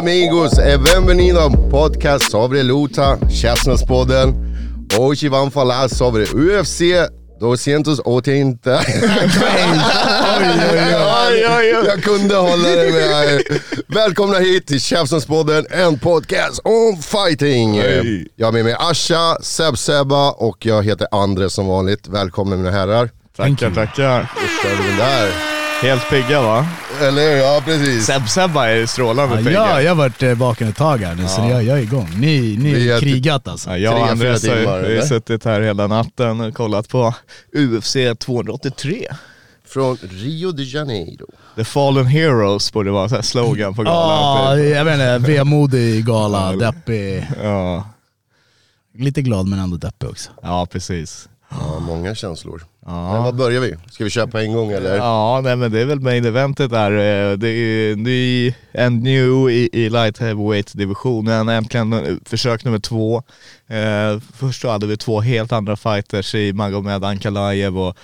Amigos e benvenido ao podcast sobre luta, Käftsmällspodden. Hoje vamos falar sobre UFC 280. oj, oj, oj. Jag kunde hålla det med. Välkomna hit till Käftsmällspodden, en podcast om fighting. Jag har med mig Asha, Seb-Sebba och jag heter Andre som vanligt. Välkomna mina herrar. Tackar, tackar. Där. Helt pigga va? Eller hur? Ja precis. Seb-Sebba är strålande Ja, pigga. jag, jag har varit eh, vaken ett tag här nu, så jag, jag är igång. Ni, ni har krigat alltså. Ja, jag och Andreas har ju- vi har eller? suttit här hela natten och kollat på UFC 283. Från Rio de Janeiro. The Fallen Heroes borde vara så slogan på Ja, galan. typ. jag vet inte, vemodig gala, deppig. Ja, Lite glad men ändå deppig också. ja, precis. Ja, många känslor. Men vad börjar vi? Ska vi köpa en gång eller? Ja, nej, men det är väl main eventet där. Eh, det är ny, and new i, i light heavyweight divisionen. Äntligen eh, försök nummer två. Eh, först då hade vi två helt andra fighters i Magomed Ankalaev och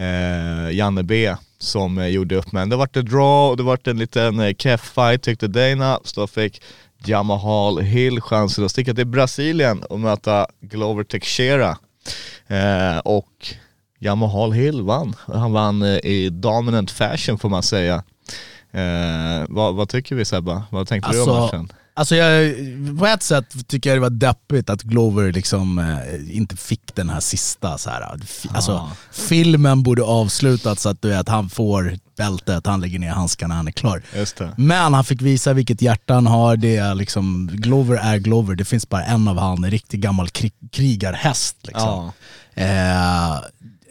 eh, Janne B som eh, gjorde upp. Men det vart en draw och det vart en liten eh, keff fight tyckte Dana. Så då fick Jamahal Hill chansen att sticka till Brasilien och möta Glover Teixeira. Eh, och Jamahal Hill vann. Han vann eh, i dominant fashion får man säga. Eh, vad, vad tycker vi Sebba? Vad tänkte du om Alltså, matchen? alltså jag, på ett sätt tycker jag det var deppigt att Glover liksom eh, inte fick den här sista så här. F- Alltså, filmen borde avslutats så att du vet, han får bältet, han lägger ner handskarna, han är klar. Men han fick visa vilket hjärta han har. Det är liksom, Glover är Glover. Det finns bara en av han, en riktig gammal krig, krigarhäst. Liksom. Eh,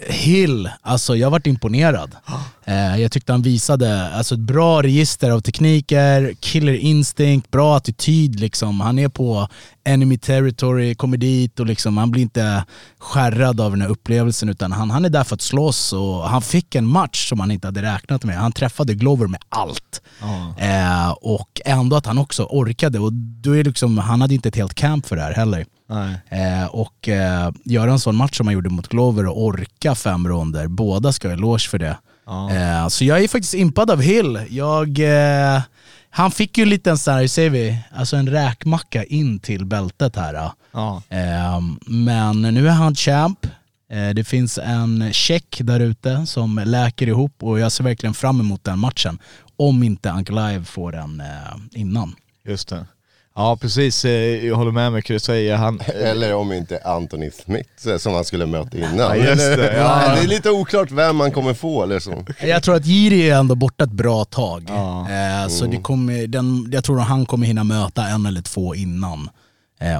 Hill, alltså jag varit imponerad. Eh, jag tyckte han visade alltså, ett bra register av tekniker, killer instinct, bra attityd liksom. Han är på enemy territory, kommer dit och liksom, han blir inte skärrad av den här upplevelsen utan han, han är där för att slåss och han fick en match som han inte hade räknat med. Han träffade Glover med allt. Eh, och ändå att han också orkade och då är liksom, han hade inte ett helt camp för det här heller. Eh, och eh, göra en sån match som han gjorde mot Glover och orka fem ronder, båda ska ha eloge för det. Eh, så jag är faktiskt impad av Hill. Jag, eh, han fick ju en liten sån här, säger vi, alltså en räkmacka in till bältet här. Ja. Eh, men nu är han champ. Eh, det finns en check där ute som läker ihop och jag ser verkligen fram emot den matchen. Om inte Uncle Live får den eh, innan. Just det. Ja precis, Eh, jag håller med mig du säger. Han, Eller om inte Anthony Smith eh, som han skulle möta innan. Ja, just det, ja. det är lite oklart vem man kommer få eller så. Jag tror att Jiri är ändå borta ett bra tag. Ja. Eh, så det kommer, den, jag tror att han kommer hinna möta en eller två innan.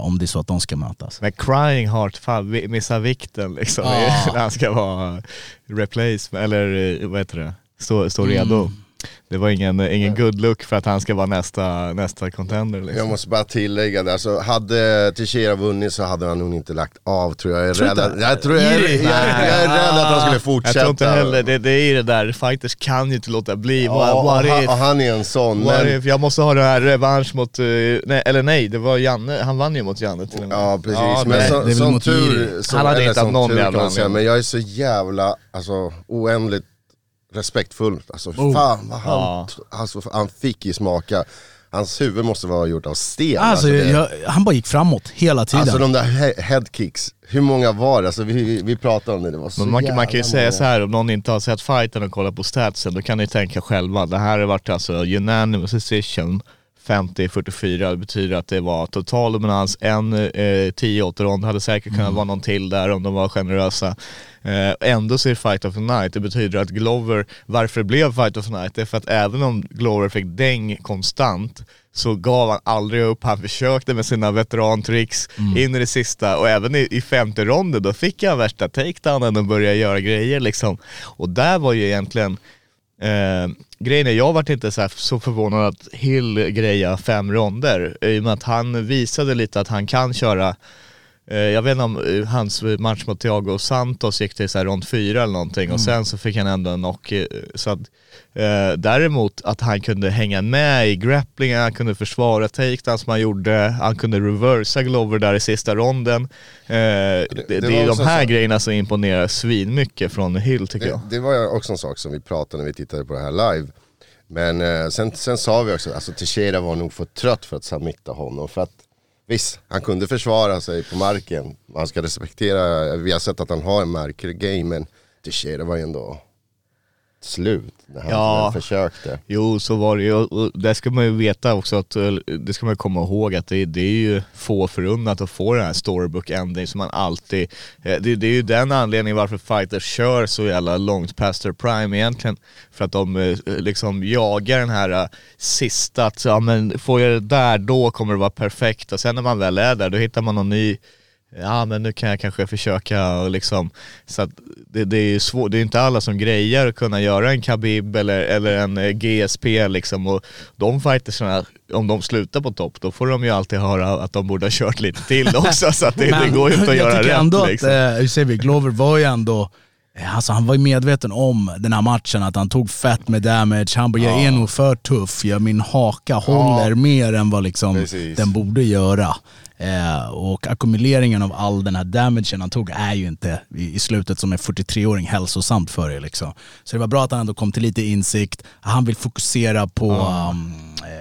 Om det är så att de ska mötas. men Crying Heart fan, vi- missar vikten liksom. Ja. När han ska vara replace, eller vad heter det? Stå, stå redo. Mm. Det var ingen, ingen good look för att han ska vara nästa, nästa contender liksom. Jag måste bara tillägga det, alltså, hade Teixeira vunnit så hade han nog inte lagt av tror jag. Jag är, Tror rädd, inte? att, jag, tror jag, är, jag, jag är rädd att han skulle Jag fortsätta. tror inte heller, det, det är ju det där, fighters kan ju inte låta bli. Ja, what, och, what han, han är en sån. What Men, if? Jag måste ha den här revansch mot, eh, nej, eller nej, det var Janne, han vann ju mot Janne till och med. ja precis, Ja, men så, det som mot tur, som, Han hade inte haft som någon tur jävla anledning. men jag är så jävla, alltså oändligt respektfull. Alltså Oh. fan vad han, Ja. alltså, han fick ju smaka. Hans huvud måste vara gjort av sten. Alltså, det- jag, han bara gick framåt hela tiden. Alltså de där he- headkicks, hur många var det? Alltså, vi, vi, pratade om det, det var så Men man, kan- man kan ju säga många. så här om någon inte har sett fighten och kollar på statsen, då kan ni tänka själva. Det här har varit alltså unanimous decision, 50-44. Det betyder att det var total dominans. En eh, 10-8 rond hade säkert kunnat vara någon till där om de var generösa. Eh, ändå så är det Fight of the Night. Det betyder att Glover, varför det blev Fight of the Night, det är för att även om Glover fick däng konstant så gav han aldrig upp, han försökte med sina veterantricks in i det sista och även i, i femte ronden då fick han värsta takedownen och började göra grejer liksom. Och där var ju egentligen Eh, grejen är, jag vart inte så, här, så förvånad att Hill greja fem ronder i och med att han visade lite att han kan köra jag vet inte om eh, hans match mot Thiago Santos gick till så här rond fyra eller någonting och sen så fick han ändå en knock. eh, Så att, eh, däremot att han kunde hänga med i grapplingen, han kunde försvara takedowns som han gjorde, han kunde reversa Glover där i sista ronden. Eh, det, det, det är de här så- grejerna som imponerar svinmycket från Hill tycker Det, jag. det var också en sak som vi pratade när vi tittade på det här live. Men eh, sen, sen sa vi också, alltså Teixeira var nog för trött för att submitta honom. För att visst, han kunde försvara sig på marken. Man ska respektera, vi har sett att han har en märklig game, men det var ju ändå slut när han Ja. försökte. Jo, så var det ju. Det ska man ju veta också, att, eller, det ska man komma ihåg att det, det är ju få förunnat att få den här storybook ending som man alltid, eh, det, det är ju den anledningen varför fighters kör så jävla långt past their prime egentligen. För att de eh, liksom jagar den här eh, sista, att ja men får jag det där då kommer det vara perfekt och sen när man väl är där då hittar man någon ny Ja men nu kan jag kanske försöka och liksom, så att det, det är ju svårt, det är inte alla som grejer att kunna göra en Khabib eller, eller en eh, GSP liksom och de fightersarna, om de slutar på topp då får de ju alltid höra att de borde ha kört lite till också så att det, det går ju inte att jag göra tycker rätt ändå liksom. att, eh, säger vi, Glover var ju ändå, eh, alltså han var ju medveten om den här matchen, att han tog fett med damage. Han bara, jag är nog för tuff, jag, min haka håller mer än vad liksom Precis. den borde göra. Eh, och ackumuleringen av all den här damagen han tog är ju inte i, i slutet som en 43-åring hälsosamt för er. Liksom. Så det var bra att han ändå kom till lite insikt. Han vill fokusera på um,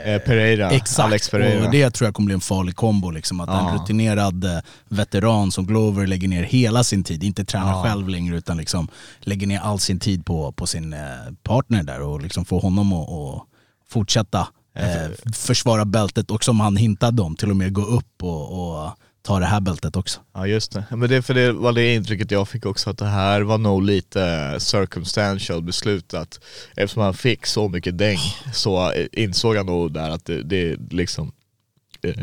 Eh, Pereira, Exakt, Alex Pereira. och det tror jag kommer bli en farlig kombo. Liksom, att Ja. en rutinerad eh, veteran som Glover lägger ner hela sin tid, inte tränar själv längre utan liksom lägger ner all sin tid på, på sin eh, partner där och liksom får honom att fortsätta eh, försvara bältet och som han hintade om, till och med gå upp och, och ta det här bältet också. Ja just det, men det, för det var det intrycket jag fick också att det här var nog lite circumstantial beslutat. Eftersom han fick så mycket däng så insåg han nog där att det, det liksom eh,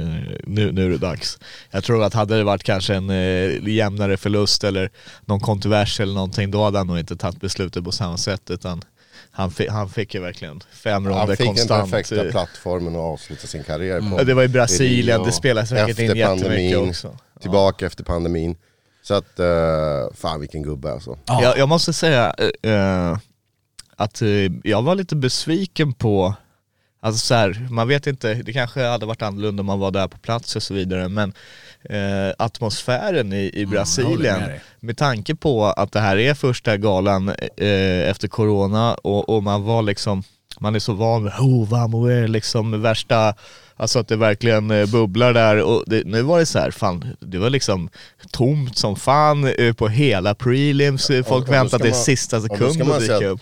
nu, nu är det dags. Jag tror att hade det varit kanske en eh, jämnare förlust eller någon kontrovers eller någonting då hade han nog inte tagit beslutet på samma sätt utan han, fick, han fick ju verkligen fem ronder Han fick konstant. den perfekta plattformen att avsluta sin karriär på. Ja, det var i Brasilien, det spelar säkert in jättemycket pandemin, också. Tillbaka efter pandemin. Så att, uh, fan vilken gubbe alltså. Ja. Jag, jag måste säga eh, att eh, jag var lite besviken på, alltså så här, man vet inte, det kanske hade varit annorlunda om man var där på plats och så vidare, men eh, atmosfären i, i håller Brasilien, med dig. med tanke på att det här är första galan eh, efter corona och, och man var liksom, man är så van med oh, liksom värsta, alltså att det verkligen eh, bubblar där och det, nu var det så här, fan, det var liksom tomt som fan eh, på hela prelims, Eh, folk väntade till sista och då ska sekund man att dyka upp.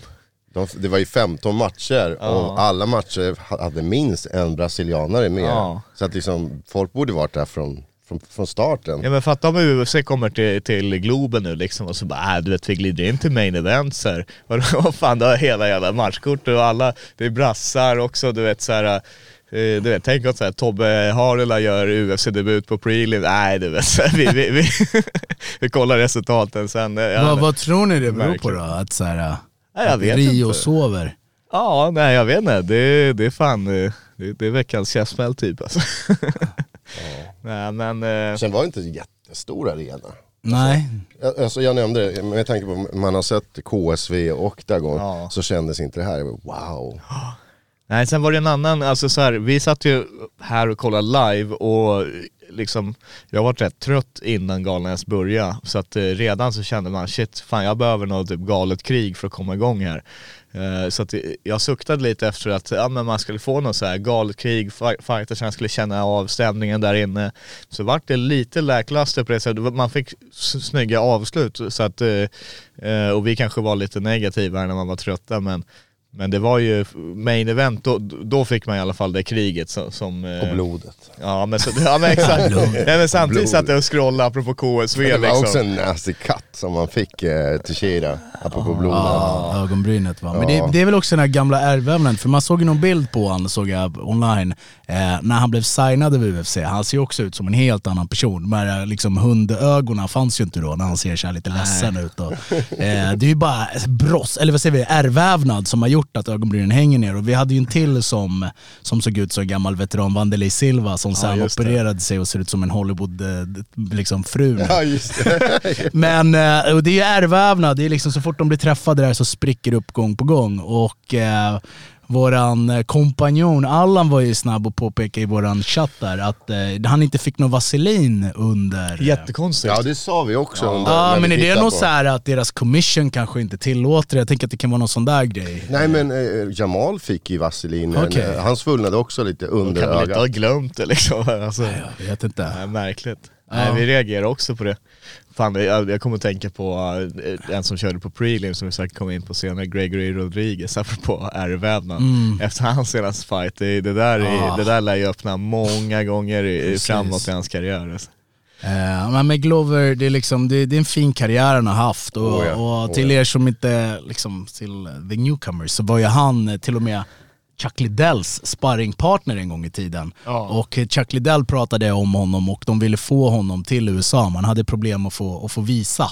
De, det var ju 15 matcher och alla matcher hade minst en brasilianare med. Ja. Så att liksom, folk borde varit där från, från, från starten. Ja men fatta om UFC kommer till, till Globen nu liksom och så bara äh, du vet vi glider in till main events här. Vad fan du har hela jävla matchkortet och alla, det är brassar också du vet såhär eh, du vet, tänk att så här, Tobbe Harela gör UFC-debut på prelim, nej du vet, så här, vi, vi, vi, vi kollar resultaten sen. Ja, vad, vad tror ni det beror på då? Att, så här, Nej, jag att vet Rio inte. sover? Ja, nej jag vet inte, det, det är fan, eh, det, det är veckans käftsmäll typ alltså. nej men, eh, Sen var det inte en jättestor arena. Nej, Jag- Alltså jag nämnde det, med tanke på att man har sett KSV och Octagon Ja. så kändes inte det här, wow. Nej, sen var det en annan, alltså så här, vi satt ju här och kollade live och liksom, jag var rätt trött innan galan ens började. Så att eh, redan så kände man shit, fan jag behöver något typ galet krig för att komma igång här. Eh, så att jag suktade lite efter att ja, men man skulle få något så här galet krig, fi- skulle känna av stämningen där inne. Så vart det lite läklaster på det sättet, man fick snygga avslut så att, eh, eh, och vi kanske var lite negativa när man var trötta men men det var ju main event, då, då fick man i alla fall det kriget som... som eh, Och blodet. Ja men, så, ja, men exakt. ja, men samtidigt satt jag och scrollade apropå KSV Det var också liksom. en nasty cut som man fick eh, till Shida, apropå blodet. Ja, ögonbrynet va. Men Ja. det, det är väl också den här gamla ärrvävnaden, för man såg ju någon bild på honom, såg jag online, eh, när han blev signad av UFC. Han ser också ut som en helt annan person. De här liksom, hundögonen fanns ju inte då när han ser så lite ledsen ut. Och, eh, det är ju bara bross, eller vad säger vi, ärrvävnad som har gjort att ögonbrynen hänger ner. Och vi hade ju en till som, som såg ut som en gammal veteran, Wanderlei Silva, som sen det. opererade sig och ser ut som en Hollywood eh, liksom. Ja. Men eh, och det är ju ärrvävnad, det är liksom så fort de blir träffade där så spricker det upp gång på gång. Och eh, våran eh, kompanjon Allan var ju snabb att påpeka i våran chatt där att eh, han inte fick någon vaselin under... Jättekonstigt. Ja det sa vi också under, Ja när vi men är det på. så här att deras commission kanske inte tillåter det? Jag tänker att det kan vara någon sån där grej. Nej men eh, Jamal fick ju vaselin, Okej. eh, han svullnade också lite under kan väl inte ha ögat. glömt det liksom. Alltså, Jag vet inte. nej, märkligt. Nej, vi reagerar också på det. Fan, jag, jag kommer att tänka på eh, en som körde på prelim som vi säkert kommer in på senare, Gregory Rodriguez, apropå ärrvävnad. Efter hans senaste fight, det, det, där, är- Ah. det där lär ju öppna många gånger i, framåt i hans karriär. Alltså. Eh, men med Glover, det är, liksom, det, det är en fin karriär han har haft. Och, Oh ja, och till er som inte, liksom, till the newcomers, så var ju han eh, till och med Chuck Liddells sparringpartner en gång i tiden. Och eh, Chuck Liddell pratade om honom och de ville få honom till USA. Man hade problem att få, att få visa.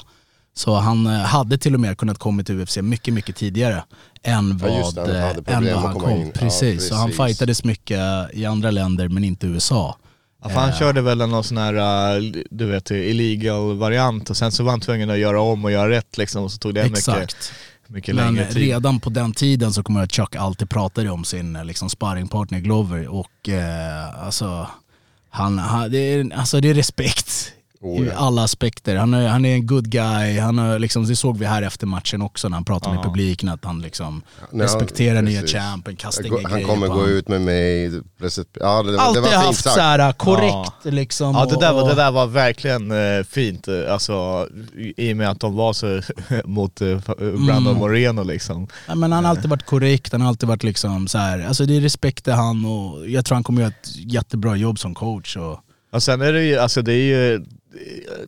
Så han eh, hade till och med kunnat komma till UFC mycket, mycket tidigare än Ja, vad, just det, han eh, än vad han kom. in. Ja, Precis. så han precis. fightades mycket i andra länder men inte USA. Ja, för han körde väl någon sån här, eh, du vet, illegal variant och sen så var han tvungen att göra om och göra rätt liksom och så tog det Exakt. mycket Men längre tid. redan på den tiden så kommer jag att Chuck alltid pratade om sin eh, liksom, sparringpartner Glover och eh, alltså, han, han, det, är, alltså det är respekt Oh, i ja. alla aspekter. Han är, han är en good guy, han är, liksom, det såg vi här efter matchen också när han pratade med publiken att han liksom Nej, han- respekterar nya champen, kastar inga Han kommer gå han. ut med mig, ja det, det Alltid var fint haft sagt. såhär korrekt liksom. Ja det där, var, det där var verkligen eh, fint, eh, alltså i i och med att de var så mot eh, Brandon Mm. Moreno liksom. Ja, men han har alltid varit korrekt, han har alltid varit liksom så här. alltså det är respekt till han och jag tror han kommer göra ett jättebra jobb som coach. Och, Och sen är det ju, alltså det är ju,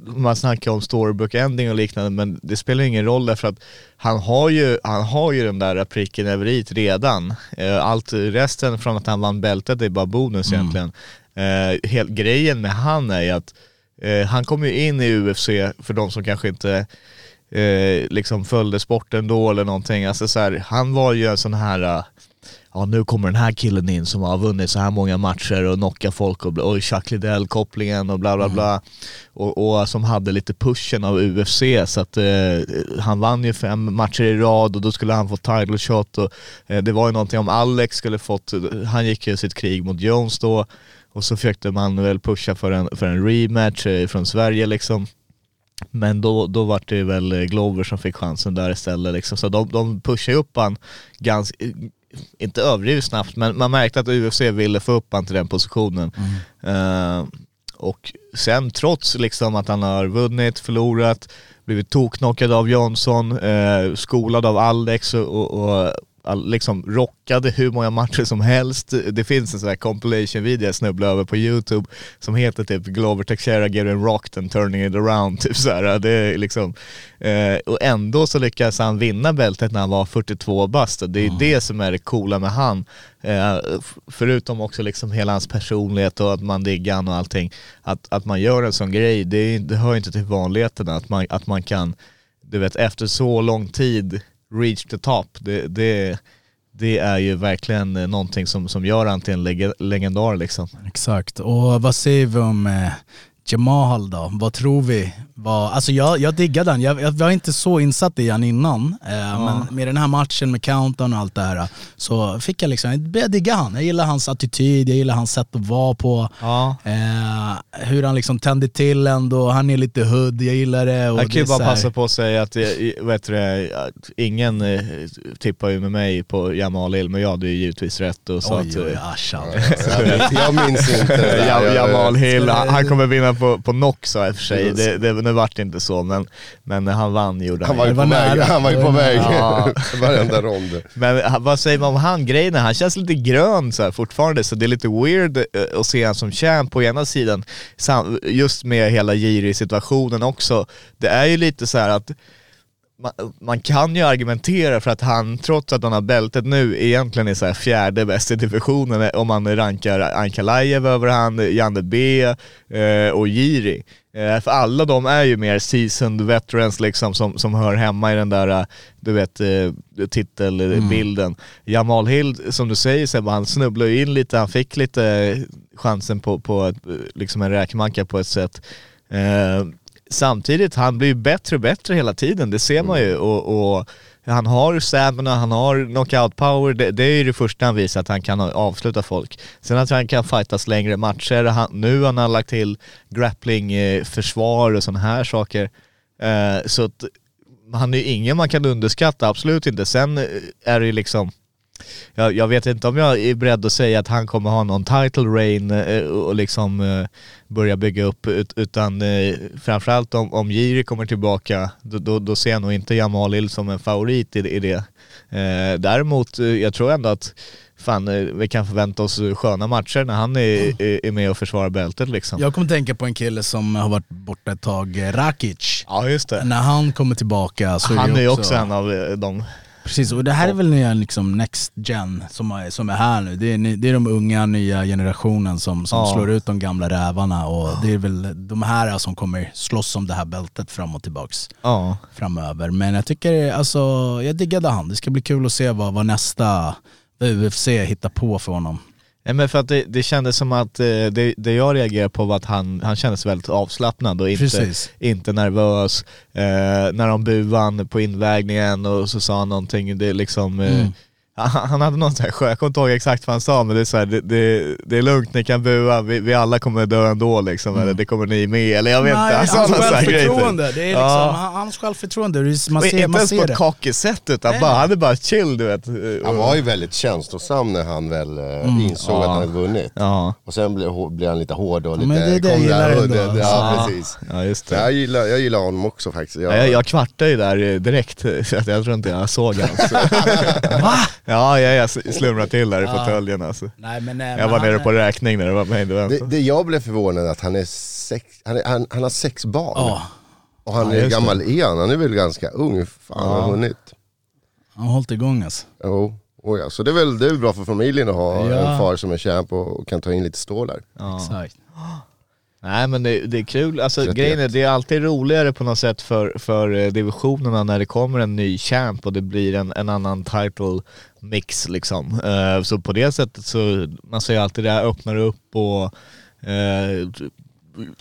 man snackar om storybook ending och liknande men det spelar ingen roll därför att han har ju, han har ju den där pricken över i redan. Eh, Allt resten från att han vann bältet är bara bonus egentligen. Eh, hel, grejen med han är ju att eh, han kom ju in i UFC för de som kanske inte eh, liksom följde sporten då eller någonting. Alltså så här, han var ju en sån här eh, ja nu kommer den här killen in som har vunnit så här många matcher och knockat folk och, och Chuck Liddell-kopplingen och bla bla bla. Och, och som hade lite pushen av UFC så att eh, han vann ju fem matcher i rad och då skulle han få title shot och eh, det var ju någonting om Alex skulle fått, han gick ju sitt krig mot Jones då och så försökte man väl pusha för en, för en rematch eh, från Sverige liksom. Men då, då var det väl Glover som fick chansen där istället liksom. Så de, de pushade upp han ganska, inte överdrivet snabbt, men man märkte att UFC ville få upp han till den positionen. Eh, och sen trots liksom att han har vunnit, förlorat, blivit toknockad av Johnson, eh, skolad av Alex och, och, liksom rockade hur många matcher som helst. Det finns en sån här compilation-video jag snubblade över på youtube som heter typ Glover Teixeira getting rocked and turning it around. Typ så här. Det är liksom, eh, och ändå så lyckas han vinna bältet när han var 42 bast. Det är det som är det coola med han. Eh, förutom också liksom hela hans personlighet och att man diggar han och allting. Att, att man gör en sån grej, det, är, det hör inte till vanligheterna att man, att man kan, du vet efter så lång tid, reach the top. Det, det, det är ju verkligen eh, någonting som, som gör han till en leg- legendar liksom. Exakt, och vad säger vi om eh, Jamal då? Vad tror vi? Vad, alltså jag, jag diggar den, jag, jag var inte så insatt i han innan. Eh, Men med den här matchen med countdown och allt det här så fick jag liksom, jag började digga han. Jag gillar hans attityd, jag gillar hans sätt att vara på. Ja. Eh, hur han liksom tände till ändå, han är lite hood, jag gillar det. Och Jag kan ju bara här- passa på att säga att jag, vet du, ingen eh, tippar ju med mig på Jamal Hill, men jag hade ju givetvis rätt och sa Oj, att oj, eh, Asha. Jag, vet, jag minns inte det där. Ja, Jag- Jamal Hill, han, kommer vinna på, på knock sa jag i och för sig, det, det, nu vart det inte så men, men han vann gjorde Han han var ju. på var väg, nära. han var ju på väg Ja. varenda rond. Men vad säger man om han grejen? Han känns lite grön så här, fortfarande, så det är lite weird eh, att se han som champ på ena sidan, just med hela Jiri-situationen också. Det är ju lite så här att man, man kan ju argumentera för att han, trots att han har bältet nu, egentligen är så fjärde bäst i divisionen eh, om man rankar Ankalaev över han, Janne B eh, och Jiri. Eh, för alla de är ju mer seasoned veterans liksom som, som hör hemma i den där, eh, du vet, eh, titelbilden. Jamal Hill, som du säger Sebbe, han snubblade ju in lite, han fick lite chansen på, på eh, liksom en räkmacka på ett sätt. Samtidigt, han blir ju bättre och bättre hela tiden, det ser man ju. Och, och han har stamina, han har knockout power, det, det är ju det första han visar att han kan avsluta folk. Sen att han kan fightas längre matcher, han, nu har han lagt till grappling, eh, och sådana här saker. Eh, så att han är ju ingen man kan underskatta, absolut inte. Sen eh, är det ju liksom jag, jag vet inte om jag är beredd att säga att han kommer ha någon title reign eh, och liksom eh, börja bygga upp ut, utan eh, framförallt om, om Jiri kommer tillbaka då, då, då ser jag nog inte Jamal Hill som en favorit i, i det. Däremot, jag tror ändå att fan, vi kan förvänta oss sköna matcher när han är, är, är med och försvarar bältet liksom. Jag kommer tänka på en kille som har varit borta ett tag, Rakic. Ja just det. När han kommer tillbaka så Han är är det ju också, också en av de Precis, och det här är väl nya liksom next gen som är, som är här nu. Det är, det är de unga, nya generationen som, som Ja. slår ut de gamla rävarna och det är väl de här som kommer slåss om det här bältet fram och tillbaks Ja. framöver. Men jag tycker, alltså, jag diggade han. Det ska bli kul att se vad, vad nästa UFC hittar på för honom. Nej men för att det, det kändes som att eh, det, det jag reagerade på var att han, han kändes väldigt avslappnad och inte, Precis. inte nervös. Eh, när de buade han på invägningen och så sa han någonting, det liksom eh, Mm. Han, hade någon sån här skön, jag kommer inte ihåg exakt vad han sa men det är så här, det, det, det är lugnt, ni kan bua, vi, vi alla kommer dö ändå liksom, eller det kommer ni med, eller jag vet inte. Han sa hans typ. självförtroende, det är liksom, Ja. han- hans självförtroende, det är- man ser, inte man ens på ser ett det. cocky sätt utan Nej. bara, han är bara chill du vet. Han var ju väldigt känslosam när han väl eh, insåg att han hade vunnit. Ja, Och sen blev, blev han lite hård och men lite... det är det jag gillar ändå. Ja, Ja. precis. ja just det. jag, gillar, jag gillar honom också faktiskt. Jag, Ja, jag, jag kvartade ju där eh, direkt, så att jag tror inte jag såg hans. Va? Ja, jag, jag slumrade till där i fåtöljen alltså. Nej, men, eh, Jag men var nere är- på räkning när det var mig. Det det, det jag blev förvånad att han är sex, han, är, han, han har sex barn. Ja, Och han Ja, är gammal är han? Han är väl ganska ung? Fan, han har hunnit. han har hållit igång alltså. Jo. Oh ja. Så det är väl det är bra för familjen att ha Ja. en far som är champ och, och kan ta in lite stålar. ja. Exakt. Nej men det, det är kul, alltså 31. grejen är det är alltid roligare på något sätt för, för eh, divisionerna när det kommer en ny champ och det blir en, en annan title mix liksom. Eh, så på det sättet så, man ser alltid det här öppnar upp och eh,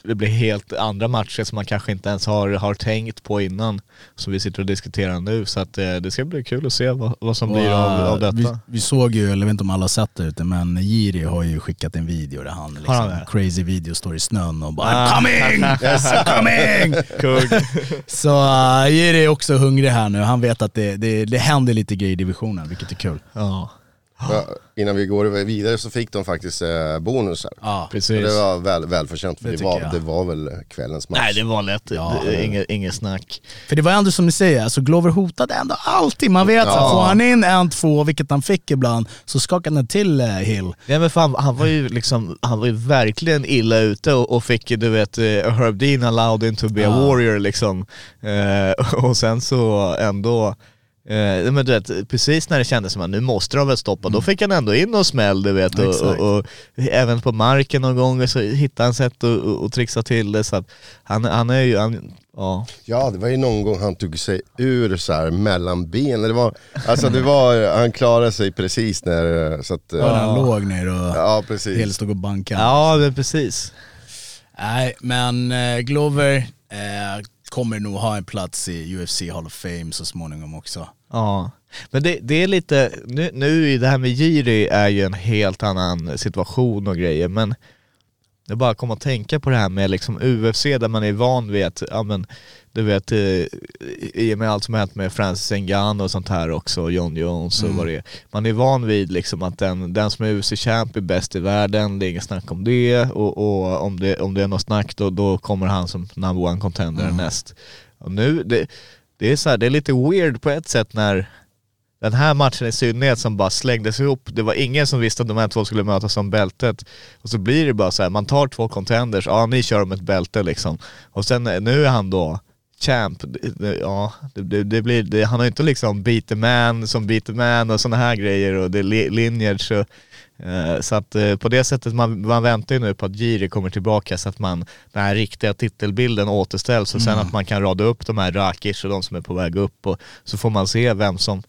det blir helt andra matcher som man kanske inte ens har, har tänkt på innan. Som vi sitter och diskuterar nu. Så att eh, det ska bli kul att se vad, vad som blir av, av detta. Vi, vi såg ju, eller jag vet inte om alla har sett det ute, men Jiri har ju skickat en video där han liksom, han crazy video står i snön och bara Ah. Coming! Yes, coming! Så uh, Jiri är också hungrig här nu, han vet att det, det, det händer lite grejer i divisionen, vilket är kul. Ja, innan vi går vidare så fick de faktiskt eh, bonusar. Ja, precis. det var väl, välförtjänt för Det det, var, det var väl kvällens match. Nej det var lätt, Ja. Inget, inget snack. För det var ändå som ni säger, alltså Glover hotade ändå alltid. Man vet att får han in en, två, vilket han fick ibland, så skakade han till eh, Hill. Ja men fan, han var ju liksom, han var ju verkligen illa ute och, och fick du vet eh, Herb Dean allowed him to be a Ja. warrior, liksom. och sen så ändå, eh, men du vet, precis när det kändes som att nu måste de väl stoppa, då fick han ändå in och smäll du vet. Och, och, och även på marken någon gång så hittade han sätt att och, och trixa till det. Så att han, han är ju, han, ja. Ja det var ju någon gång han tog sig ur så här mellan benen. Det var, alltså det var, han klarade sig precis när, så att, Ja. Han låg ner och ja precis. Hill stod och bankade. Ja men precis. Nej, men eh, Glover eh, kommer nog ha en plats i UFC Hall of Fame så småningom också. Ja, men det, det är lite, nu, nu det här med Jiri är ju en helt annan situation och grejer, men jag bara kom att tänka på det här med liksom UFC där man är van vid att, ja men du vet, eh, i och med allt som hänt med Francis Ngannou och sånt här också, John Jones och vad det är. Man är van vid liksom att den, den som är UFC-champ är bäst i världen, det är inget snack om det och, och om, det, om det är något snack då, då kommer han som number one contender näst. Och nu, det, det är så här, det är lite weird på ett sätt när den här matchen i synnerhet som bara slängdes ihop, det var ingen som visste att de här två skulle mötas om bältet. Och så blir det bara så här, man tar två contenders, ja ni kör om ett bälte liksom. Och sen eh, nu är han då champ, ja det, det, blir, det, han har ju inte liksom beat the man som beat the man och sådana här grejer och det är li- lineage så, eh, så att eh, på det sättet, man, man väntar ju nu på att Jiri kommer tillbaka så att man, den här riktiga titelbilden återställs och sen att man kan rada upp de här Rakic och de som är på väg upp och så får man se vem som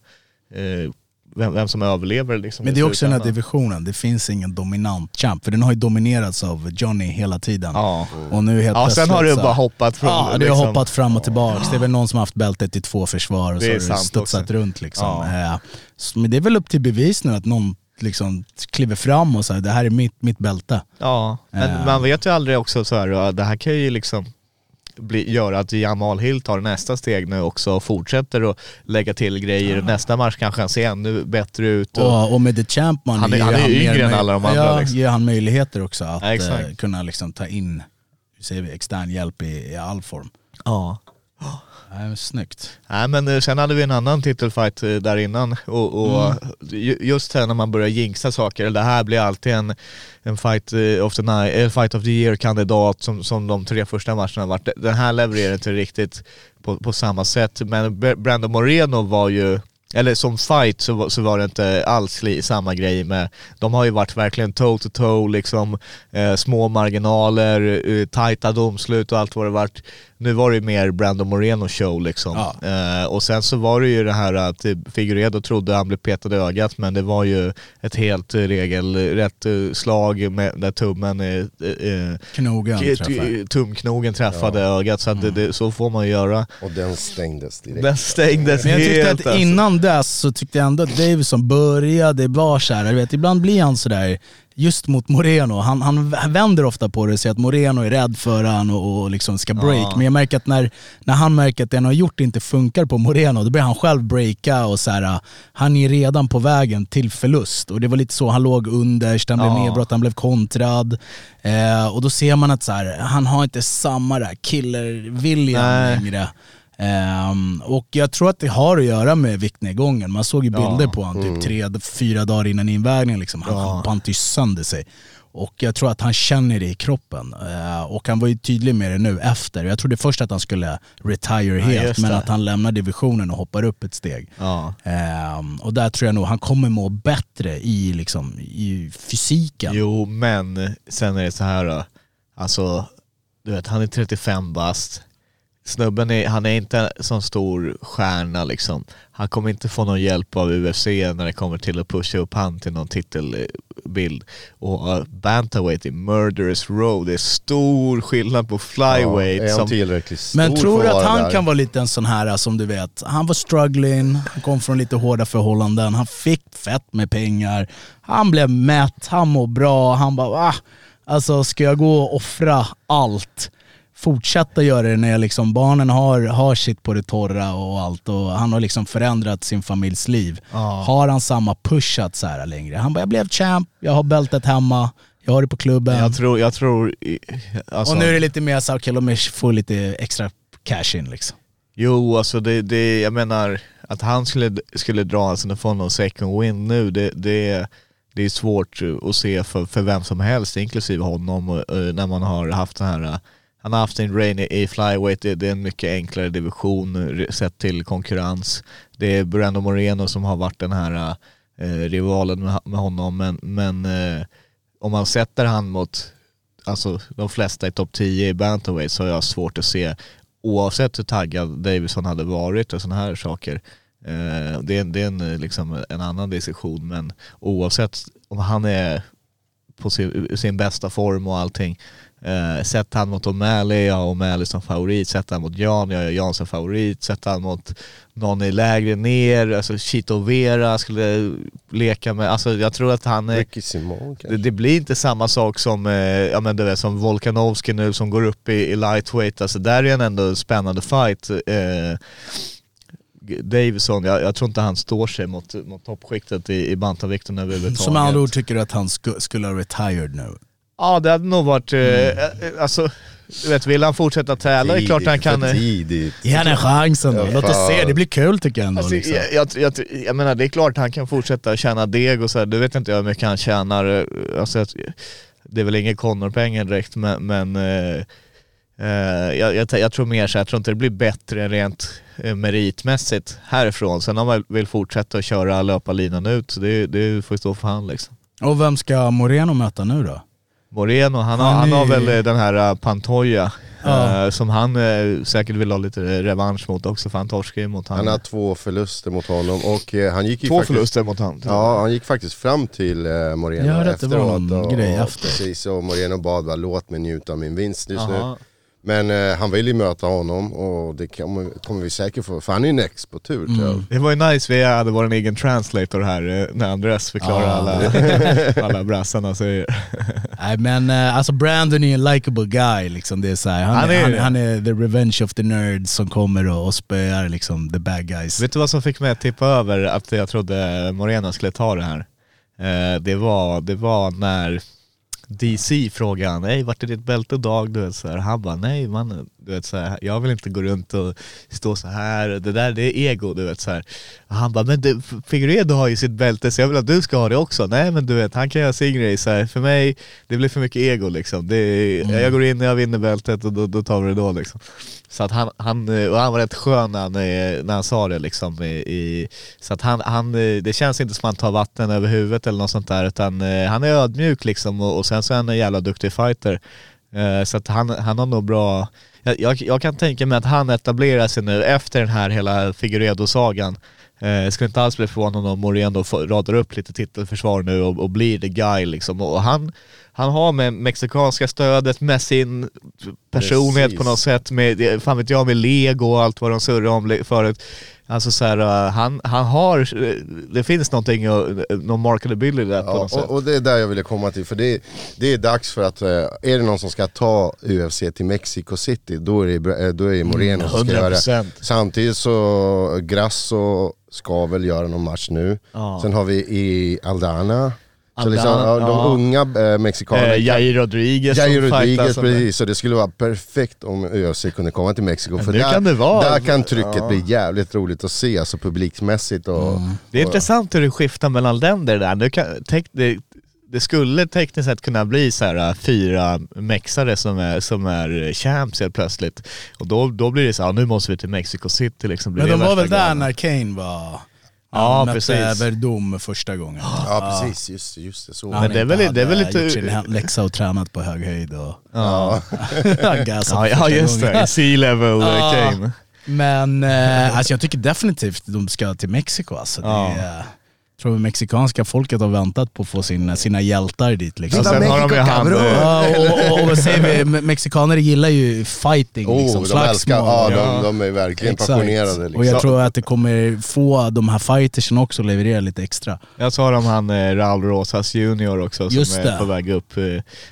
eh, vem, vem som överlever liksom Men det är också den här divisionen, det finns ingen dominant champ. För den har ju dominerats av Johnny hela tiden. Ja. Och nu helt Ja, sen har det så- bara hoppat från... Ja, det har liksom- hoppat fram och tillbaka. Det är väl någon som har haft bältet i två försvar och Det så har det sant studsat också. runt liksom. Ja. Eh, så- Men det är väl upp till bevis nu att någon liksom kliver fram och säger det här är mitt, mitt bälte. Ja, men Eh. man vet ju aldrig också så här, ja, det här kan ju liksom bli, göra att Jamal Hill tar nästa steg nu också och fortsätter att lägga till grejer. Nästa match kanske han ser ännu bättre ut. Och, Och, och med The Champ man Han är- han är ju mer yngre än alla de andra, Ja, liksom. ger han möjligheter också att Ja, eh, kunna liksom ta in hur säger vi, extern hjälp i, i all form. ja. Men snyggt. Nej men eh, sen hade vi en annan titelfight eh, där innan och, och Mm. ju- just här när man börjar jinxa saker, det här blir alltid en, en fight, eh, of the night, fight of the year kandidat som, som de tre första matcherna varit. Den här levererar inte riktigt på, på samma sätt men Br- Brandon Moreno var ju eller som fight så, var- så var det inte alls samma grej med, de har ju varit verkligen toe to toe liksom, eh, små marginaler, eh, tajta domslut och allt vad det varit. Nu var det ju mer Brandon Moreno show liksom. Ja. Eh, och sen så var det ju det här att Figueredo trodde han blev petad i ögat men det var ju ett helt regelrätt eh, slag med, där tummen, eh, eh, Knogen eh, träffar. tumknogen träffade ögat så att det, det, så får man ju göra. Och den stängdes direkt. Den stängdes Men jag tyckte helt att alltså. innan dess så tyckte jag ändå att Davison började vara såhär, du vet ibland blir han sådär just mot Moreno. Han, han vänder ofta på det och säger att Moreno är rädd för han och, och liksom ska break. Ja. Men jag märker att när, när han märker att det han har gjort inte funkar på Moreno, då börjar han själv breaka och så här, han är redan på vägen till förlust. Och det var lite så, han låg underst, han blev Ja. nedbrott, han blev kontrad. Eh, och då ser man att så här, han har inte samma där killerviljan Nej. längre. Ehm, och jag tror att det har att göra med viktnedgången. Man såg ju bilder Ja. på honom typ tre, fyra dagar innan invägningen. Liksom. Han Ja. ja. ju sönder sig. Och jag tror att han känner det i kroppen. Eh, och han var ju tydlig med det nu efter. Jag trodde först att han skulle retire helt, just men att han lämnar divisionen och hoppar upp ett steg. Ja. Ehm, och där tror jag nog han kommer må bättre i, liksom, i fysiken. Jo, men sen är det så här då. Alltså, du vet, han är 35 bast. Snubben är, han är inte en sån stor stjärna liksom. Han kommer inte få någon hjälp av UFC när det kommer till att pusha upp han till någon titelbild. Och uh, bantamweight i murderous row, det är stor skillnad på flyweight. är han som, tillräckligt stor Men tror du att han där? kan vara lite en sån här som du vet, han var struggling, han kom från lite hårda förhållanden, han fick fett med pengar, han blev mätt, han mår bra, han bara ah, alltså ska jag gå och offra allt? Fortsätta göra det när jag liksom, barnen har, har sitt på det torra och allt och han har liksom förändrat sin familjs liv. Har han samma push att så här längre? Han bara, jag blev champ, jag har bältet hemma, jag har det på klubben. jag tror, jag tror, alltså, och nu är det lite mer så okej mig få lite extra cash in liksom. Jo, alltså det, det, jag menar att han skulle, skulle dra sån få någon second win nu, det, det, det är svårt att se för, för vem som helst, inklusive honom, eh, när man har haft den här han har haft sin reign i flyweight, det, det är en mycket enklare division eh, sett till konkurrens. Det är Brando Moreno som har varit den här eh, eh, rivalen med, med honom, men, men eh, om man sätter han mot alltså, de flesta i topp 10 i bantamweight så har jag svårt att se, oavsett hur taggad Davison hade varit och sådana här saker, eh, det, är, det är en, eh, liksom en annan diskussion, men oavsett om han är på sin, sin bästa form och allting, Eh, sätter han mot O'Malley, jag har O'Malley som favorit. Sätter han mot Jan, jag har Jan som favorit. Sätter han mot någon i lägre ner, alltså Chito Vera skulle leka med. Alltså jag tror att han är... Ricky Simon? Det, det blir inte samma sak som, eh, ja, men du vet, som Volkanovski nu som går upp i, i lightweight. Alltså där är en ändå spännande fight. Eh, Davison, jag, jag tror inte han står sig mot, mot toppskiktet i, i bantamvikten överhuvudtaget. Som andra ord tycker du att han sku, skulle ha retired nu? Ja det hade nog varit, eh, eh, alltså, du vet vill han fortsätta tävla, det är klart han kan... Eh, tidigt. Ge henne chansen då, Ja, låt oss se, det blir kul tycker jag ändå. Alltså, liksom. jag, jag, jag, jag menar det är klart han kan fortsätta tjäna deg och så här. du vet inte jag hur mycket han tjänar. eh, Alltså, det är väl inga Connor-pengar direkt men, men eh, eh, jag, jag, jag tror mer så jag tror inte det blir bättre rent eh, meritmässigt härifrån. Sen om man vill fortsätta att köra löpa linan ut, det, det får ju stå för han liksom. Och vem ska Moreno möta nu då? Moreno, han, har, Han har väl eh, den här uh, Pantoja Ja. eh, som han eh, säkert vill ha lite revansch mot också för han torskade ju mot Han han. har två förluster mot honom och eh, han gick ju Två faktiskt, förluster mot han. Ja, han gick faktiskt fram till eh, Moreno Jag hörde att det var efteråt. någon och, grej och, efter. Precis, och Moreno bad bara låt mig njuta av min vinst just nu. Men eh, han vill ju möta honom och det kommer, kommer vi säkert få, för han är ju next på tur tror jag. Det var ju nice, vi hade vår egen translator här eh, när Andres förklarar Ja. alla, alla brassarna säger. Nej men eh, alltså Brandon är en likable guy liksom. Det är så här, han, Han är, han, han är the revenge of the nerds som kommer och, och spöar liksom the bad guys. Vet du vad som fick mig att tippa över att jag trodde Morena skulle ta det här? Eh, det, var, det var när DC frågade han, nej vart är ditt bälte Dag? Du vet, så här. Han bara, nej man, du vet, så här, jag vill inte gå runt och stå så här. det där det är ego du vet så här. Han bara, men du, Figueredo har ju sitt bälte så jag vill att du ska ha det också. Nej men du vet, han kan göra sin grej så här. För mig, det blir för mycket ego liksom. Det, Jag går in och jag vinner bältet och då, då tar vi det då liksom. Så att han, han, eh, och han var rätt skön när han, eh, när han sa det liksom. I, i, så att han, han, eh, det känns inte som att han tar vatten över huvudet eller något sånt där utan han är ödmjuk liksom och, och sen så är han en jävla duktig fighter. Så att han, han har nog bra, jag, jag, jag kan tänka mig att han etablerar sig nu efter den här hela Figueredo-sagan. Jag skulle inte alls bli förvånad om Moreno radar upp lite titelförsvar nu och, och blir the guy liksom. Och han, han har med mexikanska stödet, med sin personlighet Precis. på något sätt, med, fan vet jag, med lego och allt vad de surrar om förut. Alltså så här, uh, han, han har, eh, det finns någonting, uh, någon marketability där på Ja, något sätt. och, och det är där jag ville komma till, för det, det är dags för att, eh, är det någon som ska ta UFC till Mexico City, då är det, eh, då är det Moreno som ska göra det. 100%. Samtidigt så, Grasso ska väl göra någon match nu. Ja. Sen har vi i Aldana, så liksom, ja, de ja. unga eh, mexikanerna. Eh, Jair Rodriguez Jair Rodriguez, precis. Så det skulle vara perfekt om UFC kunde komma till Mexiko. För där, kan det vara. där kan trycket bli jävligt roligt att se, alltså publikmässigt och... Det är och, intressant hur det skiftar mellan länder där. Nu kan, tek, det, det skulle tekniskt sett kunna bli så här äh, fyra mexare som är, som är champs helt plötsligt. Och då, då blir det så här, nu måste vi till Mexico City liksom. Men de var väl där när Kane var... Ja, han mötte precis. Verdum första gången. Ja precis, just, just det. Så. Men det är väl- det är väl lite- gjort sin läxa och tränat på hög höjd och Ja, gasat ja, just gången. det. Sea level Ja. Kane. Men eh, alltså jag tycker definitivt de ska till Mexiko alltså. Det Ja. Tror mexikanska folket har väntat på att få sina, sina hjältar dit liksom. Och sen har de ju han... Ja, och, och, och säger vi, Me- mexikaner gillar ju fighting, Oh, liksom, de älskar, ja, slagsmål. de, de är verkligen Exakt. passionerade. Liksom. Och jag tror att det kommer få de här fightersen också leverera lite extra. Jag sa om han eh, Raul Rosas junior också som Just är det. på väg upp. Eh,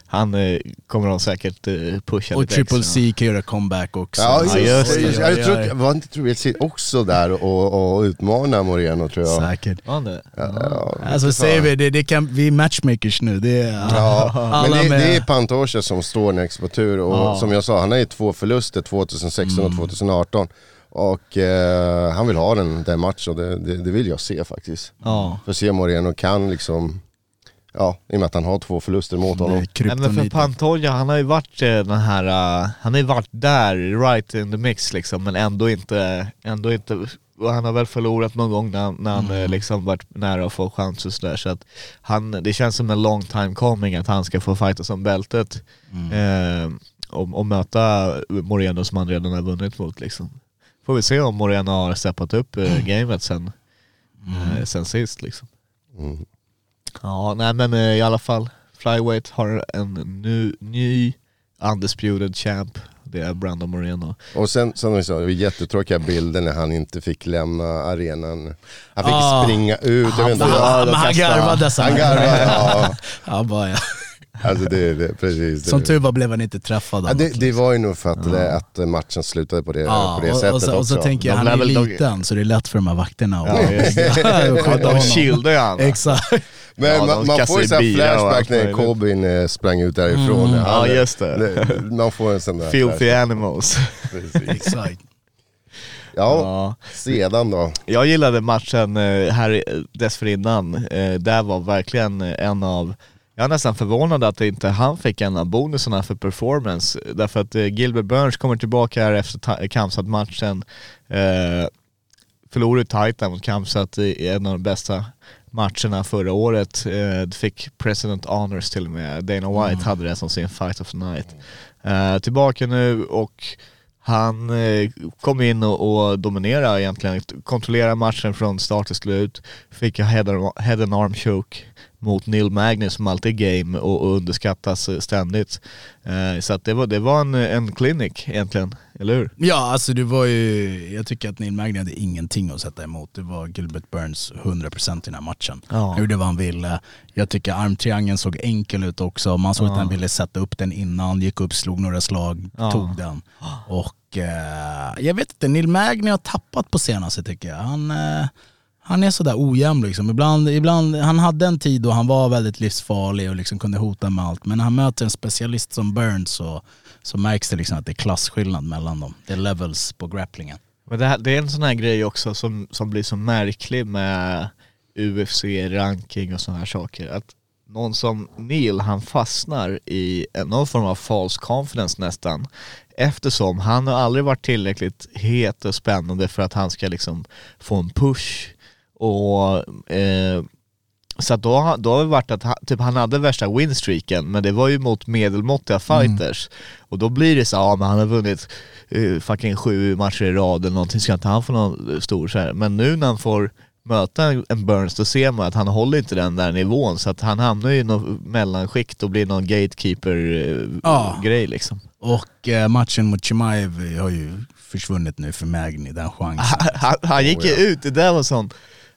Han eh, kommer de säkert eh, pusha Och lite Triple extra. C kan göra comeback också. Ja, just, Ja, just det. det. Just, jag tror, att- var inte Triple C också där och, och utmana Moreno tror jag? Säkert. Ja, det. Ja, Alltså säger vi, det, det kan, vi är matchmakers nu. Det är, Ja, men alla det, det är Pantoja som står next på tur och Ja. som jag sa, han har ju två förluster 2016 Mm. och 2018. Och eh, han vill ha den, den matchen och det, det, det vill jag se faktiskt. Ja. För att se Moreno kan liksom, ja i och med att han har två förluster mot honom. Nej, men för. Pantoja, han har ju varit eh, den här, eh, han har ju varit där, right in the mix liksom, men ändå inte, ändå inte, och han har väl förlorat någon gång när, när han Mm. eh, liksom varit nära att få chans och sådär, så att han, det känns som en long time coming att han ska få fighta som bältet Mm. eh, och, och möta Moreno som han redan har vunnit mot liksom. Får vi se om Moreno har steppat upp eh, gamet sen, eh, sen sist liksom. Mm. Ja, nej men eh, i alla fall. Flyweight har en ny, ny undisputed champ. Det är Brandon Moreno. Och sen, som vi sa, det var jättetråkiga bilder när han inte fick lämna arenan. Han fick Ah. springa ut, vet inte. Han, men han garvade så Han garvade, ja. Ja, bara, ja. Alltså det, det precis. Som det. tur var blev han inte träffad. Ja, det, det var ju nog för att, det, att matchen slutade på det, Ja, på det och, sättet och, så, och också. så tänker jag, De han är liten så det är lätt för de här vakterna att Ja, skydda Ja, de honom. shieldar ju han. Exakt. Men Ja, man, man får ju i sån här bira och flashback när. Corbyn eh, sprang ut därifrån. Mm. Han- Ja, just det. Man får en sån där Filthy flashback. animals. Exakt. Ja, Ja. sedan då. Jag gillade matchen eh, här dessförinnan. Eh, Där var verkligen eh, en av jag är nästan förvånad att inte han fick en av bonusarna för performance. Därför att eh, Gilbert Burns kommer tillbaka här efter Kamsat-matchen. Eh, förlorade där mot Kamsat i en av de bästa matcherna förra året. Eh, fick President Honors till och med. Dana White hade det som sin fight of the night. Eh, tillbaka nu och han eh, kom in och, och dominerade egentligen, kontrollerade matchen från start till slut, fick head and arm choke mot Neil Magnus som alltid är game och, och underskattas eh, ständigt. Eh, så att det var, det var en, en clinic egentligen, eller hur? Ja, alltså det var ju, jag tycker att Neil Magny hade ingenting att sätta emot. Det var Gilbert Burns 100% i den här matchen. Ja. Han gjorde vad han ville. Jag tycker armtriangeln såg enkel ut också. Man såg att han ville sätta upp den innan, gick upp, slog några slag, Ja. tog den. Och eh, jag vet inte, Neil Magny har tappat på senaste tycker jag. Han, eh, han är sådär ojämn liksom. Ibland, ibland, han hade en tid då han var väldigt livsfarlig och liksom kunde hota med allt. Men när han möter en specialist som Burns så, så märks det liksom att det är klasskillnad mellan dem. Det är levels på grapplingen. Men det, här, det är en sån här grej också som, som blir så märklig med UFC-ranking och sådana här saker. Att någon som Neil, han fastnar i någon form av false confidence nästan. Eftersom han har aldrig varit tillräckligt het och spännande för att han ska liksom få en push. Och eh, så att då, då har det varit att han, typ han hade värsta winstreaken men det var ju mot medelmåttiga fighters. Och då blir det så ja men han har vunnit eh, fucking sju matcher i rad eller någonting, ska inte han få någon stor så här. Men nu när han får möta en Burns då ser man att han håller inte den där nivån så att han hamnar i något mellanskikt och blir någon gatekeeper-grej Ja. liksom. Och eh, matchen mot Chimaev har ju försvunnit nu för Magny, den chansen. Han, han gick ju Oh, ut, det där var sån,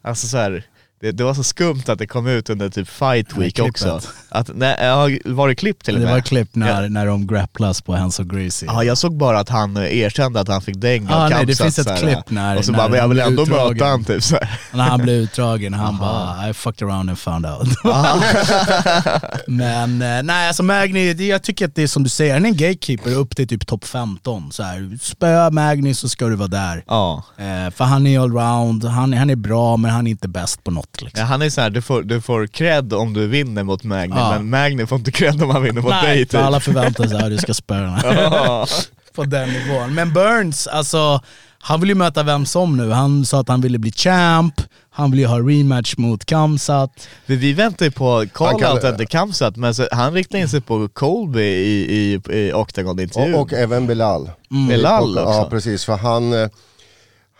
alltså så här, det, det var så skumt att det kom ut under typ fight week också. Att, nej, var det klipp till och Det med? var klipp när, Ja. när de grapplas på Hands of Gracie. Ja, jag såg bara att han erkände att han fick däng Ah, av nej, det finns ett klipp när- Och så när bara, men jag han vill ändå utdragen. möta han typ så här. När han blev utdragen, han bara I fucked around and found out. Men eh, nej alltså Magny, det- jag tycker att det är som du säger, han är en gatekeeper upp till typ topp 15. Så här, spöa Magny så ska du vara där. Ja. Eh, för han är allround, han, han är bra men han är inte bäst på något liksom. Ja, han är så här, du får, du får cred om du vinner mot Magni, Ja. men Magni får inte cred om han vinner mot dig Nej, typ. för alla förväntar sig att du ska spöa. Ja. på den nivån. Men Burns, alltså han vill ju möta vem som nu. Han sa att han ville bli champ, han vill ju ha rematch mot Kamsat. Vi väntar ju på Han kan- call-out efter Kamsat, men så, han riktade in sig på Colby i, i, i Octagon-intervjun. Och, och även Bilal. Bilal och, också. Ja precis, för han, eh,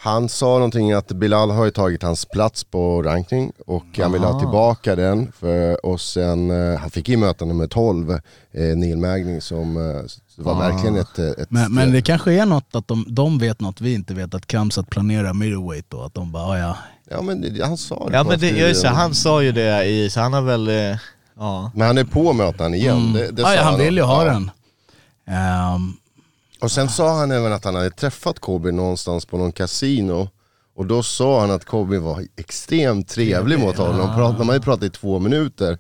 han sa någonting att Bilal har ju tagit hans plats på ranking och han vill ha tillbaka den. För, och sen, eh, han fick ju möta nummer 12, eh, Neil Magny som eh, var verkligen ett, ett Men, men det kanske är något att de, de vet något vi inte vet, att Kamsat planerar middleweight då. Att de bara, "Ah, ja. Ja men han sa det Ja men det, just det, han sa ju det i, så han har väl, ja. Men han är på att möta han igen. Det, det ah, ja, han vill ju ha Ja. den. Ehm, Och sen sa han även att han hade träffat Kobe någonstans på någon kasino. Och då sa han att Kobe var extremt trevlig mot honom. De, prat, de hade pratat i två minuter.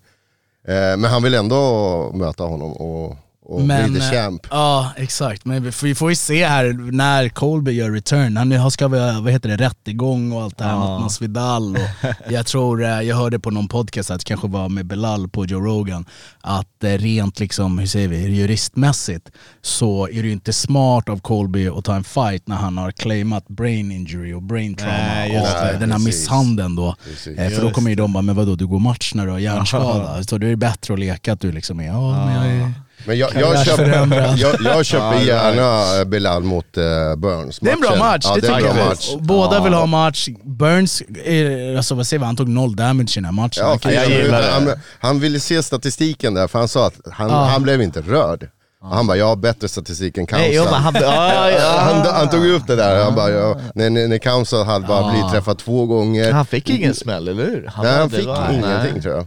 Eh, men han vill ändå möta honom och, och men, bli the eh, champ. Ja, exakt. Men vi får, vi får ju se här när Colby gör return. Han har- ska väl, vad heter det, rättegång och allt det här Ja. mot Masvidal. Och jag tror, eh, jag hörde på någon podcast, att det kanske var med Belal på Joe Rogan, att eh, rent liksom, hur säger vi, juristmässigt så är det ju inte smart av Colby att ta en fight när han har claimat brain injury och brain trauma Nej, det. eh, den här Precis. misshandeln då. Precis. För då kommer ju de bara, men vadå du går match när du har hjärnskada? Så då är det bättre att leka att du liksom är, ja men jag är... Men jag, jag, köper, jag, jag köper Ja, gärna eh, Bilal mot eh, Burns. Det är en bra match, Ja, det, det är en tycker bra jag. match. Båda Ja. vill ha match. Burns, eh, alltså vad säger vi, han tog noll damage i den här matchen. Ja, Han för jag gillar det. han, han ville se statistiken där, för han sa att han, Ja. han blev inte rörd. Han bara, jag har bättre statistik än Nej, Kamsa. han, ja, ja. Han, han tog upp det där, han bara, ja, när, när, Kamsa hade bara Ja. blivit träffad två gånger. Han fick ingen smäll, eller hur? Nej, han fick var- ingenting nej. tror jag.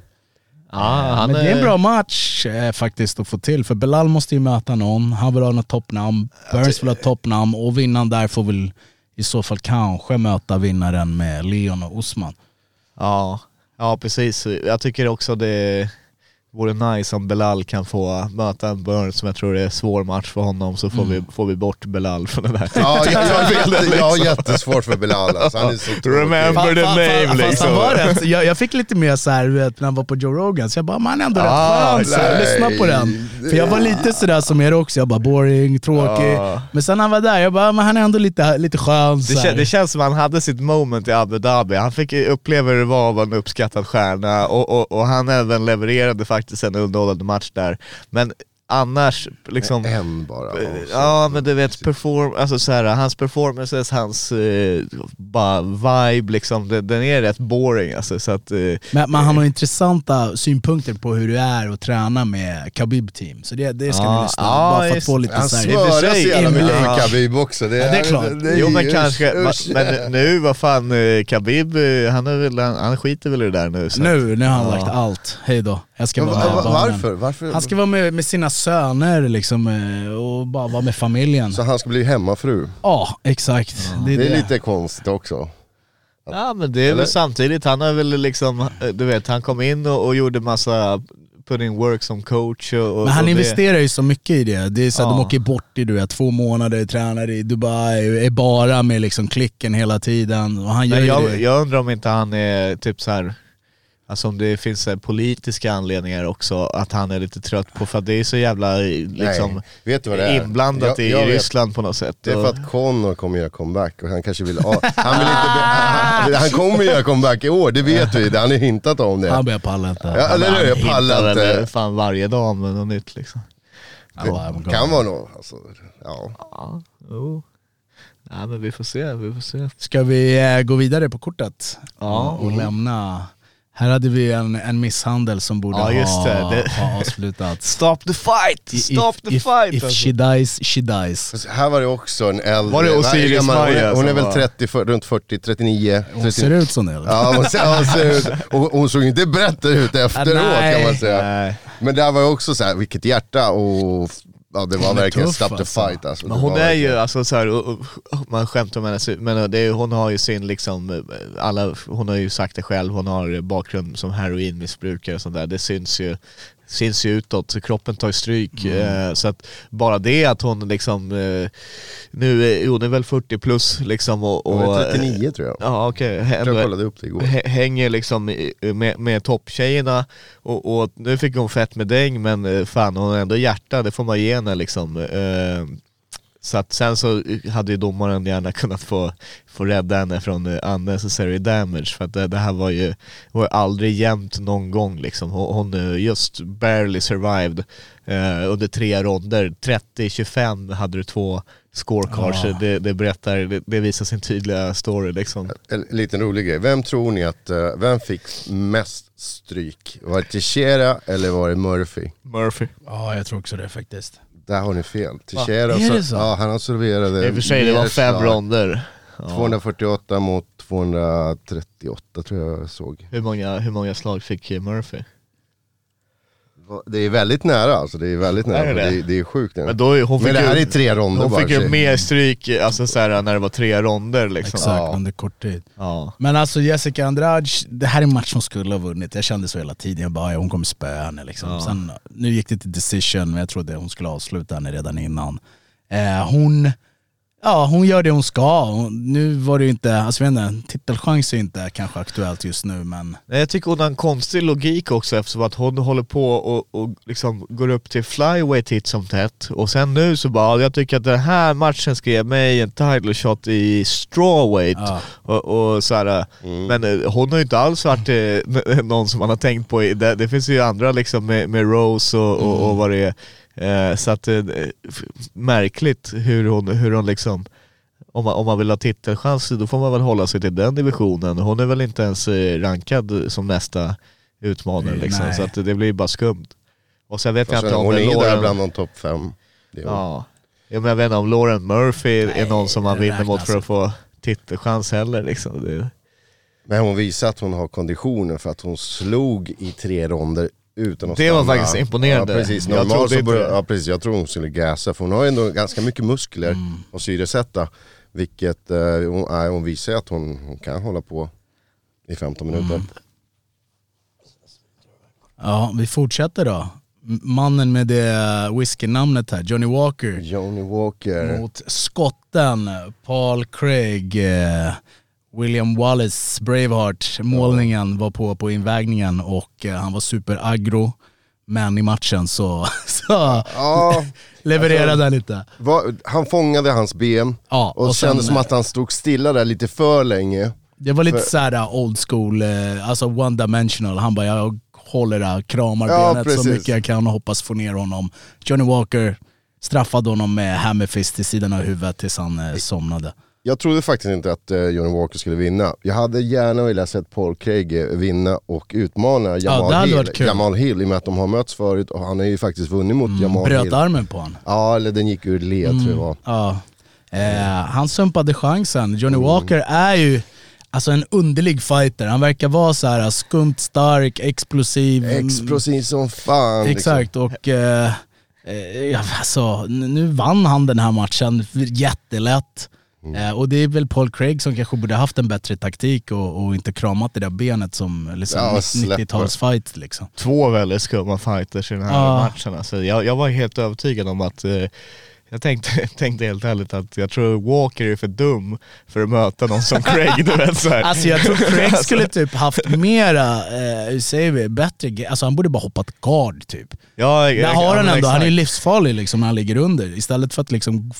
Ja, han Men det är en bra match eh, faktiskt att få till, för Belal måste ju möta någon, han vill ha något toppnamn, Burns vill ha toppnamn och vinnaren där får väl i så fall kanske möta vinnaren med Leon och Osman. Ja, ja precis. Jag tycker också det vore nice om Belal kan få möta en Burns som jag tror är en svår match för honom så får, vi, får vi bort Belal från det där. Ja, jag, jag, jätte, jag har jättesvårt för Bilal alltså. han är så tråkig. Remember the name liksom. han var rätt, jag, jag fick lite mer så här, du vet, när han var på Joe Rogan, så jag bara, man är ändå Ah, rätt skön, här, lyssna på den. För jag var lite sådär som er också, jag bara boring, tråkig. Ja. Men sen när han var där, jag bara, men han är ändå lite, lite skön. Det, här. kän, det känns som han hade sitt moment i Abu Dhabi. Han fick uppleva hur det var att vara en uppskattad stjärna och, och, och han även levererade faktiskt faktiskt en underhållande match där. Men annars, liksom... En bara. Eh, också. Ja men du vet, perform, alltså så här, hans performances, hans eh, bara vibe liksom, den, den är rätt boring alltså så att... Eh, Men, men han har intressanta synpunkter på hur det är att träna med Khabib team. Så det, det ska Ja, vi lyssna ja, bara för att just få det. lite Han så här, i och för smörar så jävla mycket med Khabib också. Det Ja, det är klart. jo men usch, kanske, usch. men nu vad fan, eh, Khabib, eh, han, är väl, han, han skiter väl i det där nu. Så. Nu, nu har han Ja. lagt allt. Hej då. Jag ska Men vara med varför? varför? Han ska vara med, med sina söner liksom, eh, och bara vara med familjen. Så han ska bli hemmafru. Ja, exakt. Det är Det är det. lite konstigt också. Ja men det är Eller? väl samtidigt, han har väl liksom, eh, du vet han kom in och, och gjorde massa put in work som coach och, och Men han och investerar ju så mycket i det. det är så att Ja. De åker bort i du vet, två månader, tränar i Dubai, är bara med liksom klicken hela tiden. Och han gör jag, det. jag undrar om inte han är typ så här. Alltså om det finns här politiska anledningar också, att han är lite trött på, för att det är så jävla liksom Nej, vet du vad det är? inblandat Jag- i jag vet. Ryssland på något sätt. Det är för att Connor kommer göra comeback och han kanske vill... Han, vill inte be, han, han kommer göra comeback i år, det vet vi. Han har hintat om det. Han börjar palla inte. Ja, eller hur? Jag pallar inte. fan varje dag med något nytt liksom. Det kan vara något. Alltså, ja. Ja, jo. Nej men vi får se, vi får se. Ska vi eh, gå vidare på kortet? Ja. Och lämna... Här hade vi en, en misshandel som borde Ja, just ha, det. Ha avslutats. Stop the fight! Stop if, the if, fight! If alltså. she dies, she dies. Här var det också en äldre... Var det Osiris gammal- hon, Maja är, hon är väl var- 30, för, runt 40, 39. Hon 30, ser ut som det eller? Ja, hon ser, hon ser ut. Och hon såg inte bättre ut efteråt nej. kan man säga. Nej. Men där var ju också så här, vilket hjärta och ja, det var verkligen tuff, stop the alltså. fight alltså. Men hon är ju verkligen- alltså så här, och- och- och man skämtar om henne, men det är, hon har ju sin liksom, alla, hon har ju sagt det själv, hon har bakgrund som heroinmissbrukare och sånt där, det syns ju syns ju utåt, så kroppen tar ju stryk. Mm. Eh, så att bara det att hon liksom, eh, nu är hon är väl 40 plus liksom och... och Hon är 39 tror jag. Ja okej, tror jag kollade upp det igår. Hä- hänger liksom med, med topptjejerna och, och nu fick hon fett med däng men eh, fan hon har ändå hjärta, det får man ge henne liksom. Så att sen så hade ju domaren gärna kunnat få, få rädda henne från unnecessary damage för att det, det här var ju, var ju aldrig jämnt någon gång liksom. Hon, hon eh, just barely survived eh, under tre ronder, 30-25 hade du två scorecards, Ja. det, det berättar, det, det visar sin tydliga story liksom. En liten rolig grej. Vem tror ni att, eh, vem fick mest stryk? Var det Teixeira eller var det Murphy? Murphy. Ja, jag tror också det faktiskt. Där har ni fel. Teixeira, Är det så, ja han absolverade I och för sig, det var fem slag. ronder. Ja. 248 mot 238 tror jag jag såg. Hur, många, hur många slag fick Murphy? Det är väldigt nära alltså, det är väldigt nära. Är det det? det? är, det är sjukt nära. Men, då, hon Men fick det här ju, är tre ronder hon bara. fick ju mer stryk alltså, så här, när det var tre ronder liksom. Exakt, Ja. under kort tid. Ja. Men alltså Jessica Andrade, det här är en match hon skulle ha vunnit. Jag kände så hela tiden, jag bara ja, hon kommer spöa henne liksom. Ja. Sen, nu gick det till decision, men jag trodde hon skulle avsluta henne redan innan. Eh, hon, ja, hon gör det hon ska. Nu var det ju inte, alltså jag vet inte, titelchans är inte kanske aktuellt just nu men Nej, Jag tycker hon har en konstig logik också eftersom att hon håller på och, och liksom går upp till flyweight titt som tätt. Och sen nu så bara, jag tycker att den här matchen ska ge mig en title shot i strawweight ja. och, och så här, Men eh, hon har ju inte alls varit eh, någon som man har tänkt på, det, det finns ju andra liksom med, med Rose och, och, och vad det är eh, Så att eh, f- märkligt hur hon, hur hon liksom om man, om man vill ha titelchans då får man väl hålla sig till den divisionen. Hon är väl inte ens eh, rankad som nästa utmanare liksom, nej. så att det blir bara skumt. Och sen vet jag inte om hon är ju där Lauren- bland de topp fem. Det Ja. Jag, men jag vet inte om Lauren Murphy är någon som man det vinner mot för att få titelchans heller liksom. Det, Men hon visar att hon har konditionen för att hon slog i tre ronder utan att Det var stanna. faktiskt imponerande. Ja, precis. Jag Normalt trodde så börjar, ja, precis. Jag tror hon skulle gasa för hon har ju ändå ganska mycket muskler Mm. att syresätta. Vilket, eh, hon, nej, hon visar att hon, hon kan hålla på i 15 minuter. Mm. Ja, vi fortsätter då. Mannen med det whiskynamnet här, Johnny Walker. Johnny Walker. Mot skotten Paul Craig, eh, William Wallace, Braveheart. Målningen var på på invägningen och eh, han var superaggro. Men i matchen så, så Ja, levererade han lite. vad- han fångade hans ben Ja, och, och kändes som att han stod stilla där lite för länge. Det var lite För- såhär old school, eh, alltså one dimensional. Han bara, jag håller där, kramar Ja, benet så precis. mycket jag kan och hoppas få ner honom. Johnny Walker straffade honom med hammerfist till sidan av huvudet tills han eh, somnade. Jag trodde faktiskt inte att eh, Johnny Walker skulle vinna. Jag hade gärna velat sett Paul Craig vinna och utmana Jamal, hade Hill. Jamal Hill i och med att de har mötts förut och han har ju faktiskt vunnit mot Jamal Bröt Hill. armen på honom. Ja, eller den gick ur led tror jag det var. Ja. Eh, han sumpade chansen. Johnny Mm. Walker är ju alltså en underlig fighter. Han verkar vara så här skumt stark, explosiv. Explosiv som fan. liksom. Exakt och eh, eh, ja, alltså, nu vann han den här matchen jättelätt. Mm. Eh, och det är väl Paul Craig som kanske borde haft en bättre taktik och, och inte kramat det där benet som liksom, Ja, släpper. 90-talsfight liksom. två väldigt skumma fighters i den här Ja. matchen. Alltså, jag, jag var helt övertygad om att eh, jag tänkte, tänkte helt ärligt att jag tror Walker är för dum för att möta någon som Craig. Du vet, så här. Alltså jag tror Craig skulle typ haft mera, eh, hur säger vi, bättre, alltså han borde bara hoppat guard typ. ja, Där jag- har han ändå, han är exakt. livsfarlig liksom när han ligger under istället för att liksom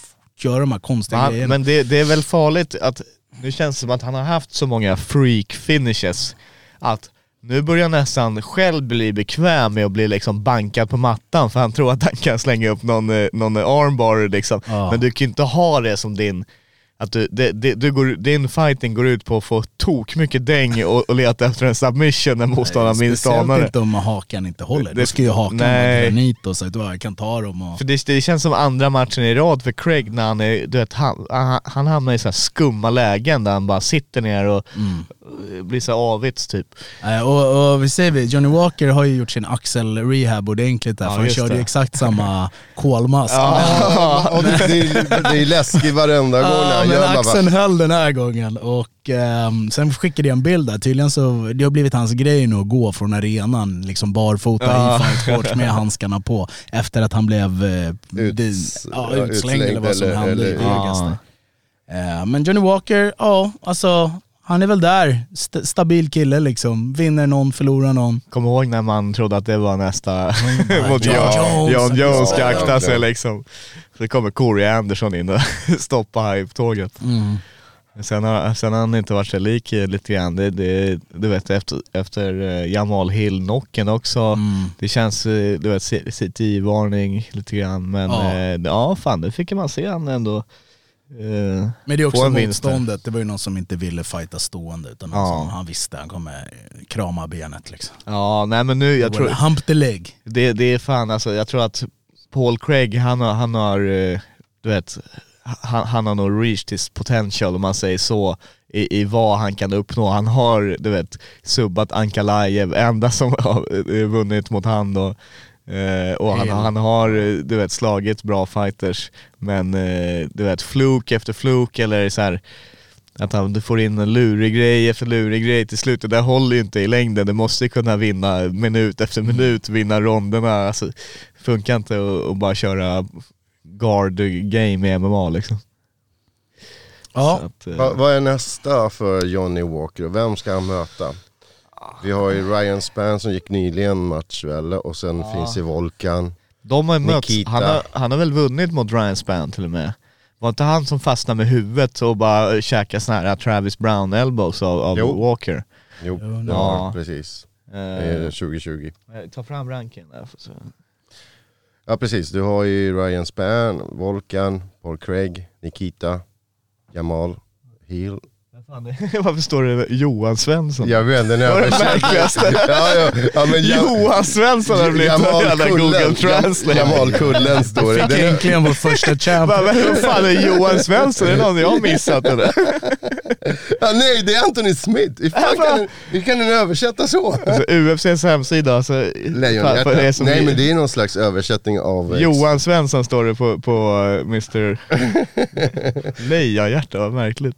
göra de här konstiga Han, grejerna. men det, det är väl farligt att, nu känns det som att han har haft så många freak finishes att nu börjar han nästan själv bli bekväm med att bli liksom bankad på mattan för han tror att han kan slänga upp någon, eh, någon armbar liksom. Ja. Men du kan ju inte ha det som din, att du, det, det, du går, din fighting går ut på att få tok mycket däng och, och leta efter en submission när motståndaren minst anar Speciellt det. inte om hakan inte håller. Det- Då ska ju hakan nej. vara granit och så att jag kan ta dem och... För det, det känns som andra matchen i rad för Craig när han är, du vet, han, han, han hamnar i så här skumma lägen där han bara sitter ner och Mm. blir så avits typ. Eh, och, och vi säger vi, Johnny Walker har ju gjort sin axel-rehab ordentligt där, Ja, för han körde ju exakt samma kolmask. Ja, och det, det, är- det är läskigt varenda gång när Ja, han men axeln höll den här gången och ehm, sen skickade jag en bild där, tydligen så, det har blivit hans grej nu att gå från arenan liksom barfota Ja. i fightshorts med handskarna på efter att han blev eh, Ut- det- ja, ja, utslängd eller vad som eller- hände eller-. Ja. Eh, men Johnny Walker, ja alltså han är väl där, St- stabil kille liksom, vinner någon, förlorar någon. Kom ihåg när man trodde att det var nästa mot John Jones. John Jones ska akta sig liksom. Så kommer Corey Anderson in och stoppar hype-tåget. Mm. Sen har, sen har han inte varit sig lik eh, lite grann. Det, det, du vet efter, efter eh, Jamal Hill-knocken också. Mm. Det känns, eh, du vet, CTI-varning lite grann. Men Ja. ja, ja fan det fick man se han ändå. Eh, Men det är också motståndet, det var ju någon som inte ville fighta stående utan Ja. som han visste han kommer krama benet liksom. ja nej men nu, jag tror, Hump the leg. det, det är fan alltså, jag tror att Paul Craig han har, han har eh, du vet, han, han har nog reached his potential om man säger så i, i vad han kan uppnå. Han har, du vet, subbat Ankalaev, enda som har eh, vunnit mot han då. Eh, och han, Hill. han har, eh, du vet, slagit bra fighters, men eh, du vet, fluk efter fluk eller så här att han, du får in en lurig grej efter lurig grej till slut, det där håller ju inte i längden. Du måste ju kunna vinna minut efter minut, vinna ronderna. Alltså, det funkar inte att, att bara köra guard game i MMA liksom. Ja, att, eh, vad, vad är nästa för Johnny Walker vem ska han möta? Vi har ju Ryan Spann som gick nyligen match väl och sen finns det Volkan. de har mötts, Nikita. han har, han har väl vunnit mot Ryan Spann till och med. Var inte han som fastnade med huvudet och bara käkade såna här Travis Brown elbows av, av Jo. Walker? Jo, det Ja. var det, precis. Är Eh, 2020. ta fram ranken där. Så. Ja precis, du har ju Ryan Spann, Volkan, Paul Craig, Nikita, Jamal, Hill. Varför står det Johan Svensson? Jag vet, den Det märkligaste. ja, ja, ja, men jag, Johan Svensson har blivit en jävla Google Translate. Jamal Kullen står det. Fick äntligen vår första champ. Vad vad fan är Johan Svensson? Är det någon jag har missat eller? Ja, nej, det är Anthony Smith. Hur, fan kan, hur kan den översätta så? Alltså, UFCs hemsida, alltså, Lejonhjärta. som Nej men det är någon slags översättning av... eh, Johan Svensson står det på, på uh, Mr... Lejonhjärta, vad märkligt.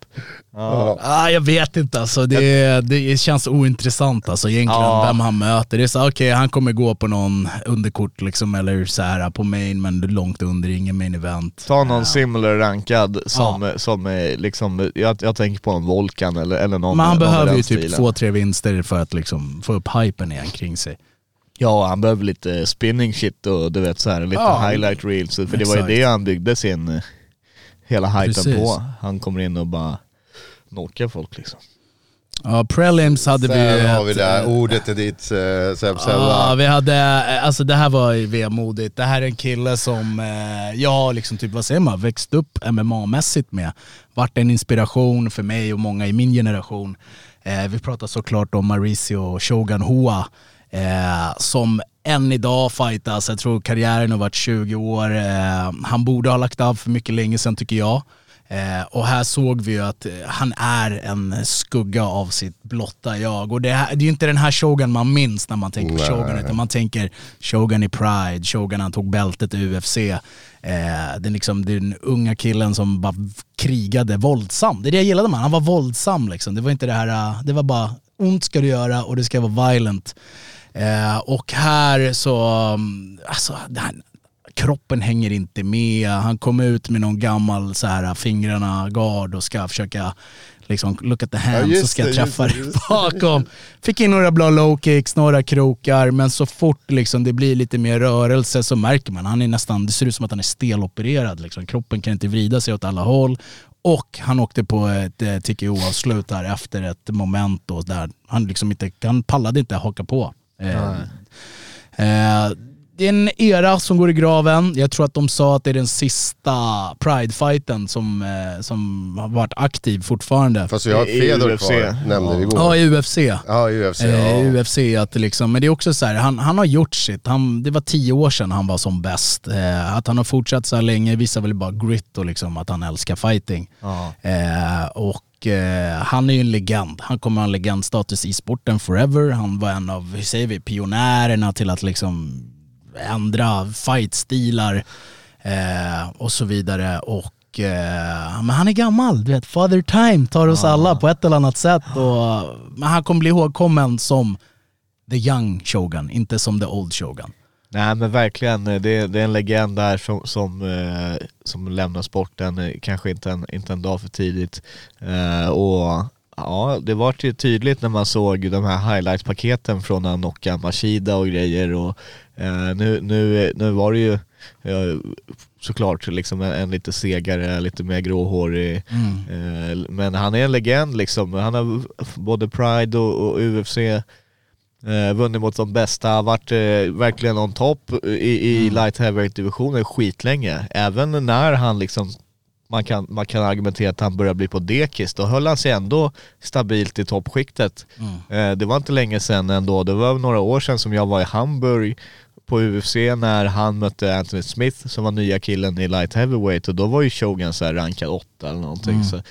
Ja. Ah, jag vet inte alltså, det, det känns ointressant alltså egentligen Ja. vem han möter. Det är så okej han kommer gå på någon underkort liksom eller så här på main men långt under, ingen main event. Ta någon similar rankad som, som är liksom, jag, jag tänker på en Volkan eller, eller någon Men han någon behöver ju typ två, tre vinster för att liksom få upp hypen igen kring sig. Ja, han behöver lite spinning shit och du vet så här, lite Ja. highlight reels. För det var ju det han byggde sin, eh, hela hypen Precis. på. Han kommer in och bara knockar folk liksom. Ja, prelims hade vi Sen har vi det här, eh, ordet är ditt, uh, Seb Ja, vi hade, alltså det här var ju vemodigt. Det här är en kille som eh, jag har liksom typ, vad säger man, växt upp MMA-mässigt med. Vart en inspiration för mig och många i min generation. Eh, vi pratar såklart om Mauricio Shogun Hoa eh, som än idag fightas. Jag tror karriären har varit 20 år. Eh, han borde ha lagt av för mycket länge sedan tycker jag. Eh, och här såg vi ju att eh, han är en skugga av sitt blotta jag. Och det, här, det är ju inte den här Shogun man minns när man tänker på Shogun, utan man tänker Shogun i Pride, Shogun han tog bältet i UFC. Eh, den, liksom, den unga killen som bara krigade våldsam. Det är det jag gillade med han var våldsam liksom. Det var inte det här, eh, det var bara ont ska du göra och det ska vara violent. Eh, och här så, mm, alltså, här, kroppen hänger inte med. Han kom ut med någon gammal så här fingrarna gard och ska försöka liksom look at the hands just så ska jag träffa det, just bakom. Fick in några bra low kicks, några krokar men så fort liksom det blir lite mer rörelse så märker man han är nästan, det ser ut som att han är stelopererad. Liksom. Kroppen kan inte vrida sig åt alla håll. Och han åkte på ett eh, TKO-avslut där efter ett moment då, där han, liksom inte, han pallade inte haka på. Eh, Eh, det är en era som går i graven. Jag tror att de sa att det är den sista Pride-fighten som, eh, som har varit aktiv fortfarande. Fast vi har I Fedor UFC. kvar, nämnde vi Ja, igår. i UFC. Ja, i UFC. Eh, Ja. UFC att liksom, men det är också så här, han, han har gjort sitt. Han, det var tio år sedan han var som bäst. Eh, att han har fortsatt så här länge visar väl bara grit och liksom att han älskar fighting. Ja. Eh, och eh, han är ju en legend. Han kommer ha en legendstatus i sporten forever. Han var en av, hur säger vi, pionjärerna till att liksom ändra fightstilar eh, och så vidare. Och eh, men han är gammal, du vet, father time tar oss alla på ett eller annat sätt. Och, men han kommer bli ihågkommen som the young shogun, inte som the old shogun. Nej men verkligen, eh, det, det är en legend där som, som, eh, som lämnar sporten, kanske inte en, inte en dag för tidigt. Och ja, det var ju tydligt när man såg de här highlight-paketen från knockade Mashida och grejer. Och, eh, nu, nu, nu var det ju eh, såklart liksom en, en lite segare, lite mer gråhårig. Eh, men han är en legend liksom. Han har både Pride och, och UFC Eh, vunnit mot de bästa, varit eh, verkligen on top i, i light heavyweight divisionen skitlänge. Även när han liksom, man kan, man kan argumentera att han börjar bli på dekis, då höll han sig ändå stabilt i toppskiktet. Eh, det var inte länge sedan ändå, det var några år sedan som jag var i Hamburg på UFC när han mötte Anthony Smith som var nya killen i light heavyweight och då var ju Shogun så rankad åtta eller någonting. Så,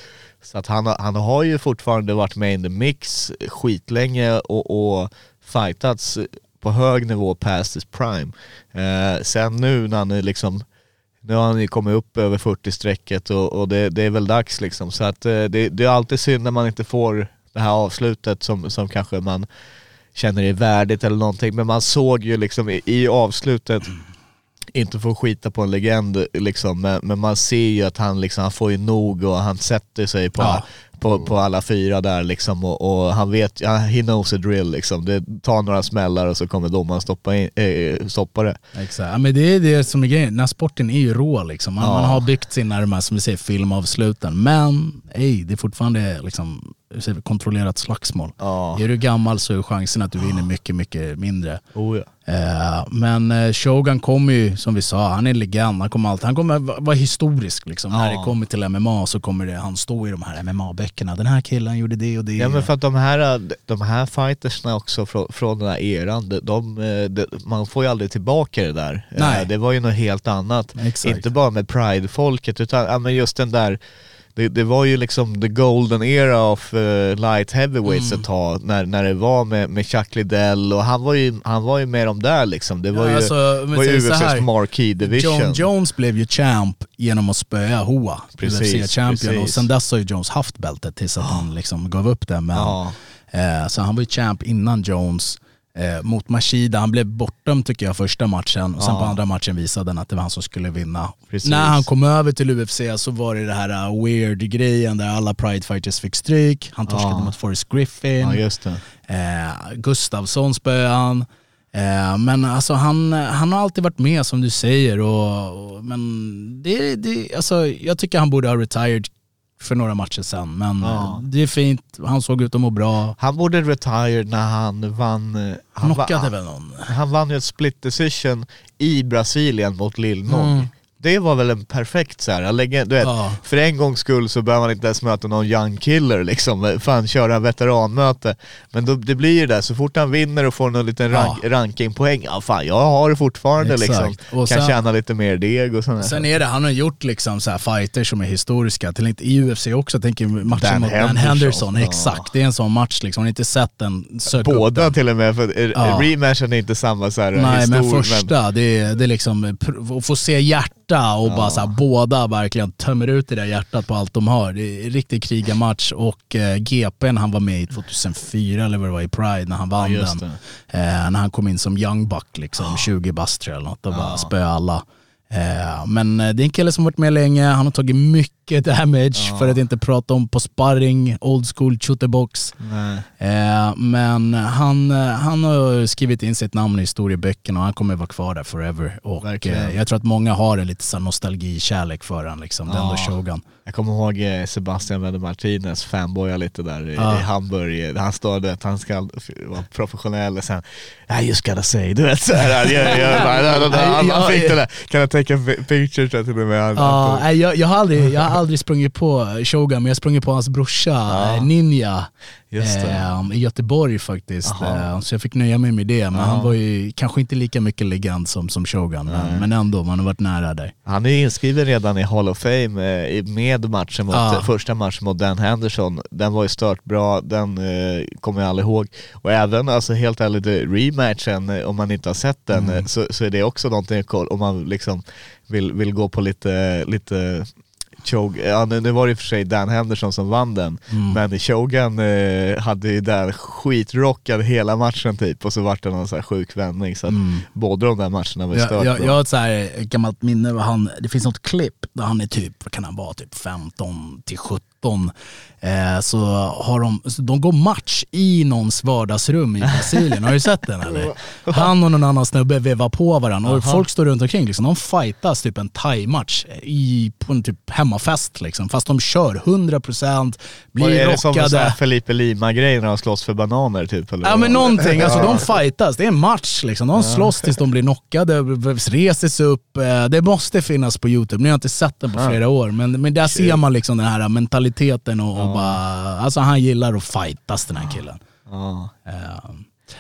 så att han, han har ju fortfarande varit med in the mix skitlänge och, och fightats på hög nivå past his prime. Eh, sen nu när han är liksom, nu har han ju kommit upp över 40-strecket och, och det, det är väl dags liksom. Så att eh, det, det är alltid synd när man inte får det här avslutet som, som kanske man känner är värdigt eller någonting. Men man såg ju liksom i, i avslutet, inte få skita på en legend liksom, men, men man ser ju att han liksom, han får ju nog och han sätter sig på, Ja. på, på alla fyra där liksom och, och han vet, ja, he knows a drill liksom. Det tar några smällar och så kommer domaren stoppa, in, eh, stoppa det. Exakt. Ja, men det är det som är grejen. Den här sporten är ju rå liksom. Man, Ja. man har byggt sina, de här, som vi säger, filmavsluten. Men ey, det är fortfarande liksom kontrollerat slagsmål. Ja. Är du gammal så är chansen att du vinner mycket, mycket mindre. Oh, ja. Eh, men eh, Shogun kommer ju, som vi sa, han är en legend. Han kommer, alltid, han kommer va- vara historisk liksom. När Ja. det kommer till MMA så kommer det, han stå i de här MMA-böckerna. Den här killen gjorde det och det. Ja men för att de här, de här fightersna också från, från den här eran, de, de, de, man får ju aldrig tillbaka det där. Nej. Eh, Det var ju något helt annat. Exakt. Inte bara med pride-folket utan ja, men just den där det, det var ju liksom the golden era of eh, light heavyweights Mm. ett tag när, när det var med, med Chuck Liddell och han var ju, han var ju med dem där liksom. Det var Ja, ju, alltså, var ju så här, UFCs marquee division. John Jones blev ju champ genom att spöa Hoa, Precis, UFC-champion. Och sen dess har ju Jones haft bältet tills att han liksom gav upp det. Men, Ja. eh, så han var ju champ innan Jones. Eh, mot Mashida, han blev bortdömd tycker jag första matchen och sen Ja. på andra matchen visade han att det var han som skulle vinna. Precis. När han kom över till UFC så var det det här uh, weird grejen där alla pride fighters fick stryk. Han torskade Ja. mot Forrest Griffin. ja. Eh, Gustavsson spöade han. Eh, men alltså han, han har alltid varit med som du säger. Och, och, men det, det, alltså, jag tycker han borde ha retired för några matcher sen. Men Ja. det är fint, han såg ut att må bra. Han borde retire när han vann... eh, Han Han, va- knockade väl någon? Han vann ju ett split decision i Brasilien mot Lil Nog. Mm. Det var väl en perfekt så här, lägga, du vet, Ja. för en gångs skull så behöver man inte ens möta någon young killer liksom, fan köra veteranmöte. Men då, det blir ju det, så fort han vinner och får någon liten rank, Ja. rankingpoäng, ja fan jag har det fortfarande Exakt. liksom. Och kan sen- tjäna lite mer deg och sådär. Sen är det, han har gjort liksom så här fighter som är historiska, till i UFC också, jag tänker matchen Dan mot Dan Henderson. Henderson, Ja. exakt. Det är en sån match liksom, har ni inte sett den, sök upp Båda den. till och med, för eh, Ja. rematchen är inte samma så här Nej histor, men första, det är, det är liksom att få se hjärta och bara så här, båda verkligen tömmer ut det där hjärtat på allt de har. Det är en riktig krigarmatch och eh, GPn han var med i 2004 eller vad det var i Pride när han vann just den. Eh, när han kom in som young buck liksom, 20 bast tror jag eller något och bara spöade alla. Eh, men eh, det är en kille som varit med länge, han har tagit mycket damage för att inte prata om på sparring, old school shooterbox. Nej. Eh, men han, han har skrivit in sitt namn i historieböckerna och han kommer vara kvar där forever. Och eh, jag tror att många har en lite så nostalgi-kärlek för honom. Liksom. Den Ja. då Shogun. Jag kommer ihåg eh, Sebastian Wende Martinez fanboya lite där i, Ja. i Hamburg. Han står där att han ska vara professionell och sen I just gotta say, du vet såhär. Han, fick det där, kan jag take a pi- picture till och med. Ja, jag, jag, har aldrig, jag har aldrig sprungit på Shogun, men jag sprungit på hans brorsa eh, Ninja eh, i Göteborg faktiskt. Jaha. Eh, så jag fick nöja mig med det. Men Ja. han var ju kanske inte lika mycket legend som, som Shogun, men, men ändå, man har varit nära där. han är inskriven redan i Hall of Fame eh, med matchen mot, Ja. första matchen mot Dan Henderson. Den var ju stört bra, den eh, kommer jag aldrig ihåg. Och även, alltså helt ärligt, rematchen, om man inte har sett den, Mm. så, så är det också någonting att kolla, om man liksom vill, vill gå på lite, lite Chogue, ja nu, var det i och för sig Dan Henderson som vann den, Mm. men Shogun eh, hade ju där skitrockad hela matchen typ och så vart det någon så här sjuk vändning så att båda de där matcherna var ju Jag, jag, jag har ett så här gammalt minne, han, det finns något klipp där han är typ, vad kan han vara, typ 15 till 17. Eh, så har de, så de går match i någons vardagsrum i Brasilien, har du sett den eller? Han och någon annan snubbe vevar på varandra och folk står runt omkring liksom, de fightas typ en thai-match i, på en typ hemmafest liksom. Fast de kör 100%, Och blir är det som en rockade. Felipe Lima-grej när de slåss för bananer typ? Eller? Ja men någonting, alltså de fightas, det är en match liksom. De slåss tills de blir knockade, reser sig upp. Eh, Det måste finnas på youtube, nu har jag inte sett den på flera år. Men, men där ser man liksom den här mentaliteten och, och bara, alltså han gillar att fightas den här killen. Ja. Eh,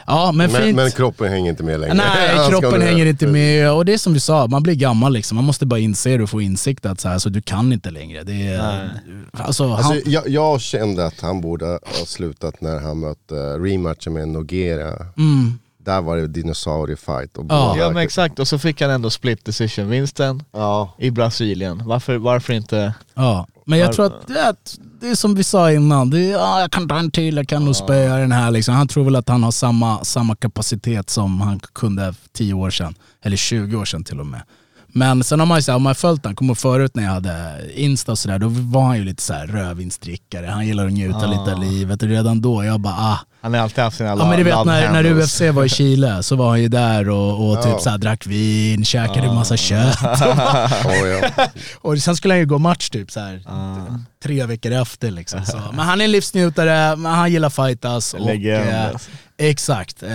Ja men Men, men kroppen hänger inte med längre. Nej, kroppen hänger inte med. Och det är som du sa, man blir gammal liksom. Man måste bara inse det och få insikt att så här, alltså, du kan inte längre. Det är, alltså, Alltså, han, jag, jag kände att han borde ha slutat när han mötte rematchen med Nogera. mm, Där var det dinosauriefight. Och Ja. ja men exakt, och så fick han ändå split decision-vinsten Ja. i Brasilien. Varför, varför inte? Ja, men jag tror att det är, det är som vi sa innan, det är, ja, jag kan ta en till, jag kan nog spöa den här. Liksom. Han tror väl att han har samma, samma kapacitet som han kunde för 10 år sedan, eller 20 år sedan till och med. Men sen har man ju så här, om man har följt han, kommer förut när jag hade Insta och sådär, då var han ju lite så här rödvinsdrickare, han gillar att njuta lite av livet och redan då, jag bara ah. Han har alltid haft sina Ja men du vet när, när. UFC var i Chile så var han ju där och, och typ så här, drack vin, käkade en massa kött. Oh, ja. och sen skulle han ju gå match typ så här, tre veckor efter liksom. Så. Men han är livsnjutare, men han gillar fightas. Och, Legend, eh, alltså. exakt. Eh,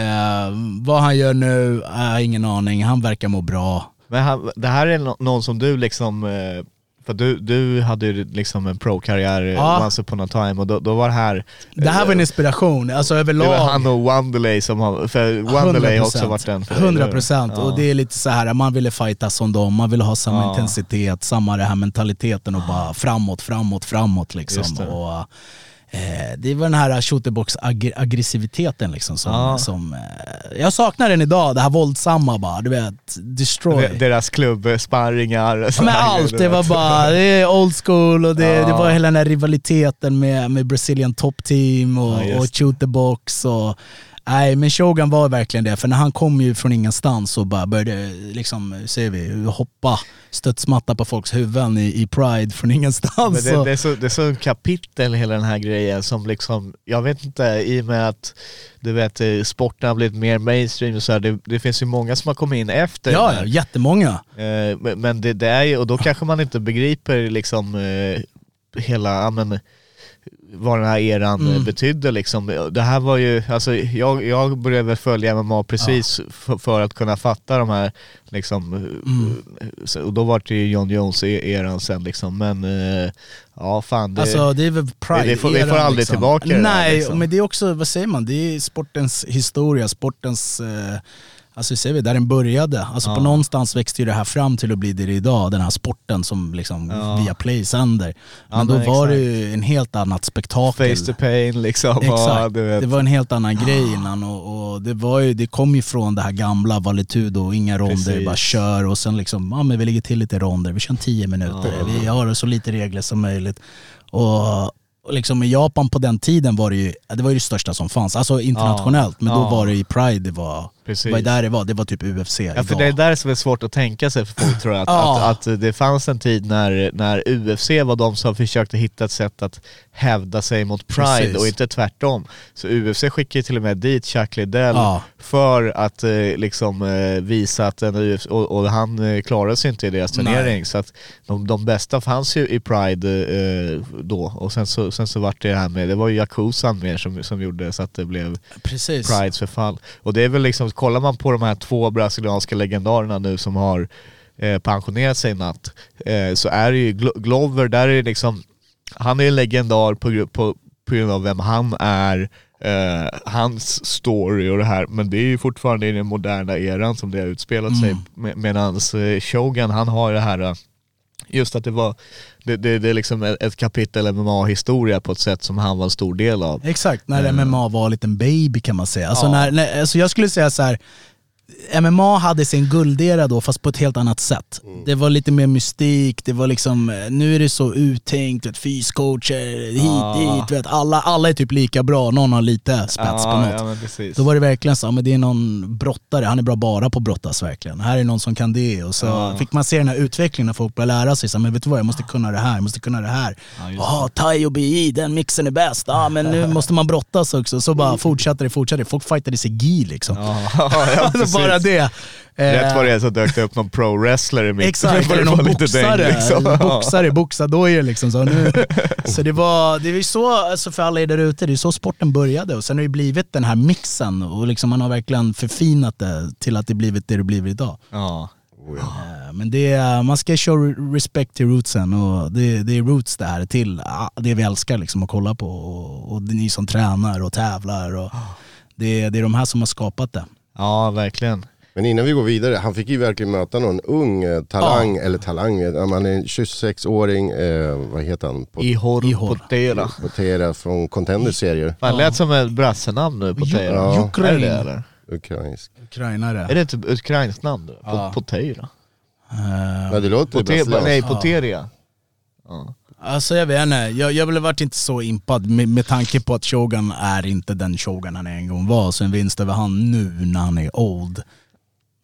vad han gör nu, har ingen aning. Han verkar må bra. Men han, det här är nå- någon som du liksom, eh, för du, du hade ju liksom en pro-karriär Ja. ja. once upon a time och då, då var det här Det här var en inspiration, alltså det överlag. var han och Wanderley som har, för Wanderley har också varit den för dig, 100 eller? procent. Ja. Och det är lite så här, man ville fighta som dem, man ville ha samma Ja. intensitet, samma det här mentaliteten och bara framåt, framåt, framåt liksom. Det. Och, eh, det var den här shooterbox-aggressiviteten liksom som, Ja. som eh, jag saknar den idag, det här våldsamma bara, du vet, destroy. De- Deras klubbsparringar. Men allt, det var bara det är old school och det, Ja. det var hela den här rivaliteten med, med Brazilian Top Team och, Ja, och Shoot the Box. Och, nej, men Shogun var verkligen det, för när han kom ju från ingenstans och bara började, liksom, ser vi, hoppa studsmatta på folks huvuden i, i Pride från ingenstans. Men det, det, är så, det är så en kapitel hela den här grejen som liksom, jag vet inte, i och med att du vet eh, sporten har blivit mer mainstream och så här, det, det finns ju många som har kommit in efter ja, ja, jättemånga. Eh, men- det, det är ju, och då kanske man inte begriper liksom eh, hela, men, vad den här eran Mm. eh, betydde liksom. Det här var ju, alltså jag, jag började väl följa MMA precis för, för att kunna fatta de här liksom, Mm. eh, så- och då var det ju John Jones-eran sen liksom, men eh, ja fan det, Alltså det är väl Pride det får- vi får aldrig tillbaka det där, Nej, liksom. men det är också, vad säger man, det är sportens historia, sportens, eh, alltså ser vi, där den började. Alltså på någonstans växte ju det här fram till att bli det idag, den här sporten som liksom Ja. via Play sänder. Men Ja, då men var det ju en helt annat spektakel. face to pain liksom. Ja, Exakt, det var en helt annan grej innan och, och det, var ju, det kom ju från det här gamla Valitudo, inga ronder, Precis. bara kör och sen liksom, ja men vi lägger till lite ronder, vi kör en 10 minuter, vi har så lite regler som möjligt. Och, och liksom i Japan på den tiden var det ju, det var ju det största som fanns, alltså internationellt, men då Ja. var det i Pride det var, Precis. det var där det var, det var typ UFC Ja för idag. det är där som är svårt att tänka sig för folk tror jag, att, Ja. att, att det fanns en tid när, när UFC var de som försökte hitta ett sätt att hävda sig mot Pride Precis. och inte tvärtom. Så UFC skickade till och med dit Chuck Liddell Ja. för att eh, liksom eh, visa att en UFC, och, och han eh, klarade sig inte i deras Nej. turnering så att de, de bästa fanns ju i Pride eh, då och sen så, sen så vart det här med, det var ju Yakuzan mer som, som gjorde så att det blev Precis. Prides förfall. Och det är väl liksom, kollar man på de här två brasilianska legendarerna nu som har eh, pensionerat sig i natt, eh, så är det ju Glo- Glover, där är det liksom, han är en legendar på, på, på grund av vem han är, eh, hans story och det här, men det är ju fortfarande i den moderna eran som det har utspelat sig. Med, Medan eh, Shogun, han har det här eh, Just att det var, det, det, det är liksom ett kapitel MMA-historia på ett sätt som han var en stor del av. Exakt, när Mm. MMA var en liten baby kan man säga. Alltså Ja. när, när, alltså jag skulle säga så här. MMA hade sin guldera då fast på ett helt annat sätt. Mm. Det var lite mer mystik, det var liksom, eh, nu är det så uttänkt, vet, fyscoacher, hit, Ja. dit, vet, alla, alla är typ lika bra, någon har lite spets på något. ja. Då var det verkligen så, men det är någon brottare, han är bra bara på brottas verkligen. Här är någon som kan det. Och så Ja. fick man se den här utvecklingen när folk började lära sig, så, men vet du vad, jag måste kunna det här, jag måste kunna det här. Jaha, thai och BI, den mixen är bäst. Ja, men nu måste man brottas också. Så bara fortsatte det, fortsatte det. Folk fightade sig gi liksom. Ja, ja. Bara det. Rätt Eh, vad det är så dök det upp någon pro-wrestler i mitten. Exakt, För eller någon boxare. däng, liksom. Boxare, boxadojor liksom. Så, nu. så det var, det är ju så, alltså för alla er där ute, det är så sporten började och sen har det ju blivit den här mixen och liksom man har verkligen förfinat det till att det blivit det det blivit idag. Ja. Eh, Men det är, man ska show respect till rootsen och det, det är roots det här till det vi älskar liksom att kolla på och, och det är ni som tränar och tävlar och det, det är de här som har skapat det. Ja, verkligen. Men innan vi går vidare, han fick ju verkligen möta någon ung eh, talang, eller talang, eh, han är en 26-åring, eh, vad heter han? På, Ihor, Ihor. Potera. Potera från Contender-serier. Fan, lät som ett brassenamn nu, Potera. Ja. Är det? Ukrainsk. Ukrainare. Är det inte ett ukrainskt namn? då? Ja. Po- Potera? Eh, Ja det låter brasilianskt. nej, Poteria. Ja. Alltså jag vet inte, jag, jag blev varit inte så impad med, med tanke på att Shogun är inte den Shogun han en gång var. Så en vinst över han nu när han är old.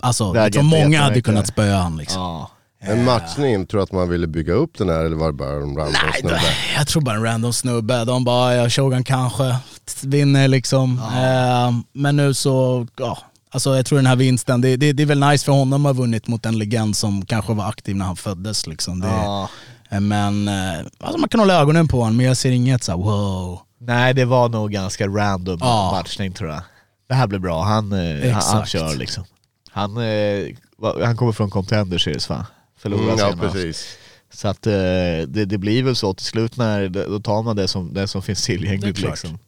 Alltså jag tror inte många hade kunnat spöa han liksom. Ja. En matchning, tror du att man ville bygga upp den här eller var det bara en random Nej, snubbe? jag tror bara en random snubbe. De bara, ja, Shogun kanske vinner liksom. Eh, men nu så, ja. Alltså jag tror den här vinsten, det, det, det är väl nice för honom att ha vunnit mot en legend som kanske var aktiv när han föddes. Liksom. Det, Ja. Eh, Men eh, alltså man kan hålla ögonen på honom, men jag ser inget så här, wow. Nej, det var nog ganska random Ja. matchning tror jag. Det här blir bra, han, eh, han, han kör liksom. Han, han kommer från Contender Series va? Förlorade Mm, ja, precis. Så att det, det blir väl så till slut när, då tar man det som, det som finns tillgängligt liksom.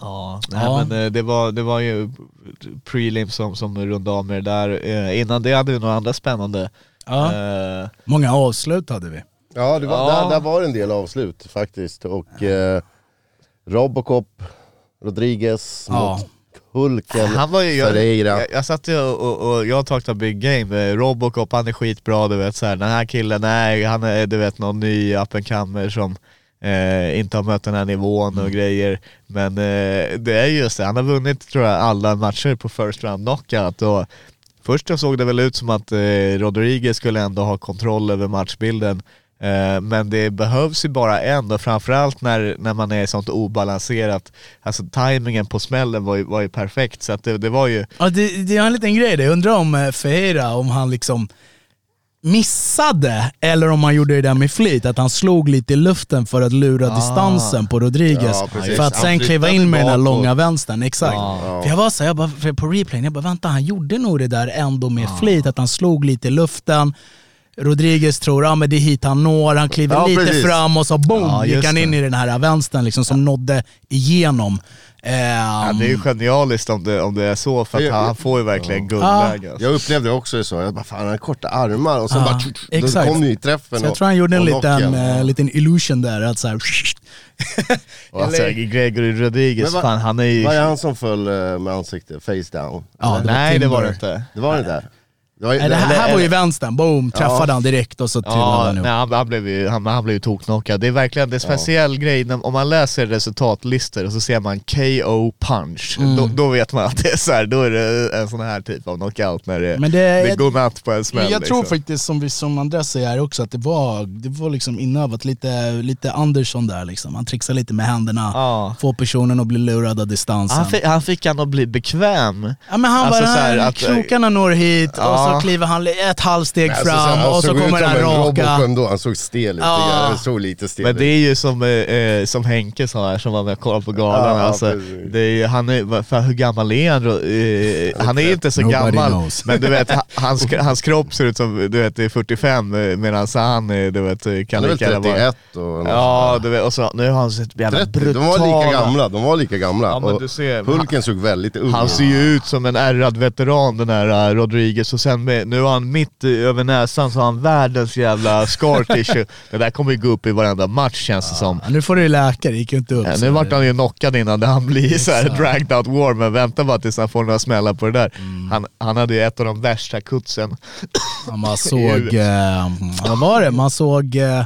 Ja, nej, Ja. men det var, det var ju prelim som, som rundade av med det där. Innan det hade vi några andra spännande. Ja. Eh, Många avslut hade vi. Ja, det var, Ja. Där, där var en del avslut faktiskt. Och eh, Robocop, Rodriguez Ja. mot Hulken, Han var ju, jag, Ferreira. jag, jag satt ju och, och, och jag talkade big game, Eh, Robocop han är skitbra du vet så här. den här killen, nej han är du vet någon ny up and comer som eh, inte har mött den här nivån och grejer. Men eh, det är just det, han har vunnit tror jag alla matcher på first round knockout och först jag såg det väl ut som att eh, Rodriguez skulle ändå ha kontroll över matchbilden. Eh, Men det behövs ju bara en och framförallt när, när man är sånt obalanserat. Alltså tajmingen på smällen var ju, var ju perfekt så att det, det var ju Ja, det, det är en liten grej där. Jag undrar om eh, Ferreira, om han liksom missade eller om han gjorde det där med flit, att han slog lite i luften för att lura distansen på Rodriguez. Ja, för att sen kliva in med den bakåt. långa vänstern. Exakt. För jag var så jag bara, på replayen, jag bara vänta han gjorde nog det där ändå med flit, att han slog lite i luften. Rodriguez tror att ah, men det är hit han når, han kliver Ja, lite precis. fram och så boom Ja, gick han in det. i den här vänstern liksom, som nådde igenom. Ehm, Ja, det är ju genialiskt om det, om det är så, för att Jag- han, får ju verkligen guldläge. alltså. Jag upplevde också så, jag bara fan han har korta armar och sen Ja, bara tsch, tsch, då exakt. kom ju träffen Så jag och- tror han gjorde en liten, eh, liten illusion där, att så här, Och alltså, Gregory Rodriguez, Men fan han är ju... Vad är han som föll eh, med ansiktet, face down? Ja, det var Nej det var det inte. Det var det där? Det, var, Nej, det här, här var ju vänstern, boom, träffade han direkt och så trillade Ja, han upp. nej, han, han blev ju han, han blev ju toknockad. Det är verkligen det är en speciell grej, när, om man läser resultatlistor och så ser man KO punch, Mm. då, då vet man att det är så här, då är det en sån här typ av knockout när det, Men det- det jag- går natt på en smäll. Jag tror liksom. faktiskt, som, vi, som Andreas säger också, att det var, det var liksom inövat, lite, lite Andersson där liksom. Han trixar lite med händerna, Ja. får personen att bli lurad av distansen. Han fick, han fick han att bli bekväm. Ja men han Alltså bara, så här här, att- krokarna når hit och Ja. så kliver han ett halvsteg Alltså, fram han och så såg ut kommer som den en raka. Robocop ändå, han såg stel ut. Ja. Han såg lite stel Men det är ju som, eh, eh, som Henke sa här som var med och kollade på galan, Ja, alltså, det är, han är, för hur gammal är han? Eh, han är inte så Nobody gammal, knows. men du vet ha- hans, hans kropp ser ut som du vet, det är 45 eh, medan han du vet, eh, kan Han lika gärna vara- 31 och Ja, du vet, och så, nu har han sett jävla 30, brutala... de var lika gamla, de var lika gamla. Ja, men du ser, Hulken såg väldigt ung Han ut. ser ju ut som en ärrad veteran den här Rodriguez och sen med, nu har han mitt över näsan så har han världens jävla scar tissue. det där kommer ju gå upp i varenda match känns det som. Ja, nu får du ju läka, det gick ju inte upp. Ja, nu vart han ju knockad innan det han blir så här dragged out war, men vänta bara tills han får några smällar på det där. Mm. Han, han hade ju ett av de värsta kutsen. Man såg, eh, vad var det? Man såg eh,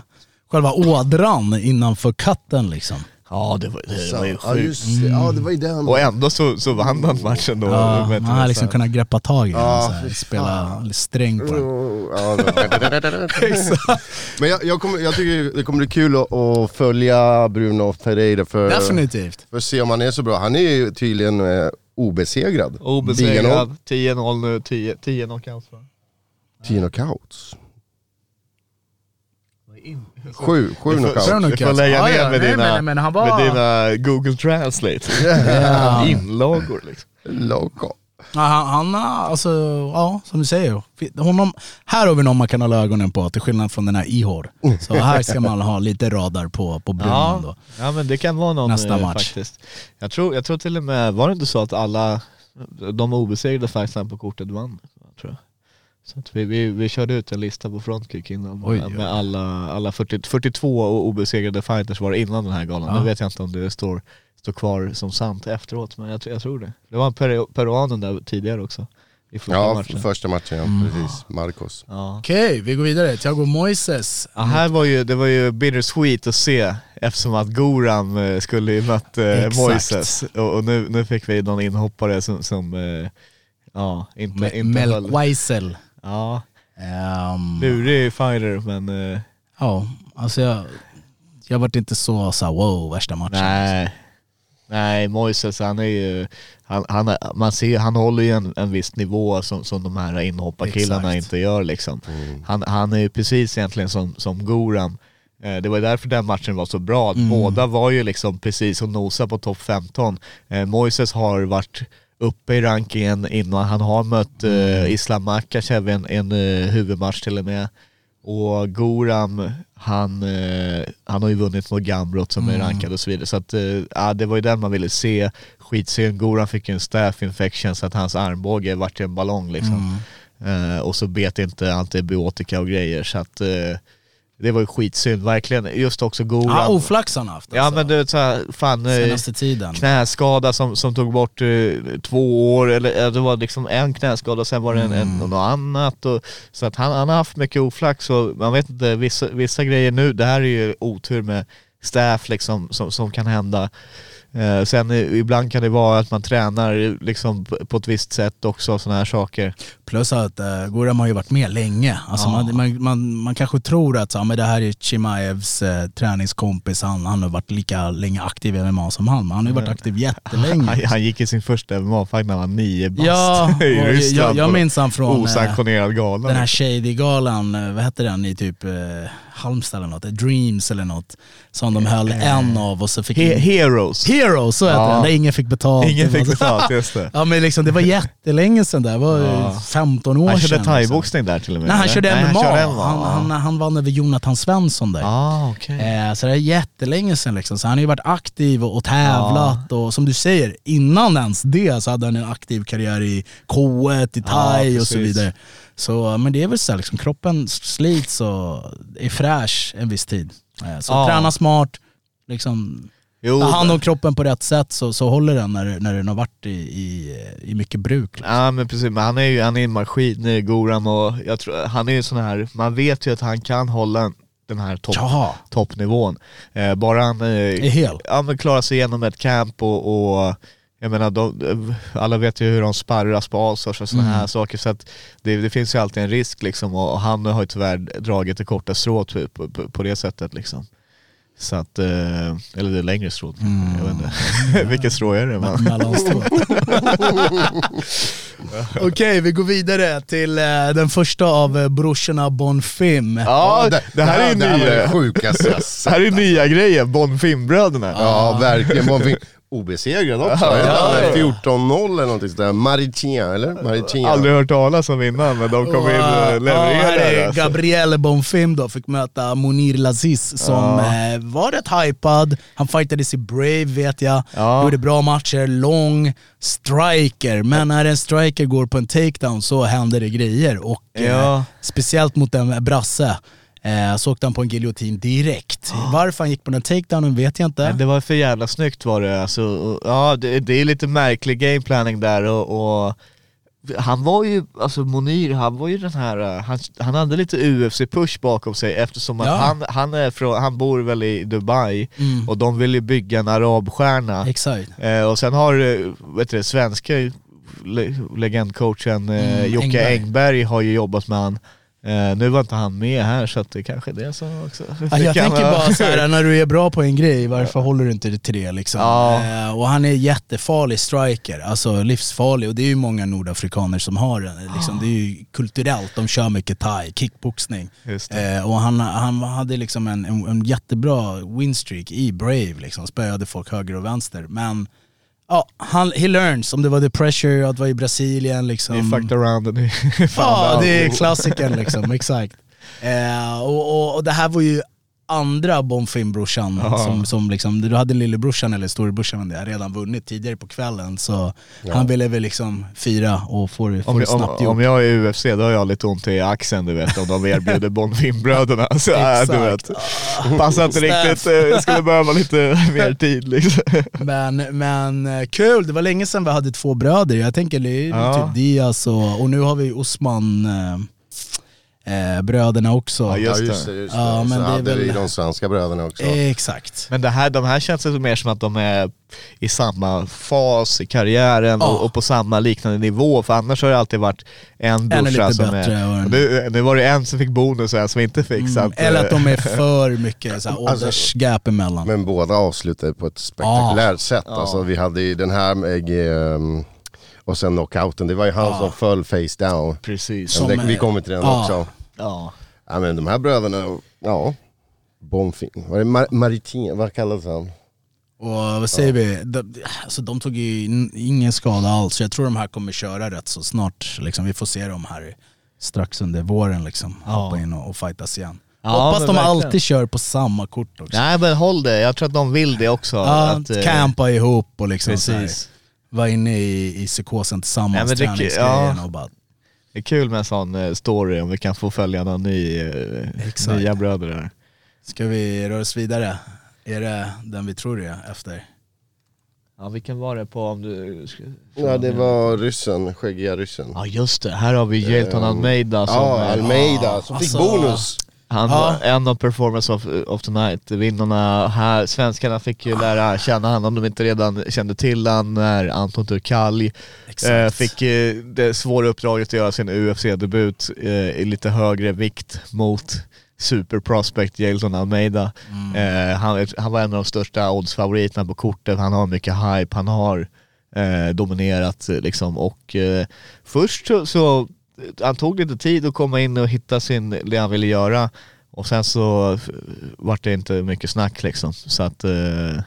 själva ådran innanför katten liksom. Ja det var, det var ju Ja, sjukt. just det. Ja, det var ju den. Och ändå så, så vann han matchen då. Ja, har så liksom kunnat greppa tag i den, Ja, så här, fy spela sträng på den. Ja, Men jag, jag, kommer, jag tycker det kommer bli kul att, att följa Bruno Ferreira för, Definitivt. för att se om han är så bra. Han är ju tydligen eh, obesegrad. 10-0. Obesegrad, 10-0 nu, 10, 10 knockouts va? 10 knockouts. Sju, sju Du får- knockouts. Du får lägga ner ja, med, nej, dina, men- men han var- med dina Google Translate. Ja. Inlagor liksom. Loco. Ja, han, han, har- alltså, ja som du säger. Honom, här har vi någon man kan hålla ögonen på, till skillnad från den här Ihor. Så här ska man ha lite radar på, på Bruno då. Ja, ja men det kan vara någon Nästa eh, match. faktiskt. Jag tror, jag tror till och med, var det inte så att alla de obesegrade fightsarna på kortet vann? Tror jag. Så att vi, vi, vi körde ut en lista på Frontkick innan Oj, med oj. alla, alla 40, 42 obesegrade fighters var innan den här galan. Ja. Nu vet jag inte om det står, står kvar som sant efteråt men jag, tror- jag tror det. Det var en peru, peruanen där tidigare också. I första Ja, matchen. första matchen ja, Mm. precis. Marcos. Ja. Okej, vi går vidare. Thiago Moises. Ja, här var ju, det var ju bittersweet att se eftersom att Goran eh, skulle ju mött eh. Moises och, och nu, nu fick vi någon inhoppare som, som eh, ja, inte, inte. Melk Weisel. Ja, Ehm, Lurig fighter men eh, ja, alltså jag, jag vart inte så, så här, wow, värsta matchen. nej. Nej, Moises han är ju, han, han, man ser, han håller ju en, en viss nivå som, som de här inhopparkillarna inte gör liksom. Han, han är ju precis egentligen som, som Goran. Eh, Det var därför den matchen var så bra, att båda var ju liksom precis och nosa på topp 15. Eh, Moises har varit uppe i rankingen innan, han har mött eh, Islam Makachev en, en eh, huvudmatch till och med. Och Goram, han, eh, han har ju vunnit mot Gamrot som är rankad och så vidare. Så att, eh, ja, det var ju den man ville se. Skitsynd, Goran fick ju en staph infection så att hans armbåge vart en ballong liksom. Eh, och så bet inte antibiotika och grejer så att eh, det var ju skitsynd, verkligen. Just också Goran. Ja, oflax han haft Ja alltså, men du vet såhär, fan eh, senaste tiden. knäskada som, som tog bort eh, två år, eller det var liksom en knäskada och sen var det en, en, Mm. något annat. Och, så att han, han har haft mycket oflax och man vet inte, vissa, vissa grejer nu, det här är ju otur med staff liksom som, som kan hända. Eh, sen eh, ibland kan det vara att man tränar liksom på, ett visst sätt också, sådana här saker. Plus att uh, Goram har ju varit med länge. Alltså man, man, man, man kanske tror att så, ja, men det här är Chimaevs eh, träningskompis, han, han har varit lika länge aktiv i MMA som han, men han har ju varit aktiv jättelänge. Han, han gick i sin första MMA-fight när han var nio bast Ja, i jag, Ryssland. jag på minns han från eh, Osanktionerad gala. den här Shady-galan, eh, vad hette den i typ eh, Halmstad eller något, eh, Dreams eller något, som de höll en av och så fick He- Heroes. Heroes, så heter Ja. den, där ingen fick betalt. Ingen fick så- betalt, just det. Ja men liksom det var jättelänge sedan där, det var Ja. 15 år Han sedan. körde liksom. thaiboxning där till och med? Nej han körde Nej, MMA, Han, han, körde MMA. han, han, vann över Jonathan Svensson där. Ah, okej. Eh, så det är jättelänge sedan liksom. Så han har ju varit aktiv och, och tävlat och som du säger, innan ens det så hade han en aktiv karriär i K1, i thai Ja, och så vidare. Så, men det är väl så här, liksom, kroppen slits och är fräsch en viss tid. Eh, så Ja. träna smart, liksom, Jo, ta hand om kroppen på rätt sätt så, så håller den när, när den har varit i, i, i mycket bruk. Liksom. Ja men precis, men han är ju han är en maskin i Goran och jag tror, han är ju sån här, man vet ju att han kan hålla den här topp, Ja, toppnivån. Eh, bara han eh, ja, men klarar sig igenom ett camp och, och jag menar, de, alla vet ju hur de sparras på Allstars och sådana Mm. här saker så att det, det finns ju alltid en risk liksom och, och han har ju tyvärr dragit det korta strået på, på, på, på det sättet liksom. Så att, eh, eller det längre strået, jag vet inte. Vilket strå är det? Man? Okej, vi går vidare till eh, den första av eh, brorsorna Bonfim. Ja, det, här är ju det här var det nya, sjukaste jag det sett. här är nya grejer, Bonfim-bröderna. Ja, verkligen. Bonfim. Obesegrad också. Ja, Ja, ja, ja. 14-0 eller någonting sådär. Maritien, eller? Maritien. Aldrig hört talas om innan men de kom in och Ja, levererade. här är alltså. Gabriel Bonfim då, fick möta Monir Laziz som eh, var rätt hypad. Han fightades i Brave vet jag, Ja. gjorde bra matcher, lång, striker. Men när en striker går på en takedown så händer det grejer. Och eh, Ja. speciellt mot en brasse. Eh, så åkte han på en giljotin direkt. Varför han gick på den takedownen vet jag inte. Men det var för jävla snyggt var det alltså. Ja det, det är lite märklig gameplanning där och, och han var ju, alltså Monir, han var ju den här, uh, han, han hade lite UFC-push bakom sig eftersom att Ja. han, han, är från, han bor väl i Dubai Mm. och de vill ju bygga en arabstjärna. Exakt. Eh, och sen har eh, vet du, svenska le legendcoachen eh, Mm, Jocke Engberg. Engberg. har ju jobbat med han. Eh, nu var inte han med här så att det kanske är det som också Ja, jag tänker vara- bara så här, när du är bra på en grej, varför håller du inte till det liksom? Ja. Eh, och han är jättefarlig striker, alltså livsfarlig. Och det är ju många nordafrikaner som har den. Liksom, det är ju kulturellt, de kör mycket thai, kickboxning. Det. Eh, och han, han hade liksom en, en, en jättebra winstreak i Brave, liksom. spöade folk höger och vänster. Men ja, han, he learns, om det var the pressure att vara i Brasilien. Liksom. Ni fucked around and found Ja, det är klassikern liksom, exakt. Eh, och, och, och det här var ju andra Bonfim-brorsan Ja. som, som liksom, du hade lillebrorsan eller storebrorsan det redan vunnit tidigare på kvällen så han ville väl liksom fira och få det, Om, snabbt om, om jag är i UFC då har jag lite ont i axeln du vet om de erbjuder Bonfim-bröderna. Så, äh, du vet. Passar inte riktigt, eh, jag skulle behöva lite mer tid liksom. Men, men eh, kul, det var länge sedan vi hade två bröder. Jag tänker det är Ja. typ Diaz och, och nu har vi Osman, eh, eh, bröderna också. Ja, Ja just det. det, just det. Ja, så men det är hade vi väl- de svenska bröderna också. Exakt. Men det här, de här känns det mer som att de är i samma fas i karriären Ja. och, och på samma liknande nivå, för annars har det alltid varit en brorsa som bättre är... Och nu, nu var det en som fick bonus och en som inte fick. så Mm. att, Eller att de eh, är för mycket så här, Alltså, åldersgap emellan. Men båda avslutade på ett spektakulärt sätt. Alltså, vi hade ju den här med, ehm, och sen knockouten, det var ju han som föll face down. Precis. Som- det, vi kommer till den ja. också. Ja. Ja men de här bröderna, ja. Bonfin, var det Mar- Maritin, vad kallades han? Och vad säger vi? De, alltså, de tog ju in- ingen skada alls, så jag tror de här kommer köra rätt så snart. Liksom. Vi får se dem här strax under våren liksom. Ja. Hoppa in och, och fightas igen. Ja, Hoppas de verkligen. alltid kör på samma kort också. Nej men håll det, jag tror att de vill det också. Ja, att, eh, campa ihop och liksom så här, Precis. Vara inne i, i psykosen tillsammans, Ja, men det- träningsgrejen ja. och bara Det är kul med en sån eh, story om vi kan få följa någon ny, eh, Exakt. nya bröder där. Ska vi röra oss vidare? Är det den vi tror det är efter? Ja vilken var det på om du... Ja det var ryssen, skäggiga ryssen. Ja just det, här har vi Jelton Almeida som Ja, Almeida som fick alltså- bonus. Han Ja. var en av performance of, of the night. Vinnarna här, svenskarna fick ju lära känna han om de inte redan kände till han när Anton Turkalj eh, fick eh, det svåra uppdraget att göra sin UFC-debut eh, i lite högre vikt mot super prospect Jelton Almeida. Eh, han, han var en av de största oddsfavoriterna på kortet, han har mycket hype, han har eh, dominerat liksom och eh, först så, så han tog lite tid att komma in och hitta sin, det han ville göra och sen så vart det inte mycket snack liksom. Så att eh,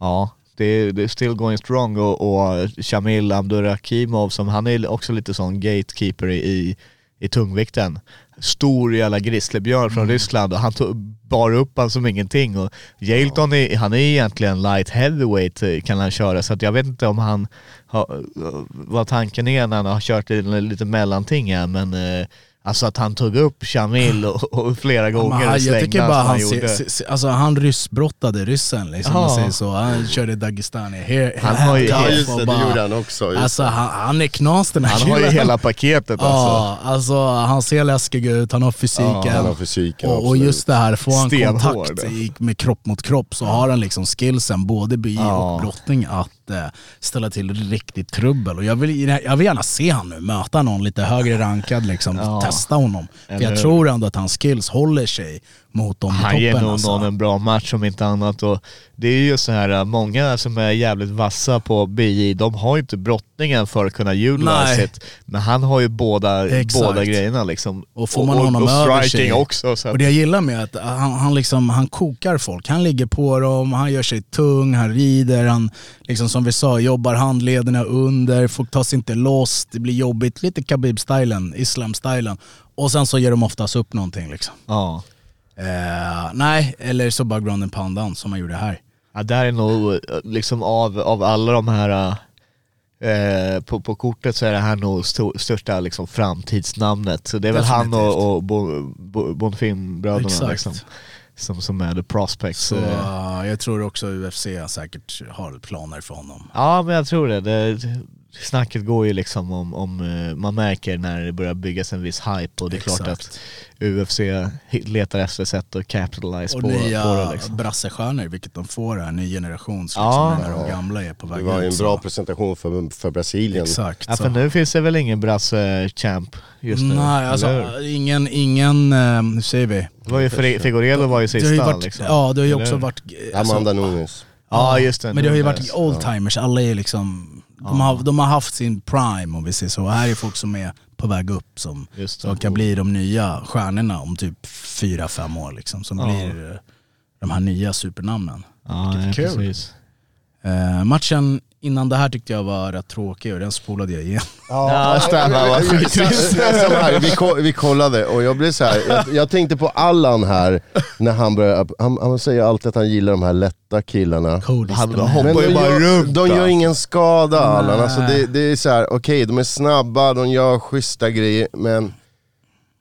ja, det är, det är still going strong och, och Shamil Abdurakimov som han är också lite sån gatekeeper i, i tungvikten. Stor jävla grizzlybjörn från Ryssland och han tog, bar upp han som ingenting och Jailton är, han är egentligen light heavyweight eh, kan han köra så att jag vet inte om han har, vad tanken är när han har kört i lite mellanting här men eh, alltså att han tog upp Shamil och, och flera gånger han, och jag slängde tycker han bara han, gjorde. se, se, se, alltså han ryssbrottade ryssen liksom, om man Ja. säger så. Han körde Dagestani. Here, Han har ju- Ja just och det, det bara- gjorde han också. Alltså han, han är knas den här Han har ju killen. hela paketet alltså. Ja, alltså han ser läskig ut, han har fysiken. Ja, han har fysiken, och, och just det här, får han Stenhård. kontakt i, med kropp mot kropp så har han liksom skillsen, både bi Ja. och brottning, att eh, ställa till riktigt trubbel. Och jag vill, jag vill gärna se han nu, möta någon lite högre rankad, liksom, Ja. testa honom. För jag tror ändå att hans skills håller sig mot dem Han ger nog alltså. någon en bra match om inte annat och det är ju så här, äh, många som är jävligt vassa på BJ, de har ju inte brottningen för att kunna utilize it. Men han har ju båda, Exakt. båda grejerna liksom. Och får man och, honom och över striking sig. också. Så Och det jag gillar med att han, han, liksom, han kokar folk, han ligger på dem, han gör sig tung, han rider, han liksom som vi sa jobbar handlederna under, folk tar sig inte loss, det blir jobbigt, lite Khabib-stylen, Islam-stylen. Och sen så ger de oftast upp någonting liksom. ja. Eh, nej, eller så bara ground and pound down som man gjorde här. ja, där är nog äh, liksom av, av alla de här Eh, på, på kortet så är det här nog sto- största liksom, framtidsnamnet. Så det är väl han Definitivt. och, och Bo- Bo- Bonfim-bröderna liksom, som, som är the prospects. Så eh. eh, jag tror också UFC säkert har planer för honom. Ja men jag tror det. det snacket går ju liksom om, om eh, man märker när det börjar byggas en viss hype och det är klart Exakt. att UFC letar efter sätt att capitalize Och på, nya på det liksom. brassestjärnor, vilket de får här, ny generation, liksom, Ja. när de gamla är på väg Det var ju en så- bra presentation för, för Brasilien. Exakt. Ja för nu finns det väl ingen brasse-champ just nu? Nej, alltså eller ingen, ingen, eh, hur säger vi? det var ju Figueredo var ju Det har ju sista varit, liksom. Ja, det har ju också varit... alltså, Amanda Nunes. Ja just det. Men det har ju varit oldtimers, alla är liksom, de, har, de har haft sin prime om vi säger så. Och här är folk som är på väg upp som, som kan bli de nya stjärnorna om typ fyra fem år liksom. Som Ja. blir eh, de här nya supernamnen. Ja, Vilket nej, kul. precis. Eh, matchen innan det här tyckte jag var rätt tråkig och den spolade jag igen. Ja, vi, ko- vi kollade och jag blev så här. Jag, jag tänkte på Allan här, när han börjar, han, han säger alltid att han gillar de här lätta killarna. Cody's Han hoppar Men ju de bara gör, runt. de gör då. ingen skada Allan. Alltså det, det är så här, okej de är snabba, de gör schyssta grejer, men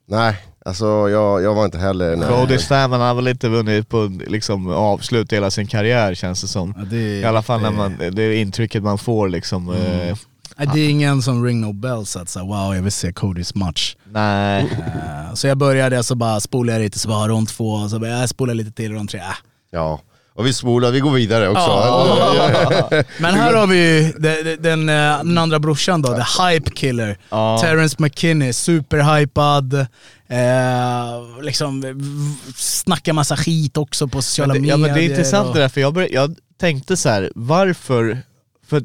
nej, alltså jag, jag var inte heller. Cody Staman har väl inte vunnit på liksom, avslut hela sin karriär känns det som. Ja, det- I alla fall när det- man, det är intrycket man får liksom. Mm. eh, Nej, Det är ingen som ring no bells att säga wow jag vill se Codys match. Nej. Eh, Så jag började så bara spolade jag lite, så bara rond två, så bara jag spolar lite till rond tre. Äh. Ja, och vi spolar, vi går vidare också. Men här har vi ju de- de- den, eh, den andra brorsan då, the hype killer. Ja. Terrence McKinney, superhypad. Eh, liksom snackar massa skit också på sociala det, medier. ja men det är intressant och- det där, för jag, började, jag tänkte så här, varför, för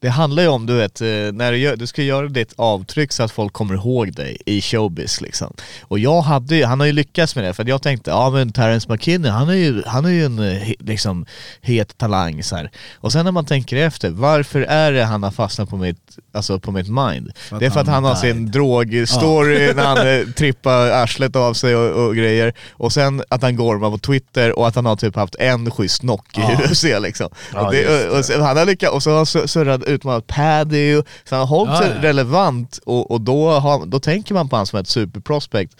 det- handlar ju om du vet, eh, när du, gör, du ska göra ditt avtryck så att folk kommer ihåg dig i showbiz liksom. Och jag hade ju, han har ju lyckats med det, för jag tänkte, ja men Terrence McKinney, han är ju, han är ju en eh, liksom het talang så här. Och sen när man tänker efter, varför är det han har fastnat på mitt, alltså på mitt mind? det är för att han han har sin drogstory när han eh, trippar arslet av sig och, och grejer. Och sen att han gormar på Twitter och att han har typ haft en schysst knock i UFC liksom. Ja, och, det, och, och han har lyckats, och så har han sur- surrat utmanat Paddy, så han har hållit Ja, sig ja. relevant och, och då, har, då tänker man på honom som ett superprospect.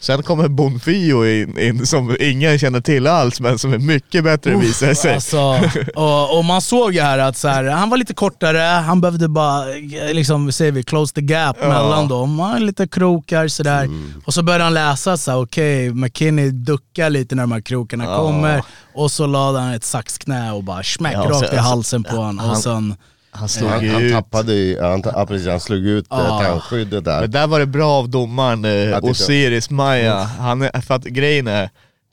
Sen kommer Bonfio in, in som ingen känner till alls men som är mycket bättre visar det sig. Alltså, och, och man såg ju här att så här, han var lite kortare, han behövde bara, liksom, säger vi, close the gap mellan dem. Han lite krokar sådär. Mm. Och så började han läsa så okej, McKinney duckar lite när de här krokarna Ja. kommer. Och så lade han ett saxknä och bara smäck Ja, rakt i halsen på honom. Och sen, Han slog Han, han ut. tappade ju, han, ja, precis, han slog ut Ja. ja. tandskyddet där. Men där var det bra av domaren eh, Att det- Osiris Maya. Han är, för att grejen är,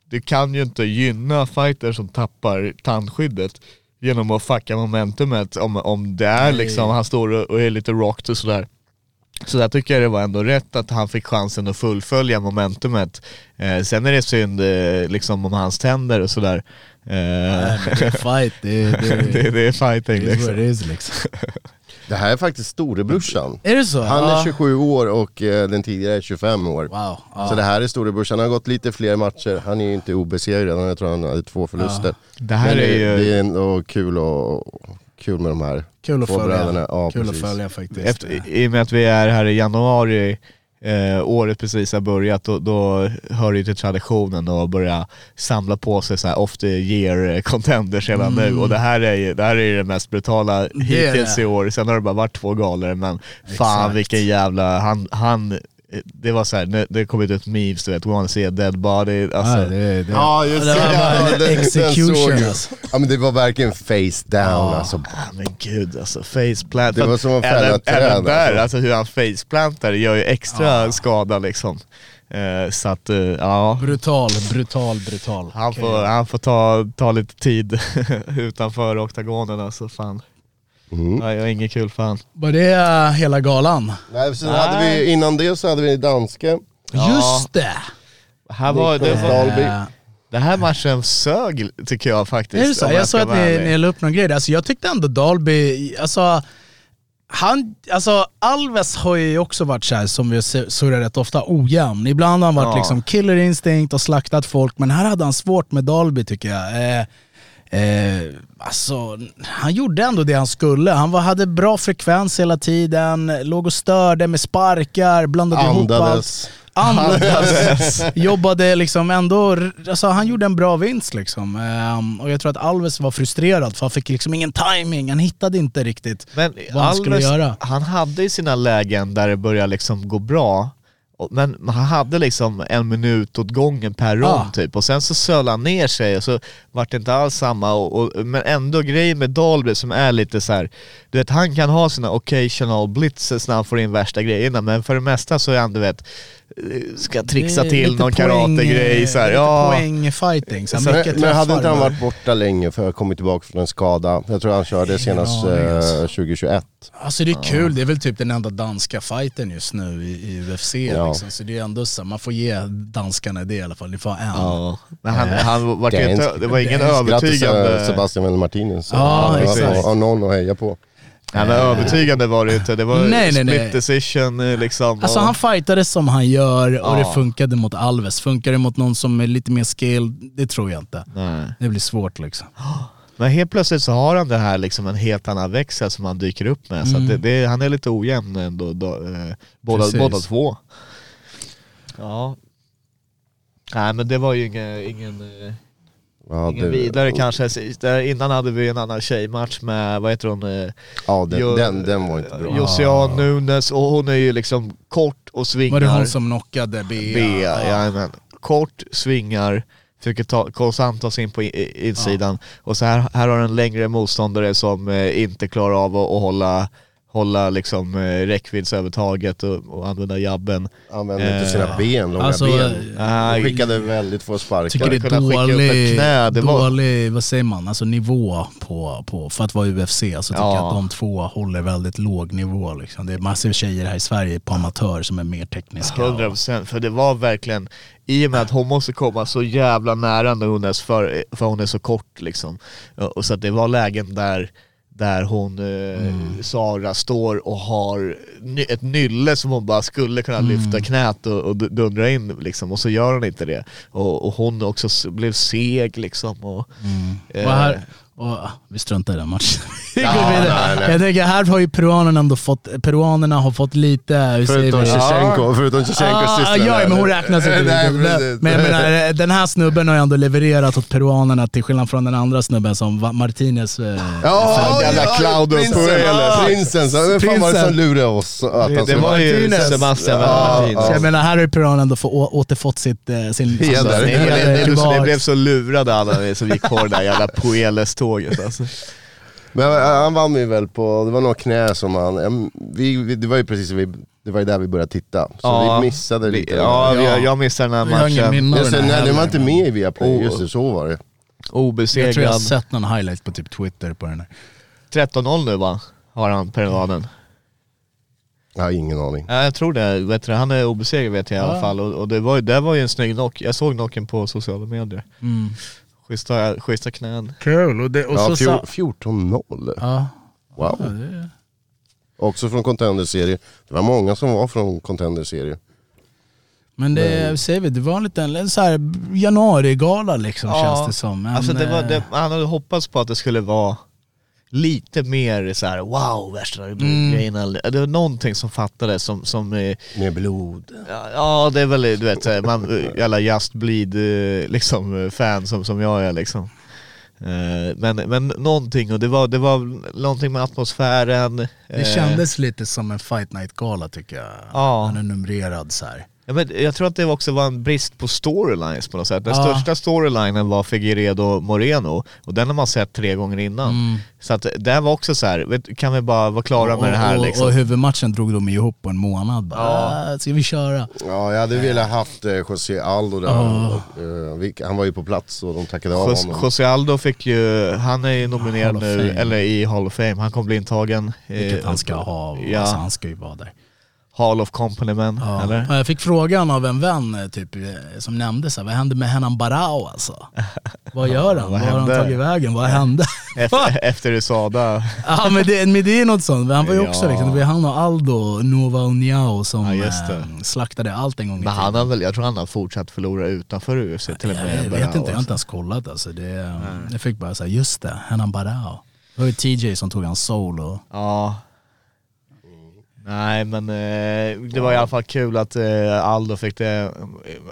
du kan ju inte gynna fighters som tappar tandskyddet genom att fucka momentumet om, om det är liksom, han står och, och är lite rocked och sådär. Så där tycker jag det var ändå rätt att han fick chansen att fullfölja momentumet. Eh, sen är det synd eh, liksom om hans tänder och sådär. Eh, nej, det är fight, det, det, det, det är fighting det är liksom. liksom. Det här är faktiskt storebrorsan. Är det så? Han är Ja. 27 år och eh, den tidigare är 25 år. Wow. Ja. Så det här är storebrorsan, han har gått lite fler matcher. Han är ju inte obesegrad, jag tror han hade två förluster. Det här Men är ju... det är ändå kul, och, kul med de här. Kul att två följa. bröderna. Ja, Kul precis. att följa faktiskt. Efter, I och med att vi är här i januari, eh, året precis har börjat, då, då hör det till traditionen att börja samla på sig så här off the year contenders redan nu. Och det här är ju det, här är det mest brutala är hittills det. i år. Sen har det bara varit två galor, men fan Exakt. vilken jävla, han, han det var så här, nu- det kom ut ett memes du vet, we wanna see a dead body. Alltså, Ja, det, det. Ja just det. var bara den- den execution jag. alltså. Ja men det var verkligen face down alltså. Ah, men gud alltså, faceplant. Det var som att fälla träd, även där, alltså. alltså. hur han faceplantar gör ju extra skada liksom. Eh, så att, eh, ja. Brutal, brutal, brutal. Han Okej. får, han får ta, ta lite tid utanför oktagonen alltså fan. Mm. Ja, jag är ingen kul fan. Var det eh, hela galan? Nej, så hade vi, innan det så hade vi danske. Ja. Just det! Här var, det, var, det här matchen sög tycker jag faktiskt. är det så? Jag ska såg att ni, ni la upp någon grej. Alltså, jag tyckte ändå Dalby, alltså, han, alltså Alves har ju också varit så här, som vi sur- surrar rätt ofta, ojämn. Ibland har han varit Ja. liksom killer instinct och slaktat folk, men här hade han svårt med Dalby tycker jag. Eh, Eh, alltså, han gjorde ändå det han skulle. Han var, hade bra frekvens hela tiden, låg och störde med sparkar, blandade ihop allt. Andades. Andades. jobbade liksom ändå, alltså han gjorde en bra vinst liksom. Ehm, och jag tror att Alves var frustrerad för han fick liksom ingen timing. han hittade inte riktigt Men vad han skulle Alves, göra. han hade ju sina lägen där det började liksom gå bra. Men han hade liksom en minut åt gången per rond Ja. typ. Och sen så söl han ner sig och så vart det inte alls samma. Och, och, men ändå grejen med Dahlby som är lite så här. du vet han kan ha sina occasional blitzes när han får in värsta grejerna. Men för det mesta så är han du vet, eh, ska trixa till lite någon karategrej så här. lite Ja. poängfighting. Så Men, men hade inte han varit borta länge för att kommit tillbaka från en skada? Jag tror han körde senast aning, eh, alltså. 2021. Alltså det är kul, det är väl typ den enda danska fighten just nu i, i UFC Ja. Liksom. Så det är ändå så, man får ge danskarna det i alla fall, ni får ha en. Ja. Men han, han var Dansk. inte, det var ingen Grattis övertygande... eh, Sebastian Martinez. Ja, exakt. Och, och någon att heja på. Nej men övertygande var det inte, det var Nej, nej, split nej. decision eh, liksom. Alltså han fightade som han gör och Ja. det funkade mot Alves. Funkar det mot någon som är lite mer skill, det tror jag inte. Nej. Det blir svårt liksom. Men helt plötsligt så har han det här liksom en helt annan växel som han dyker upp med. Så att det, det, han är lite ojämn ändå, då, eh, båda, båda två. Ja. Nej men det var ju ingen... ingen eh, Ja, Ingen det- vidare kanske. Där Innan hade vi en annan tjejmatch med, vad heter hon? eh, Ja, den, Jo- den, den var inte bra. Josiane Nunes och hon är ju liksom kort och svingar. Var det hon som knockade Bea? Bea, jajamän. Kort, svingar, försöker ta, sig in på insidan. Och så här, här har en längre motståndare som eh, inte klarar av att, att hålla, hålla liksom, eh, räckviddsövertaget och, och använda jabben. Använde inte sina Eh, ben, långa Alltså, ben. Nej. De skickade väldigt få sparkar. tycker det är dålig, knä, det var- dålig vad säger man, alltså nivå på, på, för att vara UFC så tycker Ja. jag att de två håller väldigt låg nivå. Liksom. Det är massor av tjejer här i Sverige på amatör som är mer tekniska. 100% procent, för det var verkligen, i och med att hon måste komma så jävla nära Nunes för, för hon är så kort liksom. Och och så att det var lägen där, där hon, eh, Sara, står och har ett nylle som hon bara skulle kunna lyfta knät och, och dundra in liksom, och så gör hon inte det. Och, och hon också blev seg liksom. Och, eh, Och här, och, ah, vi struntar i den matchen. Ja, nej, nej. Jag tänker här har ju peruanerna ändå fått, peruanerna har fått lite, hur Förutom? Shevchenko, förutom Shevchenkos Ah, syster. ja, men hon räknas inte. Nej, precis. men jag menar, den här snubben har ju ändå levererat åt peruanerna till skillnad från den andra snubben som Martinez. eh, Ja, Jävla ja, Claudio prinsen, Puelles. Prinsen, vem fan var det som lurade oss? Att det, det var ju Martinez. Sebastian Ja, Martinez. Så jag menar, här har ju peruanerna ändå få, återfått sitt, eh, sin... Heder. Alltså, ni, heder blev, så, lurade alla som gick på det där jävla Puelles-tåget alltså. Men äh, han vann ju väl på, det var några knä som han, vi, vi, det var ju precis, vi, det var ju där vi började titta. Så Ja, vi missade Vi- lite. Ja, Ja. Jag, jag missade den här matchen. Just det, nej, den var inte med i Viaplay, Oh. just det, så var det. Jag tror jag har Obesegrad. sett någon highlight på typ Twitter på den här. 13-0 nu va? Har han peruanen. Jag har ingen aning. Ja, jag tror det. Vet du, han är obesegrad vet jag i alla Ja. fall. Och, och det, var, ju- det var ju en snygg knock. Jag såg knocken på sociala medier. Mm. Schyssta, schyssta knän. Kul, och, det, och Ja, så fjor, sa... 14-0. Ja. Wow. Ja, det- Också från Contender-serie. Det var många som var från Contender-serie. Men det, säger vi, det var en liten en så här januari-gala liksom Ja, känns det som. Men, alltså det var, eh, det, han hade hoppats på att det skulle vara lite mer så här: wow, värsta Mm. grejerna. Det var någonting som fattades som, som eh, Med blod. Ja, Ja det är väl, du vet, man, jävla Just Bleed eh, liksom, fan som, som jag är liksom. Eh, Men, men någonting, och det var, det var någonting med atmosfären. det kändes lite som en fight night-gala tycker jag. Ja. Han är numrerad så här. Ja, men jag tror att det också var en brist på storylines på något sätt. Den Ja. största storylinen var Figueredo Moreno och den har man sett tre gånger innan. Mm. Så att det var också så här, vet, kan vi bara vara klara med det här och, liksom? och huvudmatchen drog de ihop på en månad. Bara, Ja. "Ah, Ska vi köra? Ja, jag hade velat haft eh, José Aldo där. Eh, vi- Han var ju på plats och de tackade av honom. José Aldo fick ju, han är ju nominerad nu, eller i Hall of Fame, han kommer bli intagen. Vilket eh, han ska ha. Ja. Alltså, han ska ju vara där. Hall of Company-men, Ja. eller? Ja, Jag fick frågan av en vän eh, typ, eh, som nämnde så här, vad hände med Henan Barao alltså? Vad gör han? Vad Vad har han hände? tagit vägen? Vad hände? Efter, efter USADA. ja men det, men det är något sånt, han var ju också Ja. liksom, det var han och Aldo Nova Uniao som Ja, just det. eh, slaktade allt en gång i Men han har väl, jag tror han har fortsatt förlora utanför UFC till och med. Jag Barao, vet inte, jag har inte alltså. ens kollat alltså. Det, jag fick bara säga just det, Henan Barao. Det var ju TJ som tog hans soul och... Ja. Nej men eh, det var i alla fall kul att eh, Aldo fick det.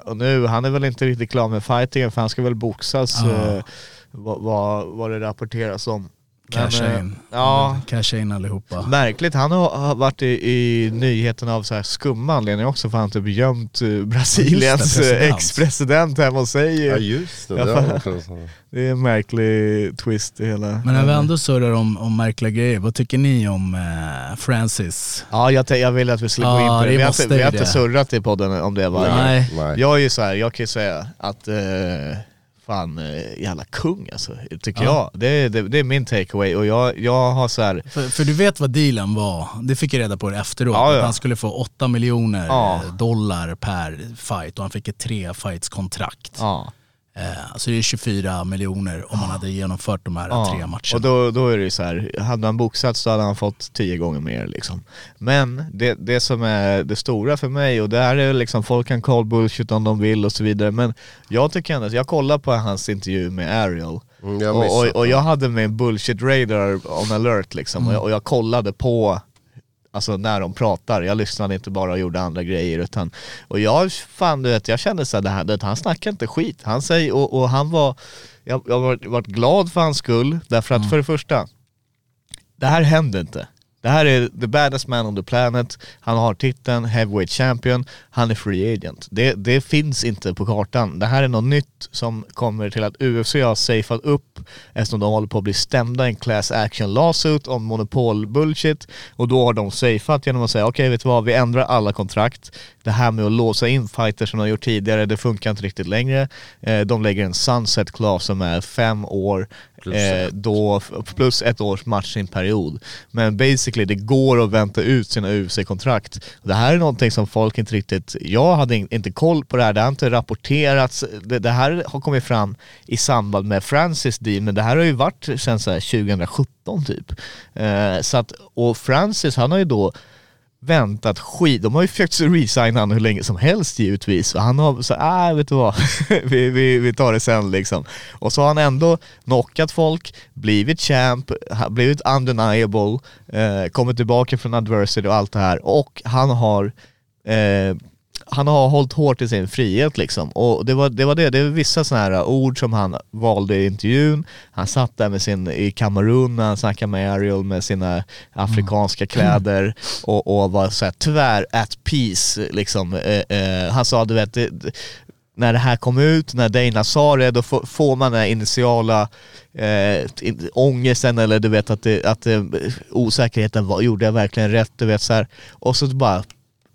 Och nu, han är väl inte riktigt klar med fightingen för han ska väl boxas Ja. eh, vad, vad, vad det rapporteras om. Casha eh, in. Ja, Casha in allihopa. Märkligt, han har, varit i, i nyheterna av så här skumma anledningar också för han har typ gömt eh, Brasiliens Ja, det, eh, president. ex-president hemma hos sig. Ja just det, Ja, det så. Det är en märklig twist i hela. Men när vi ändå surrar om, om märkliga grejer, vad tycker ni om eh, Francis? Ja, jag, jag vill att vi skulle gå in Ja, på det. det Vi har, måste inte, vi har vi inte det. surrat i podden om det varje Nej. Nej. Jag är ju så här, jag kan ju säga att eh, fan, eh, jävla kung alltså, tycker Ja. jag. Det, är- det, det är min takeaway och jag, jag har så här, För, för du vet vad dealen var, det fick jag reda på efteråt, Ja, ja. att han skulle få 8 miljoner eh, dollar per fight och han fick ett tre fights kontrakt. ja. Eh, så det är 24 miljoner om man hade genomfört de här tre matcherna. Och då, då är det ju så här, hade han boxat så hade han fått tio gånger mer liksom. Men det, det som är det stora för mig, och det här är liksom, folk kan call bullshit om de vill och så vidare, men jag tycker ändå, jag kollar på hans intervju med Ariel, Mm, jag och, och, och jag hade min bullshit radar on alert liksom, Mm. och, jag, och jag kollade på Alltså när de pratar, jag lyssnade inte bara och gjorde andra grejer utan Och jag, fan du vet, jag kände såhär, det här, det, han snackar inte skit, han säger, och, och han var Jag, har varit, glad för hans skull, därför att för det första Det här händer inte det här är the baddest man on the planet, han har titeln heavyweight champion, han är free agent. Det, det finns inte på kartan. Det här är något nytt som kommer till att UFC har safeat upp eftersom de håller på att bli stämda i en class action lawsuit om monopol bullshit och då har de safeat genom att säga okej vet du vad, vi ändrar alla kontrakt. Det här med att låsa in fighters som de har gjort tidigare, det funkar inte riktigt längre. Eh, de lägger en sunset clause som är fem år Plus eh, då, plus ett års matchingperiod. Men basically, det går att vänta ut sina UFC-kontrakt. Det här är någonting som folk inte riktigt, jag hade in- inte koll på det här, det har inte rapporterats, det, det här har kommit fram i samband med Francis deal, men det här har ju varit sen 2017 typ. Eh, så att, och Francis han har ju då väntat skit, de har ju försökt resigna honom hur länge som helst givetvis. Och han har så nej vet du vad, vi, vi, vi tar det sen liksom. Och så har han ändå knockat folk, blivit champ, blivit undeniable, eh, kommit tillbaka från adversity och allt det här. Och han har eh, han har hållit hårt i sin frihet liksom. Och det var det, var det. det var vissa sådana här ord som han valde i intervjun. Han satt där med sin, i Kamerun när han snackade med Ariel med sina afrikanska kläder och, och var såhär tvär at peace liksom. Eh, eh, han sa du vet, det, när det här kom ut, när Dana sa det, då får, man den här initiala eh, ångesten eller du vet att, det, att det, osäkerheten var, gjorde jag verkligen rätt? Du vet så här. Och så bara,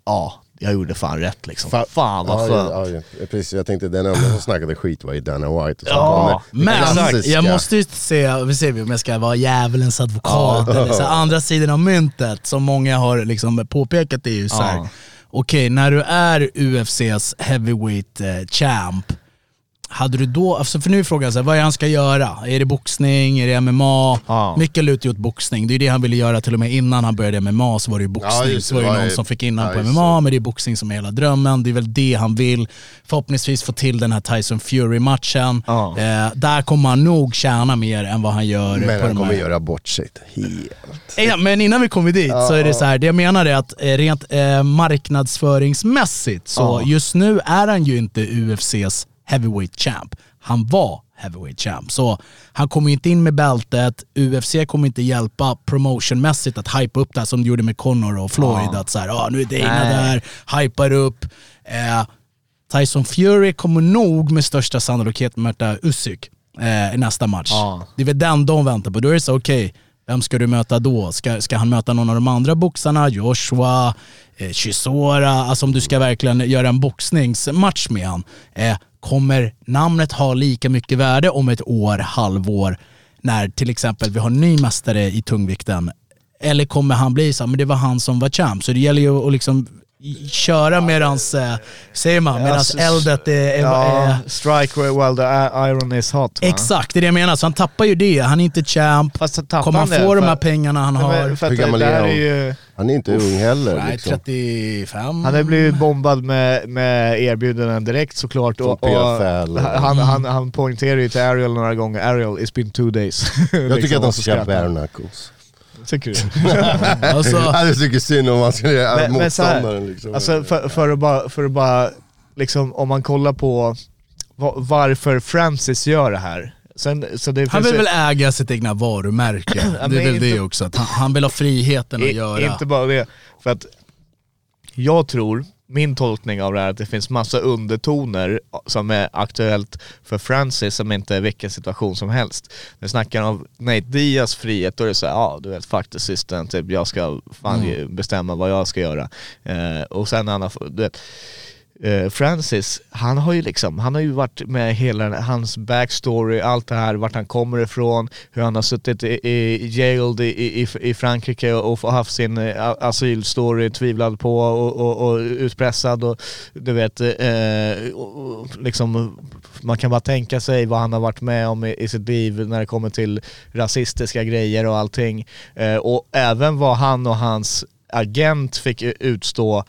ja, jag gjorde fan rätt liksom. Fan, vad ja, skönt. ja, ja, precis, jag tänkte den enda som snackade skit var ju Dana White. Och Ja, Men klassiska- jag måste ju säga, vi ser om jag ska vara djävulens advokat, eller så andra sidan av myntet som många har liksom påpekat är ju så här. Ja. okej när du är UFCs heavyweight eh, champ, hade du då, alltså för nu är frågan så här, vad är han ska göra? Är det boxning? Är det MMA? Ja. Mycket lutar ju åt boxning. Det är det han ville göra till och med innan han började MMA så var det ju boxning. just det, så var det ju någon som fick in honom ja, på MMA, men det är boxning som är hela drömmen. Det är väl det han vill. Förhoppningsvis få till den här Tyson Fury-matchen. Ja. Eh, där kommer han nog tjäna mer än vad han gör Men på han kommer här. göra bort sig helt. Ja, men innan vi kommer dit så är det så här, det jag menar är att eh, rent eh, marknadsföringsmässigt så Ja. just nu är han ju inte UFCs heavyweight champ. Han var heavyweight champ. Så han kommer inte in med bältet, UFC kommer inte hjälpa promotionmässigt att hypa upp det här som de gjorde med Conor och Floyd. Att så här, ah, nu är Dana Nej. där, hypar upp. Eh, Tyson Fury kommer nog med största sannolikhet möta Usyk eh, i nästa match. Ja. Det är väl den de väntar på. Då är det så, okej, vem ska du möta då? Ska, ska han möta någon av de andra boxarna? Joshua, eh, Chisora? Alltså om du ska verkligen göra en boxningsmatch med han. Eh, kommer namnet ha lika mycket värde om ett år, halvår, när till exempel vi har en ny mästare i tungvikten? Eller kommer han bli så men det var han som var champ. Så det gäller ju att liksom köra medans, eh, säger man, medans Ja, eldet är, är, Ja, är strike while the iron is hot. va? Exakt, det är det jag menar. Så han tappar ju det. Han är inte champ. Kommer han få de här pengarna han har? för Hur gammal är han? ju... Han är inte ung heller. Nej, Liksom. 35. Han har blivit bombad med, med erbjudanden direkt såklart. Och, och han, han, han poängterar ju till Ariel några gånger, Ariel it's been two days. Jag tycker att han ska bare knuckles. Tycker du? Alltså, Jag tycker synd om man ska göra motståndaren. Liksom. Alltså för, för att bara, för att bara liksom, om man kollar på va- varför Francis gör det här. Sen, så det han vill ju- väl äga sitt egna varumärke. Ja, Det är väl det inte- också. Att han, han vill ha friheten att I- göra. Inte bara det, för att jag tror, min tolkning av det här är att det finns massa undertoner som är aktuellt för Francis som inte är vilken situation som helst. När snackar om Nate Diaz frihet, då är det såhär, ja du vet fuck the system, typ jag ska fan Mm. bestämma vad jag ska göra. Eh, och sen han har, du vet, eh, Francis, han har ju liksom, han har ju varit med hela hans backstory, allt det här, vart han kommer ifrån, hur han har suttit i, i jailed i, i, i Frankrike och, och haft sin eh, asylstory tvivlad på och, och, och utpressad och du vet, eh, och, liksom man kan bara tänka sig vad han har varit med om i, i sitt liv när det kommer till rasistiska grejer och allting. Eh, och även vad han och hans agent fick utstå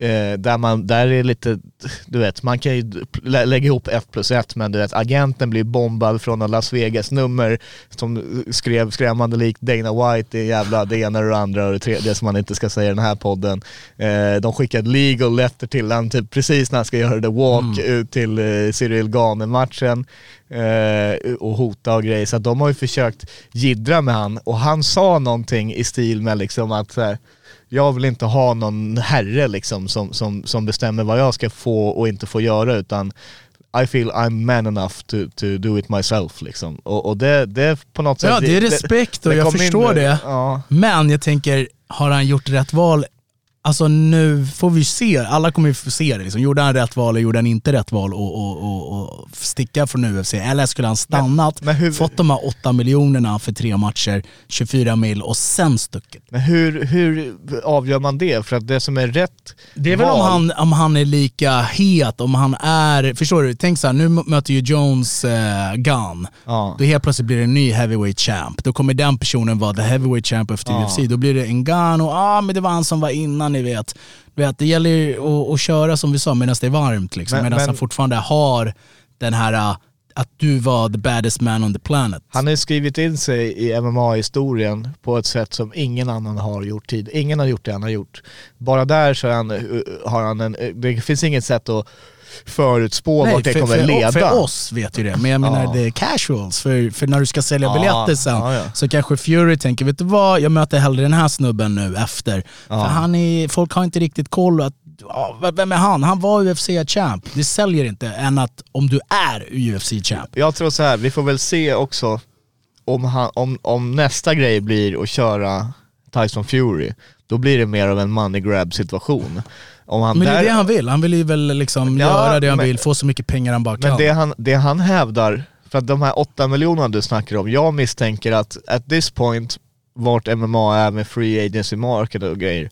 Eh, där, man, där är lite, du vet, man kan ju lä- lägga ihop ett plus ett men du vet, agenten blir bombad från en Las Vegas-nummer som skrev skrämmande likt Dana White, det jävla det ena och det andra och det tredje som man inte ska säga i den här podden. Eh, de skickade legal letter till honom typ precis när han ska göra the walk ut till eh, Cyril Gane-matchen eh, och hota och grejer. Så de har ju försökt jiddra med han och han sa någonting i stil med liksom att så här, jag vill inte ha någon herre liksom som, som, som bestämmer vad jag ska få och inte få göra utan I feel I'm man enough to, to do it myself liksom. Och, och det, det på något sätt... Ja, det är respekt och jag kom in förstår nu. det. Ja. Men jag tänker, har han gjort rätt val? Alltså nu får vi se, alla kommer ju få se det. Liksom. Gjorde han rätt val eller gjorde han inte rätt val och, och, och, och sticka från UFC? Eller skulle han stannat, men hur- fått de här 8 miljonerna för tre matcher, 24 mil och sen stuckit? Men hur, hur avgör man det? För att det som är rätt Det är väl om val- han, om han är lika het, om han är, förstår du? Tänk så här, nu möter ju Jones eh, Gunn. Ja. Då helt plötsligt blir det en ny heavyweight champ. Då kommer den personen vara the heavyweight champ efter Ja. UFC. Då blir det en Gunn och ah, men det var han som var innan ni vet. Vet det gäller ju att, att köra som vi sa medan det är varmt liksom. Medan han fortfarande har den här ah, att du var the baddest man on the planet. Han har skrivit in sig i MMA-historien på ett sätt som ingen annan har gjort tid. Ingen har gjort det han har gjort. Bara där så han, eh, har han en, eh, det finns inget sätt att förutspå vart det för, kommer för, leda. för oss vet ju det, men jag menar Ja. det är casuals. För, för när du ska sälja Ja, biljetter sen ja, så kanske Fury tänker, vet du vad, jag möter hellre den här snubben nu efter. För han är, folk har inte riktigt koll. Att, vem är han? Han var UFC-champ. Det säljer inte än att om du är UFC-champ. Jag tror så här, vi får väl se också om, han, om, om nästa grej blir att köra Tyson Fury, då blir det mer av en money grab situation. Om han Men det är där- det han vill. Han vill ju väl liksom Ja, göra det han men- vill, få så mycket pengar han bara kan. Men det han, det han hävdar, för att de här åtta miljonerna du snackar om, jag misstänker att at this point, vart MMA är med free agency market och grejer,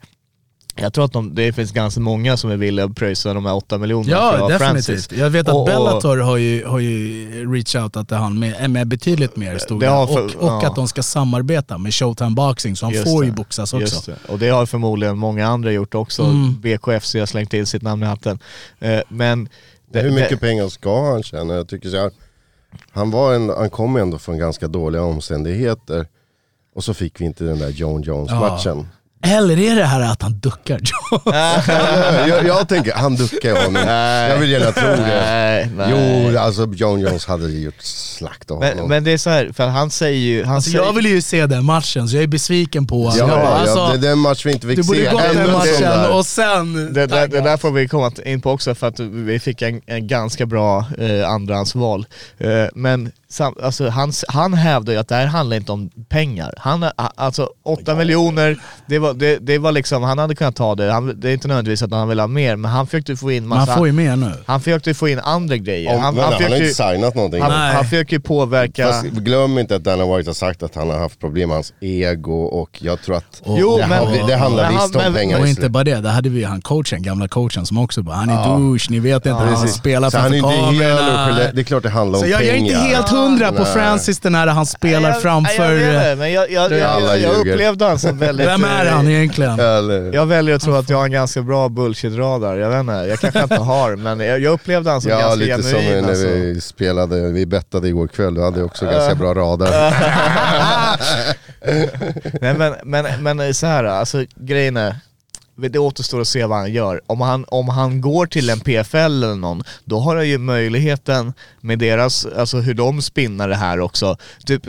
jag tror att de, det finns ganska många som är villiga att pröjsa de här åtta miljonerna för att Ja, ha definitivt. Francis. Jag vet att Och- och- Bellator har ju, har ju reach outat till han med, med betydligt mer stod Det för- och, och ja. att de ska samarbeta med Showtime Boxing, så han Just får ju det. boxas också. Just det. Och det har förmodligen många andra gjort också. Mm. BKFC har slängt in sitt namn i hatten. Eh, Men... det- Hur mycket det- pengar ska han tjäna? Jag tycker så här, han, var en, han kom ändå från ganska dåliga omständigheter. Och så fick vi inte den där John Jones-matchen. Eller är det här att han duckar jag, jag tänker, han duckar ju honom. Jag vill gärna tro det. Nej, nej. Jo, alltså John Jones hade gjort slakt av honom. Men, men det är så här, för han säger ju... Han Alltså säger, jag vill ju se den matchen, så jag är besviken på ja, jag bara, ja, alltså, det är den match vi inte fick Du borde se. gått Ännu den matchen och sen... det, det, det där får vi komma in på också för att vi fick en, en ganska bra eh, andrahandsval. Eh, men alltså, han, han hävdar ju att det här handlar inte om pengar. Han, ha- alltså 8 miljoner, det var, det, det var liksom, han hade kunnat ta det. Han, det är inte nödvändigtvis att han vill ha mer, men han försökte få in Man massa... får ju mer nu. Han försökte få in andra grejer. Om, han, men, han, han, har försökte, inte signat någonting. han, Nej. han försöker påverka... Fast glöm inte att Dana White har sagt att han har haft problem med hans ego och jag tror att Och- Jo, det, men- har- det handlar men han- visst om men- pengar. Och inte bara det, där hade vi ju han coachen, gamla coachen som också bara, han är douche, ni vet inte, han Precis. spelar Så han är framför inte helt kamerorna. Det är klart det handlar om Så jag, pengar. jag är inte helt hundra på Nej. Francis den här han spelar jag, framför... Jag, vet det, men jag, jag, jag, Alla jag, jag upplevde han som väldigt... Vem är han egentligen? Jag väljer att tro att jag har en ganska bra bullshit-radar, jag vet inte, jag kanske inte har, men jag, jag upplevde han som ja, ganska lite som genuin när alltså. vi spelade, vi bettade igår kväll, du hade också ganska bra rader. Nej men, men, men så här, alltså grejen är, det återstår att se vad han gör. Om han, om han går till en PFL eller någon, då har han ju möjligheten med deras, alltså hur de spinnar det här också. Typ,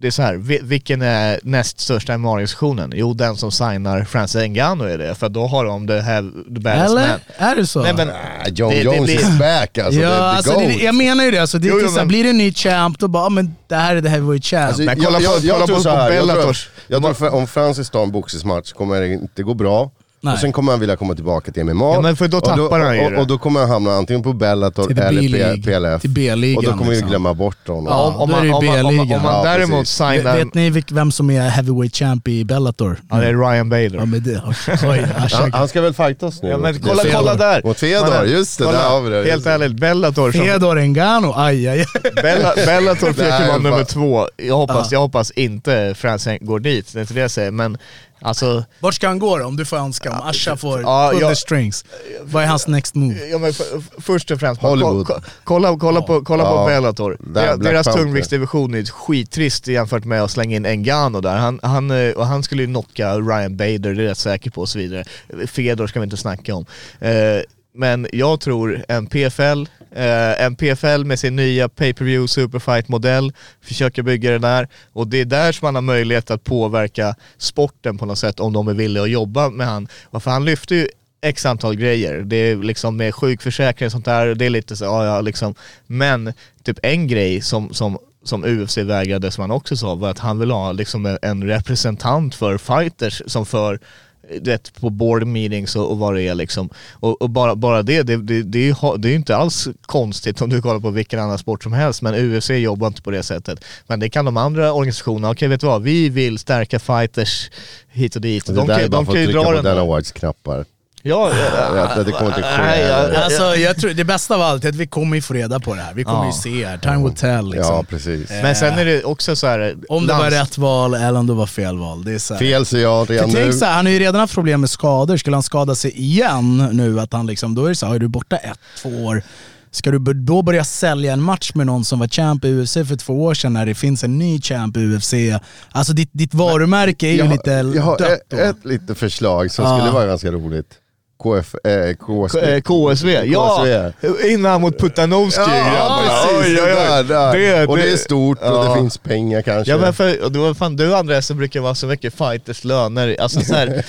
det är så här, vi- vilken är näst största MMA-organisationen? Jo, den som signar Francis Ngannou är det, för då har de the, have, the baddest Eller? man. Är det så? Nej men, Ah, John Det- det Jones blir- is back alltså. ja, the, the alltså det, jag menar ju det. Alltså, det Jo, jo, så här, men- blir det en ny champ, då bara, ah, men det här är the heavyweight champ. Alltså, Men kolla på- kolla tror på- så på här, jag tror, jag tror för, om Francis tar en boxningsmatch kommer det inte gå bra. Nej. Och sen kommer han vilja komma tillbaka till MMA. Ja, men för då och tappar han ju och, och då kommer han hamna antingen på Bellator eller PLF. till B-ligan, och då kommer liksom. vi glömma bort honom. Ja, om, om, då är man, det om, man, om, man, B-ligan. om man Ja, däremot signar... vet ni vem som är heavyweight champ i Bellator? Ja, det är Ryan Ja, Bader. men det, oj, Han, han ska väl fightas nu? Ja men kolla, kolla där! Mot Fedor, just det, Kolla. där har vi det. Helt ärligt, Bellator som, Fedor Engano, aj, aj. Bella, Bellator försöker vara nummer två. Jag hoppas, Ja. jag hoppas inte Francis går dit, det är inte det jag säger. Men Alltså, Vart ska han gå då om du får önska? Om Asha får Ja, pull jag- the strings. Vad är hans next move? ja, men först och främst, Hollywood. ko- ko- kolla, kolla på, kolla Ja. på Bellator. Där, Deras, tungviktsdivision är skittrist jämfört med att slänga in Engano där. Han, han, eh, och han skulle ju knocka Ryan Bader, det är jag rätt säker på och så vidare. Fedor ska vi inte snacka om. Eh, men jag tror en PFL, eh, en PFL med sin nya pay-per-view superfight-modell, försöker bygga den där. Och det är där som man har möjlighet att påverka sporten på något sätt om de är villiga att jobba med han. För han lyfter ju x antal grejer. Det är liksom med sjukförsäkring och sånt där, det är lite så, ja, ja liksom. Men typ en grej som, som, som UFC vägrade, som han också sa, var att han vill ha liksom en representant för fighters som för du vet, på board meetings och, och vad det är liksom. Och, och bara, bara det, det, det, det, är ju inte alls konstigt om du kollar på vilken annan sport som helst, men UFC jobbar inte på det sättet. Men det kan de andra organisationerna, okej vet du vad, vi vill stärka fighters hit och dit. Det De där kan, är bara de för att trycka på där. Whites knappar. Ja, ja, Ja, det kommer inte ske. Alltså jag tror, det bästa av allt är att vi kommer ju få reda på det här. Vi kommer Ja. ju se här. Time will tell liksom. Ja, precis. Men sen är det också så här. Om det var rätt val eller om det var fel val. Det är så här. Fel säger jag redan nu. så här, han har ju redan haft problem med skador. Skulle han skada sig igen nu, att han liksom, då är det så här, är du borta ett, två år, ska du då börja sälja en match med någon som var champ i UFC för två år sedan när det finns en ny champ i UFC? Alltså ditt, ditt varumärke är ju jag, har- lite jag har dött ett, ett litet förslag som Ja. skulle vara ganska roligt. KF, eh. Eh, KSV, ja! Innan mot Putanovski Ja, precis. Oj, oj, oj. Det där, där. Det- och det det- är stort och ja. det finns pengar kanske. Ja men för, och var fan du Andreas som brukar vara så mycket fighters löner, alltså så här,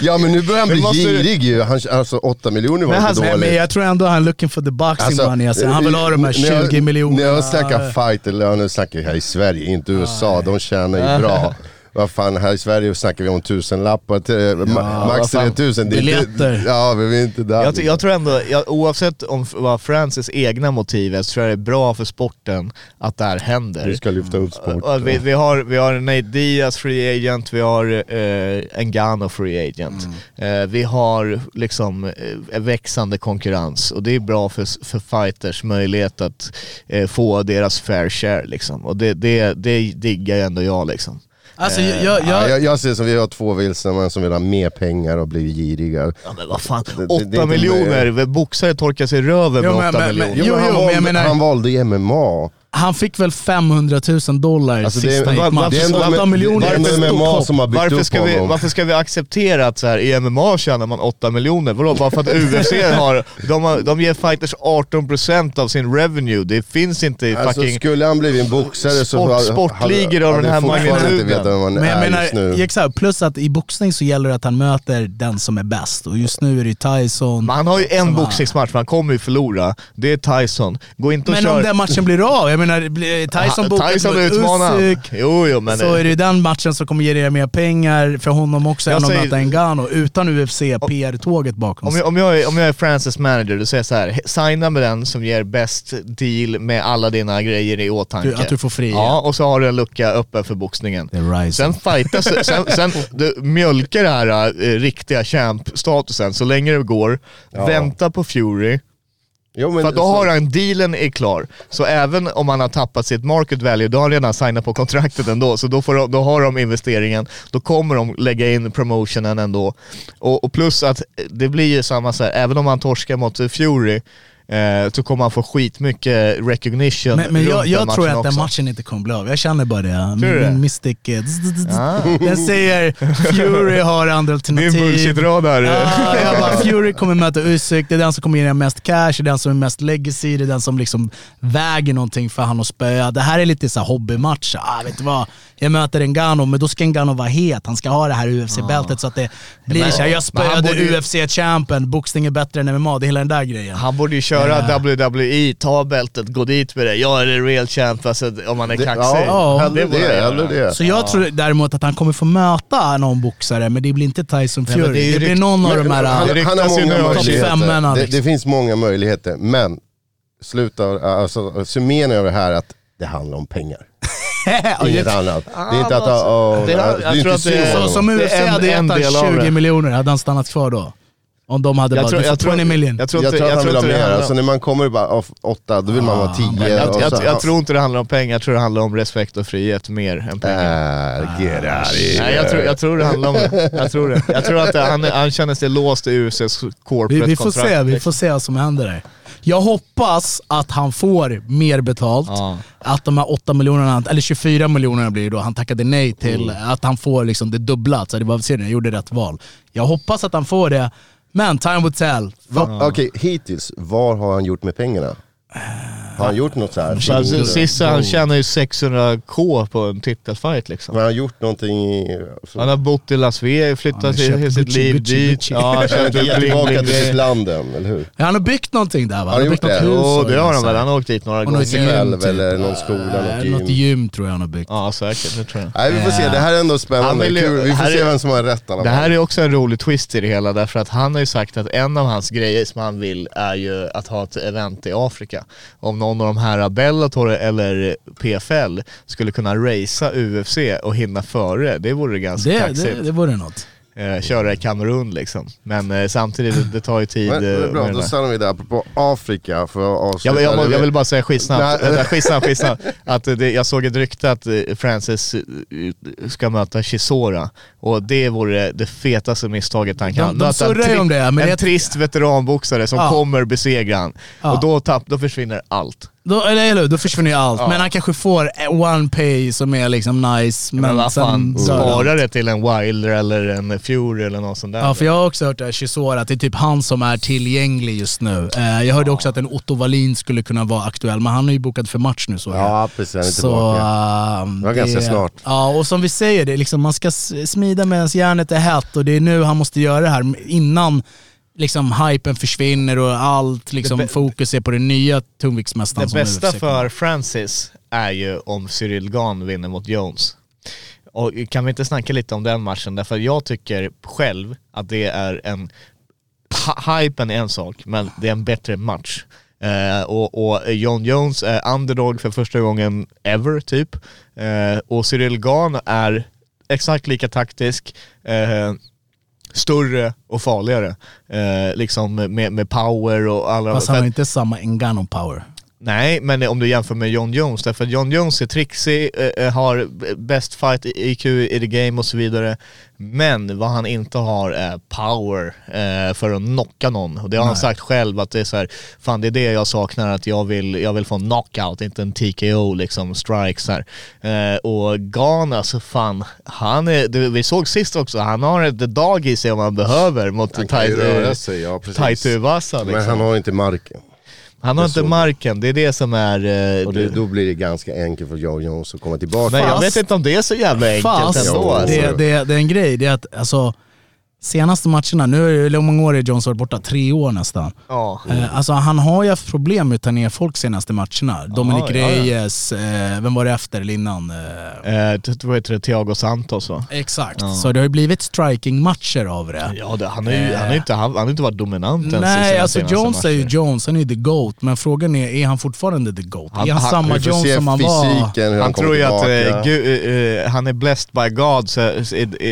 Ja men nu börjar han bli måste girig ju. Han, alltså 8 miljoner var Men inte dåligt. Men jag tror ändå han är looking for the boxing Alltså, money. Alltså, han vill ha de här när jag- 20 miljonerna. När jag snackar fighterlöner snackar jag här i Sverige, inte USA. De tjänar ju bra. Vad fan, här i Sverige snackar vi om tusenlappar, till, ma- max vad fan. 3000. Det är inte, Biljetter. ja, men vi är inte där. jag, jag tror ändå, jag, oavsett om vad Francis egna motiv är, så tror jag det är bra för sporten att det här händer. Du ska lyfta upp sport. Och Vi, vi, har, vi har Nate Diaz free agent, vi har eh, Engano free agent. Mm. Eh, vi har liksom eh, växande konkurrens och det är bra för, för fighters möjlighet att eh, få deras fair share liksom. Och det, det, det diggar ju ändå jag liksom. Alltså, jag, jag, Ja, jag, jag, jag ser som vi har två vilsna män som vill ha mer pengar och bli giriga. Ja men vad fan, Det- det- åtta det är inte miljoner, boxare torkar sig röven med men- åtta men- men- miljoner. Jo, men han, men valde, menar- han valde MMA. Han fick väl 500 000 dollar Alltså, det är- sista var- gick match. varför- det är ändå miljoner det är ändå MMA som har byggt Varför upp ska, vi, varför ska vi acceptera att så här, i MMA tjänar man 8 miljoner? Vadå, bara för att UFC har, de, har, de ger fighters 18% av sin revenue. Det finns inte i Alltså, fucking... skulle han blivit en boxare så Sport- sportligor av den här magnituden. Men jag menar, nu. exakt, plus att i boxning så gäller det att han möter den som är bäst. Och just nu är det Tyson. Men han har ju en boxningsmatch, men han kommer ju förlora. Det är Tyson. Gå inte och Men kör... om den matchen blir av, jag menar Tyson bokar Tyson utmanar. Usyk, Jo, jo, men... så är det ju den matchen som kommer ge dig mer pengar för honom också Jag än att säger- möta Ngannou utan UFC PR-tåget bakom Om sig. jag, om, jag är, om jag är Francis manager, då säger jag så här: signa med den som ger bäst deal med alla dina grejer i åtanke. Du- att du får fri, Ja, och så har du en lucka öppen för boxningen. Sen fightas, sen, sen du mjölkar det här eh, riktiga champ-statusen så länge det går. Vänta på Fury, Jo, men för då så- har han, dealen är klar. Så även om han har tappat sitt market value, då har han redan signat på kontraktet ändå. Så då, får de, då har de investeringen, då kommer de lägga in promotionen ändå. Och, och plus att det blir ju samma så här, även om han torskar mot Fury, eh, så kommer han få skitmycket recognition Men, men runt jag, den jag tror att den också. matchen inte kommer bli av. Jag känner bara det. Det? Min Mystic... eh, zzz, zzz, zzz. Ah. Den säger Fury har andra Det är en alternativ. bullshit-radar. Ja, jag bara, Fury kommer möta Usyk, det är den som kommer ge mest cash, det är den som är mest legacy, det är den som liksom väger någonting för han att spöa. Det här är lite så här hobbymatch. Ah, vet du vad? Jag möter Ngannou, men då ska Ngannou vara het. Han ska ha det här UFC-bältet så att det blir Men- så här, jag men han spöade borde ju- UFC-champen, boxning är bättre än MMA, det är hela den där grejen. Han borde ju köra Ja. WWE, ta bältet, gå dit med det. Jag är en real champ alltså, om man är Det, kaxig. ja, Ja, det det, det. Så jag tror däremot att han kommer få möta någon boxare, men det blir inte Tyson Fury. men det är det, blir någon av de här... han, Det han har många möjligheter. Det, liksom. det finns många möjligheter, men sluta, alltså summeringen av det här att det handlar om pengar. Inget annat. Det är inte att, oh, det det, har- är jag inte tror att det är- Så som Det är UFC en- hade gett del av han 20 det. miljoner, hade han stannat kvar då? Om de hade bara, du får 20 million. Jag tror Jag inte, tror att jag han tror vill ha mer. Alltså när man kommer bara åtta, då vill man vara tio. Jag, jag, jag tror inte det handlar om pengar, jag tror det handlar om respekt och frihet mer än pengar. Äh, get out Nej, jag tror, jag tror det handlar om det. Jag tror det. Jag tror att det, han, han känner sig låst i USAs corporate Vi, vi får kontrakt, se, vi får se vad som händer där. Jag hoppas att han får mer betalt. Ja. Att de här 8 miljonerna, eller 24 miljonerna blir det då, han tackade nej till. Att han får liksom det dubbla. Så det var, ser ni, jag gjorde rätt val. Jag hoppas att han får det, men time will tell. Okej, hittills, vad har han gjort med pengarna? Har han gjort något så här? Alltså, Sissa han tjänar ju 600k på en titelfight liksom. Har han gjort någonting i... Han har bott i Las Vegas, flyttat har till köpt sitt liv Gucci, dit. Gucci. Ja, han Han köpt är upp inte tillbaka till sitt land än, eller hur? Han har byggt någonting där va? Har han byggt gjort något det? hus Jo det har han väl, han har åkt dit några gånger. något Själv typ. eller någon skola, något gym. Något gym tror jag han har byggt. Ja säkert, det tror jag. Nej vi får se, det här är ändå spännande. Kul. Vi får se vem som har rätt alla Det här är också en rolig twist i det hela därför att han har ju sagt att en av hans grejer som han vill är ju att ha ett event i Afrika. Om någon av de här Bellator eller PFL skulle kunna racea UFC och hinna före, det vore ganska Det, kaxigt. det, det vore något. Eh, köra i Kamerun liksom. Men eh, samtidigt, det, tar ju tid. Men, eh, men bra, med det då där. stannar vi där. Apropå Afrika, för att avsluta. Jag, jag, jag vill bara säga skitsnabbt, skitsnabbt, skitsnabbt. Att eh, det, jag såg ett rykte att eh, Francis eh, ska möta Chisora och det vore det fetaste misstaget han kan. De- de surrar ju om det, men En det- trist veteranboxare som Ja. kommer besegra han. Ja. Och då, tapp, då försvinner allt. Då, eller eller hur, då försvinner ju allt. Men han kanske får one pay som är liksom nice, Men, men, vad fan, spara det till en Wilder eller en Fury eller något sånt där. Ja, för jag har också hört det här Chisora, att det är typ han som är tillgänglig just nu. Eh, jag hörde också att en Otto Wallin skulle kunna vara aktuell, men han är ju bokad för match nu jag. Ja precis, han är Så, tillbaka. Det var ganska snart. Ja, och som vi säger, det är liksom, man ska smida medan järnet är hett och det är nu han måste göra det här innan liksom hypen försvinner och allt liksom, fokus är på den nya tungviktsmästaren Det bästa för Francis är ju om Cyril Gahn vinner mot Jones. Och kan vi inte snacka lite om den matchen? Därför jag tycker själv att det är en... Hy- Hypen är en sak, men det är en bättre match. Eh, och, och John Jones är underdog för första gången ever typ. Eh, och Cyril Gahn är exakt lika taktisk. Eh, större och farligare. Eh, liksom med, med power och alla... Fast han har inte samma Ngannou power. Nej, men om du jämför med John Jones, därför att John Jones är trixig, eh, har best fight IQ i the game och så vidare. Men vad han inte har är power eh, för att knocka någon. Och det har han Nej. sagt själv att det är så här, fan det är det jag saknar, att jag vill, jag vill få en knockout, inte en TKO liksom, strikes här. Eh, och Gan alltså fan, han är, det, vi såg sist också, han har ett dag i sig om han behöver mot Han eh. Taitu Vasa liksom. Men han har inte marken. Han har Det inte såg- marken, det är det som är... eh, Och det, då blir det ganska enkelt för Joe Jones att komma tillbaka. Men jag vet inte om det är så jävla enkelt Fast ändå. Alltså. det, det, det är en grej, det är att alltså, senaste matcherna, nu är det, hur många år är Jones varit borta? Tre år nästan. Ja. Eh, alltså han har ju haft problem med att ta ner folk senaste matcherna. Dominic ja, ja. Reyes, eh, vem var det efter eller innan? Eh, Eh, det heter det, Thiago Santos va? exakt, så det har ju blivit striking-matcher av det. Ja, det, han, har ju, Eh. han, har inte, han, har inte varit dominant ens Nej, alltså Jones är ju matcher. Jones, han är ju the GOAT, men frågan är, är han fortfarande the GOAT? Han- är han han- samma Jones som han var? han, Han tror ju att Gud, eh, han är blessed by God, så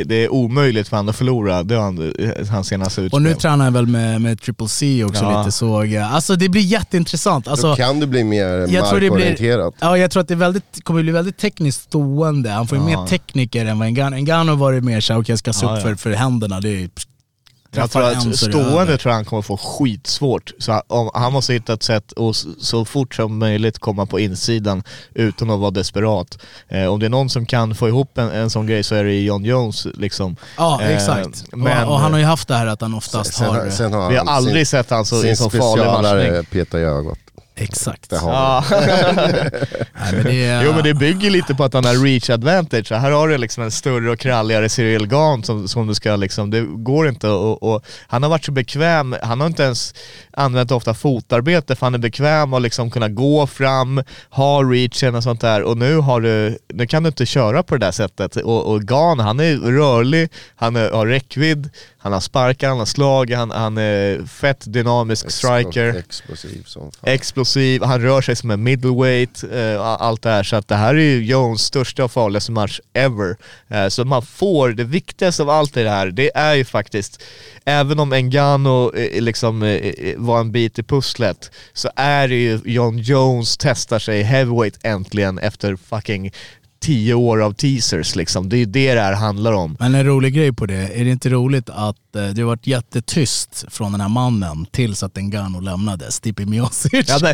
det är omöjligt för honom att förlora. Det var han, hans senaste utspel. Och nu tränar han väl med, med Triple C också Ja. lite såg jag. Alltså det blir jätteintressant. Alltså, Då kan det bli mer jag blir, markorienterat. ja, jag tror att det är väldigt, kommer bli väldigt tekniskt stående. Han får ju Ja. mer tekniker än vad Ngannou Ngannou var det mer såhär, okej jag ska se Ja, upp ja. för, för händerna. Det är, jag tror att stående tror jag han kommer få skitsvårt. Så han- om, han måste hitta ett sätt att så fort som möjligt komma på insidan utan att vara desperat. Eh, om det är någon som kan få ihop en, en sån grej så är det John Jones liksom. Ja Eh, exakt. men- och, och han har ju haft det här att han oftast Sen, har... sen har Vi har han aldrig sin, sett han så, sin så farlig specialare matchning. peta i ögat. Exakt. Det har Ja. Nej, men det är, Jo men det bygger lite på att han har reach advantage. Så här har du liksom en större och kralligare Cyril Gahn som, som du ska liksom, det går inte och, och Han har varit så bekväm, han har inte ens använt ofta fotarbete för han är bekväm att liksom kunna gå fram, ha reachen och sånt där och nu har du, nu kan du inte köra på det där sättet och, och Gahn han är rörlig, han är, har räckvidd, Han har sparkar, han har slag, han, han är fett dynamisk striker. Explosiv som fan. explosiv, han rör sig som en middleweight, eh, allt det här. Så att det här är ju Jones största och farligaste match ever. Eh, så man får, det viktigaste av allt i det här, det är ju faktiskt, även om Engano eh, liksom eh, eh, var en bit i pusslet, så är det ju John Jones testar sig heavyweight äntligen efter fucking tio år av teasers liksom. Det är ju det det här handlar om. Men en rolig grej på det, är det inte roligt att eh, det har varit jättetyst från den här mannen tills att Ngannou lämnade, Stipe Miocic. Ja,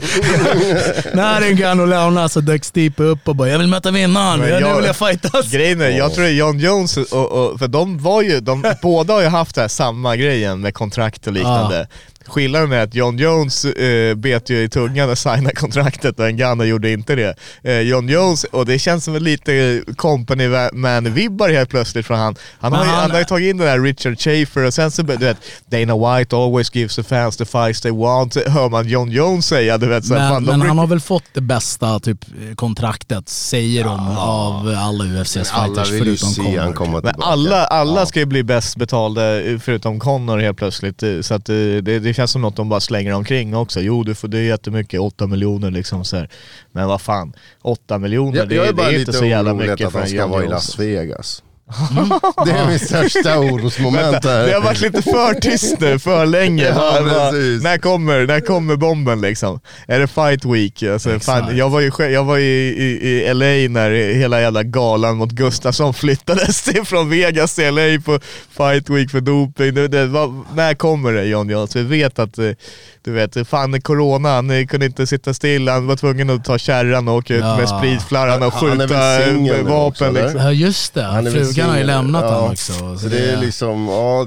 När Ngannou lämnade så dök Stipe upp och bara “Jag vill möta vinnaren, jag, nu vill jag fightas”. Grejen är, jag tror det är John Jones, och, och, för de var ju, de, båda har ju haft det här samma grejen med kontrakt och liknande. Skillnaden är att John Jones eh, bet ju i tungan och signade kontraktet och Ngannou gjorde inte det. Eh, John Jones, och det känns som en lite company man-vibbar helt plötsligt från han. Han har, ju, han- har ju tagit in den där Richard Schaefer och sen så, du vet, Dana White always gives the fans the fights they want, hör man John Jones säga. Du vet, så Men, fan, men han har väl fått det bästa typ, kontraktet, säger de, av alla UFCs Alla fighters förutom han komma Men alla, alla Ja. ska ju bli bäst betalda förutom Connor helt plötsligt. eh, Så att eh, det, det känns som något de bara slänger omkring också. Jo, du får, det är jättemycket, 8 miljoner liksom så här. Men vad fan, 8 miljoner, Jag, det, jag är det bara är lite inte så jävla orolig mycket att för han en ska John vara i. Las Vegas. Det är min största orosmoment här. Det har varit lite för tyst nu, för länge. Ja, Bara- när, kommer, när kommer bomben liksom? Är det fight week? Alltså, fan, jag var ju jag var i, i, i LA när hela jävla galan mot Gustafsson flyttades till, från Vegas till LA på fight week för doping. Det, det, vad, när kommer det John Jones? Vi vet att, eh, du vet, fan corona, han kunde inte sitta still, han var tvungen att ta kärran och åka ut Ja. med spritflarran och Han är väl skjuta nu vapen. också, liksom. Ja just det, Han frugan har ju lämnat Ja. honom också. Så det är liksom, ja,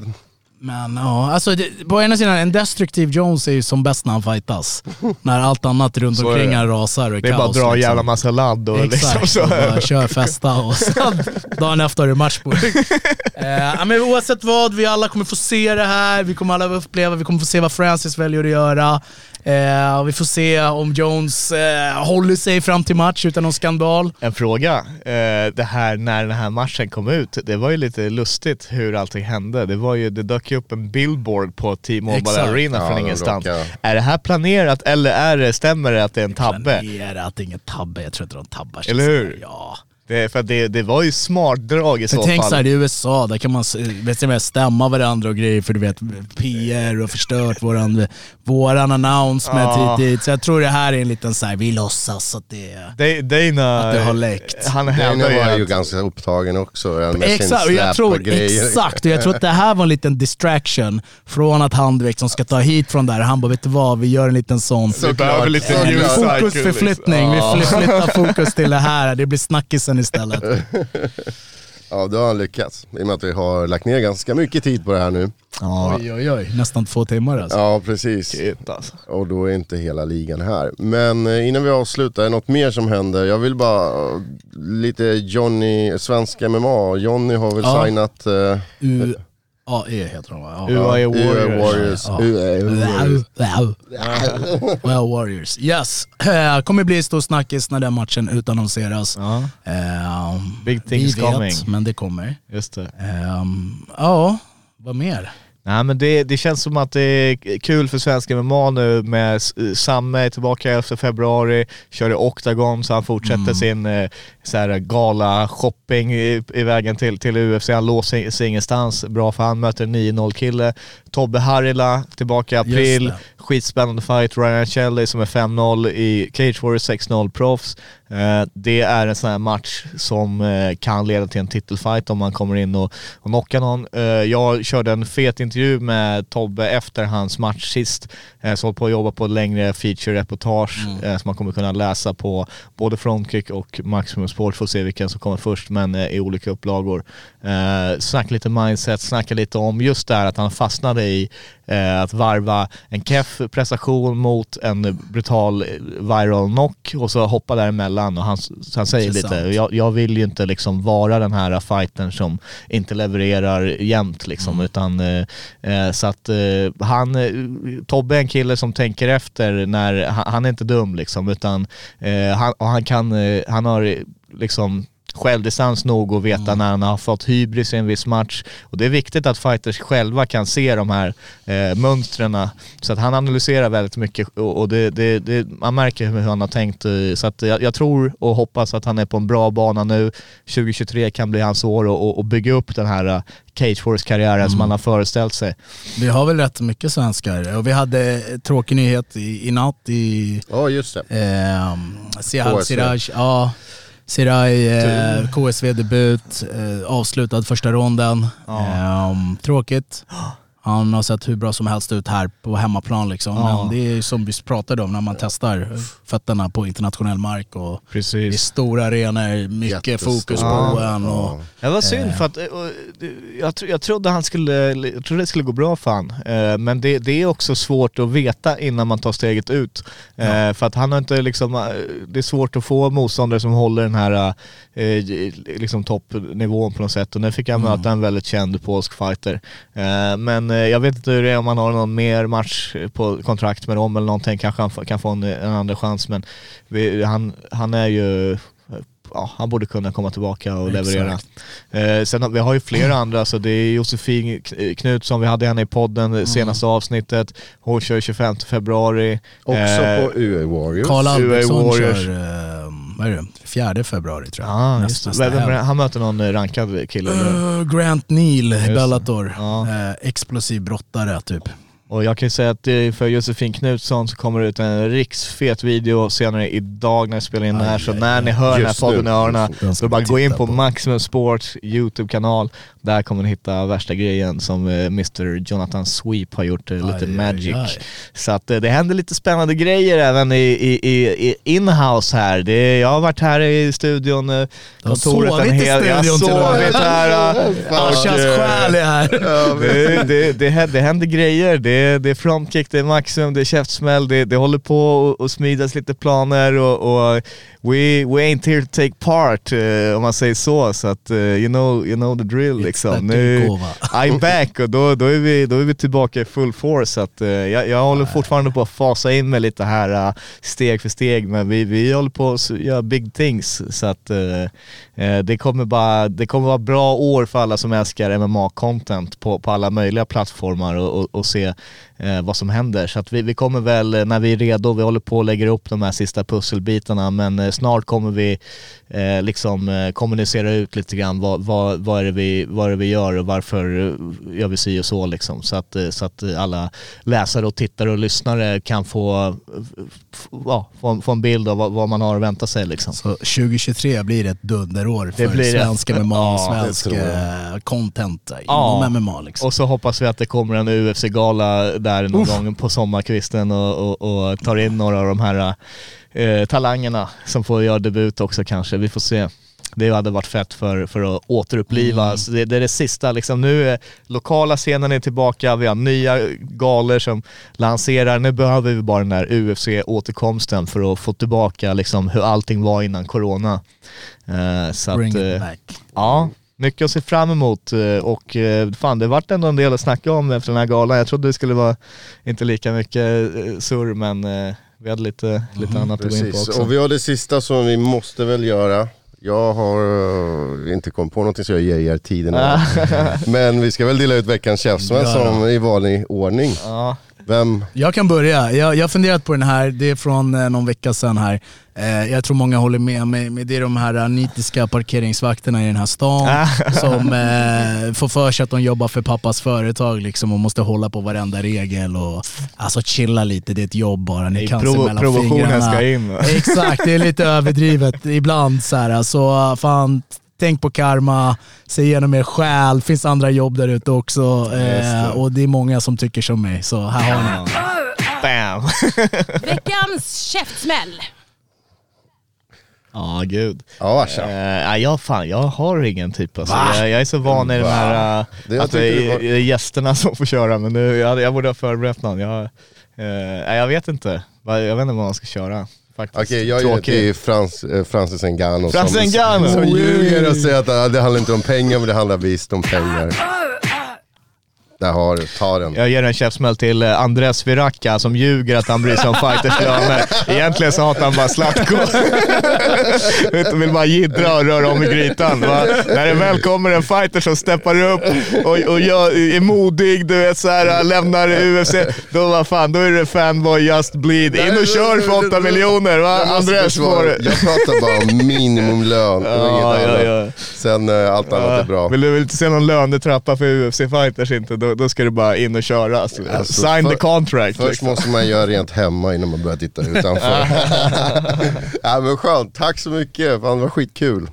Men ja, alltså det, på ena sidan, en destruktiv Jones är ju som bäst när han fightas. när allt annat runt är omkring det. han rasar och är Det är bara att kaos. dra en liksom. jävla massa ladd och Exakt, liksom så. och bara kör festa och sen dagen efter har du match på eh, men Oavsett vad, vi alla kommer få se det här, vi kommer alla uppleva, vi kommer få se vad Francis väljer att göra. Eh, vi får se om Jones eh, håller sig fram till match utan någon skandal. En fråga. Eh, det här, när den här matchen kom ut, det var ju lite lustigt hur allting hände. Det, var ju, det dök ju upp en billboard på T-Mobile. Arena Ja, från ingenstans. råkar- Är det här planerat eller är det, stämmer det att det är en tabbe? Planerat, ingen tabbe, jag tror inte de tabbar sig. Eller hur? Ja. Det, för det, det var ju smart drag i så Men tänk fall. såhär, i USA, där kan man s- vet du, stämma varandra och grejer för du vet PR och förstört våran, våran announcement Ja. hit dit. Så jag tror det här är en liten såhär, vi låtsas att det. Da- Dana, Att det har läckt. Han Dana var ju att, ganska upptagen också med sin Exakt, och jag tror, och grejer. exakt, och jag tror att det här var en liten distraction från att han du vet, som ska ta hit från där. Han bara, vet du vad, vi gör en liten sån vi behöver lite cycle, fokusförflyttning. liksom. Vi flyttar fokus till det här, det blir snackisen istället. Ja, då har han lyckats. I och med att vi har lagt ner ganska mycket tid på det här nu. Oj oj oj, nästan två timmar alltså. Ja, precis. Shit, alltså. Och då är inte hela ligan här. Men eh, innan vi avslutar, är det något mer som händer? Jag vill bara, eh, lite Johnny, svensk MMA. Johnny har väl Ja. signat uh, UAE heter de va? UAE Warriors. Warriors. Well Warriors. Yes. Eh, kommer bli stor snackis när den matchen utannonseras. Ja, Eh, Big things vi vet, coming. men det kommer. just det. Eh, ja, vad mer? Nej men det, det känns som att det är kul för svenska MMA nu med S- Samme är tillbaka 11 februari, kör i Octagon så han fortsätter sin eh, så här, gala shopping i, i vägen till, till UFC. Han låser sig ingenstans, bra för han möter en 9-0 kille. Tobbe Harila tillbaka i april, skitspännande fight. Ryan Shelley som är 5-0 i Cage Warriors 6-0 proffs. Eh, det är en sån här match som eh, kan leda till en titelfight om man kommer in och, och knockar någon. Eh, jag körde en fet intervju med Tobbe efter hans match sist. Eh, så håller på att jobba på ett längre feature-reportage eh, som man kommer kunna läsa på både Frontkick och Maximum Sport. Får se vilken som kommer först men eh, i olika upplagor. Eh, snacka lite mindset, snacka lite om just det här att han fastnade i eh, att varva en keff prestation mot en brutal eh, viral knock och så hoppa däremellan och han, han säger Intressant. lite, jag, jag vill ju inte liksom vara den här fightern som inte levererar jämt liksom utan eh, eh, så att eh, han, eh, Tobbe är en kille som tänker efter när, han, han är inte dum liksom utan han, han kan, han har liksom självdistans nog att veta när han har fått hybris i en viss match. Och det är viktigt att fighters själva kan se de här eh, mönstren. Så att han analyserar väldigt mycket och, och det, det, det, man märker hur han har tänkt. Så att jag, jag tror och hoppas att han är på en bra bana nu. 2023 kan bli hans år och, och, och bygga upp den här eh, Cage Force-karriären som han har föreställt sig. Vi har väl rätt mycket svenskar och vi hade tråkig nyhet i, i natt i Ja, just det. eh, Sihal. Siraj, ja. Siraj, eh, KSV-debut, eh, avslutad första ronden. Eh, tråkigt. Han har sett hur bra som helst ut här på hemmaplan liksom. Ja. Men det är som vi pratade om när man testar fötterna på internationell mark och det är Precis. stora arenor, mycket Jättestor. fokus på Ja. en. Och, Det var synd för att eh, och, jag, tro- jag trodde han skulle, jag trodde det skulle gå bra för han. Eh, Men det, det är också svårt att veta innan man tar steget ut. Eh, För att han har inte liksom, eh, det är svårt att få motståndare som håller den här eh, liksom toppnivån på något sätt. Och nu fick han möta en väldigt känd polsk fighter. Eh, Men eh, jag vet inte hur det är om han har någon mer match på kontrakt med dem eller någonting. Kanske han kan få en, en andra chans men vi, han, han är ju Ja, han borde kunna komma tillbaka och leverera. Eh, sen vi har ju flera andra, så det är Josefin Knutsson, vi hade henne i podden det senaste avsnittet. Hon kör 25 februari. Också Eh, på UA Warriors. Karl Albrektsson Warriors. kör, eh, vad är det, 4 februari tror jag. Ja, Näst- just det. nästa Vem- vem-. Han möter någon eh, rankad kille. Eh, Grant Neal. Bellator. Ja. Eh, explosiv brottare typ. Och jag kan ju säga att för Josefin Knutsson så kommer det ut en riksfet video senare idag när jag spelar in det här. Så när ni hör den här podden i öronen, så bara vi gå in på på. Maximum Sports YouTube-kanal. Där kommer ni hitta värsta grejen som eh, Mr Jonathan Sweep har gjort, eh, lite Aj, aj, magic. aj. Så att eh, det händer lite spännande grejer även i, i, i, in-house här. Det, jag har varit här i studion, kontoret sovit en hel... Jag har studion till och sovit här. eh, själ är här. det, det, det, det händer grejer. Det, det är frontkick, det är maximum, det är käftsmäll, det, det håller på att- smidas lite planer och, och we, we ain't here to take part, eh, om man säger så. Så att, eh, you, know, you know the drill liksom. that Nu. I'm back och då, då, är vi, då är vi tillbaka i full force. Så att, eh, jag, jag håller fortfarande på att fasa in mig lite här eh, steg för steg, men vi, vi håller på att göra big things. Så att eh, Eh, det kommer bara, det kommer vara bra år för alla som älskar MMA-content på, på alla möjliga plattformar och, och, och se eh, vad som händer. Så att vi, vi kommer väl, eh, när vi är redo, vi håller på att lägga upp de här sista pusselbitarna, men eh, snart kommer vi eh, liksom eh, kommunicera ut lite grann vad, vad, vad, är det vi, vad är det vi gör och varför eh, gör vi si och så liksom. Så att, så att alla läsare och tittare och lyssnare kan få, f- ja, få, få en bild av vad, vad man har att vänta sig liksom. Så 2023 blir ett dunder dunderår för Det blir det. svensk MMA, Ja, det svensk tror eh, content Ja. inom MMA liksom. Och så hoppas vi att det kommer en UFC-gala där någon gång på sommarkvisten och, och, och tar in några av de här eh, talangerna som får göra debut också kanske. Vi får se. Det hade varit fett för, för att återuppliva. Så det, det är det sista, liksom, nu är lokala scenen är tillbaka, vi har nya galor som lanserar. Nu behöver vi bara den där UFC-återkomsten för att få tillbaka liksom, hur allting var innan corona. Eh, så Bring att, it eh, back. Ja, mycket att se fram emot eh, och fan det vart ändå en del att snacka om efter den här galan. Jag trodde det skulle vara inte lika mycket surr men vi hade lite, lite annat att gå in på Precis, också. och vi har det sista som vi måste väl göra. Jag har eh, inte kommit på någonting så jag ger er tiden. Men vi ska väl dela ut veckans käftsmäll som i vanlig ordning. Ja, Vem? Jag kan börja. Jag, har funderat på den här, det är från eh, någon vecka sedan här. Eh, jag tror många håller med mig, men det är de här eh, nitiska parkeringsvakterna i den här stan som eh, får för sig att de jobbar för pappas företag liksom och måste hålla på varenda regel och alltså chilla lite, det är ett jobb bara. Ni Nej, kan se provo- mellan provokationen fingrarna. ska in? Exakt, det är lite överdrivet ibland så här. Så fan, tänk på karma, se igenom er själ, finns andra jobb där ute också. Eh, och det är många som tycker som mig, så här har ni. bam! Veckans käftsmäll. Ja, gud. Ja. Eh, nej, jag, fan, jag har ingen typ alltså. jag, jag är så van i den här, uh, Det att det är, det var- gästerna som får köra, men nu, jag, jag borde ha förberett någon. Jag, eh, nej, jag vet inte. Jag vet inte vad man ska köra. Faktiskt. Okej, jag ger till Frans, eh, Francis Ngannou Francis som, Ngannou. som ljuger och säger att ah, det handlar inte om pengar men det handlar visst om pengar. Där har du, ta den. Jag ger en käftsmäll till eh, Andres Viracka som ljuger att han bryr sig om fighters löner. Egentligen så hatar han bara Zlatko. Han vill bara jiddra och röra om i grytan. Va? När det väl kommer en fighter som steppar upp och, och gör, är modig, du vet såhär, lämnar UFC, då vad fan, då är det fanboy just bleed. In och kör för 8 miljoner va? Andres får... Jag pratar bara om minimumlön och Ja, inget ja, annat. ja. Sen eh, allt annat är bra. Vill du inte se någon lönetrappa för UFC-fighters inte, då, då ska du bara in och köra. Alltså, Alltså, Sign för- the contract. Först liksom. måste man göra rent hemma innan man börjar titta utanför. ja, men skönt, tack så mycket. Fan, det var skitkul.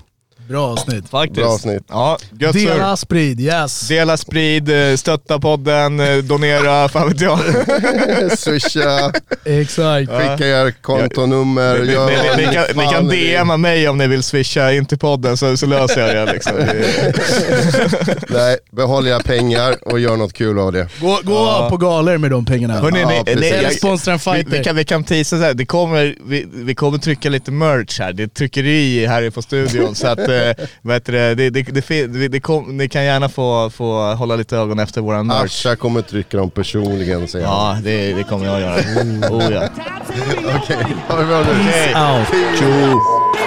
Bra avsnitt. Faktiskt. Bra avsnitt. Ja, gött. Dela, sprid, yes. Dela, sprid, eh, stötta podden, eh, donera, fan vet jag. Swisha, Exakt. skicka er kontonummer. Ni, gör ni, ni, ni, kan, ni kan. DMa mig om ni vill swisha in till podden så, så löser jag det. Liksom. Nej, behåll era pengar och gör något kul av det. Gå, gå på galor med de pengarna. Hörrni, Ja, ni, jag- sponsra en vi, fighter. vi, kan, vi kan teasa så här. Det kommer, vi, vi kommer trycka lite merch här. Det är tryckeri här på studion. så att, eh, heter det, det, det, det, kom, ni kan gärna få, få hålla lite ögon efter våran merch. Asha kommer trycka dem personligen säger. Ja, det, det kommer jag göra. Oh, ja. Okej, ha det bra nu. Okej. Out. Tjo!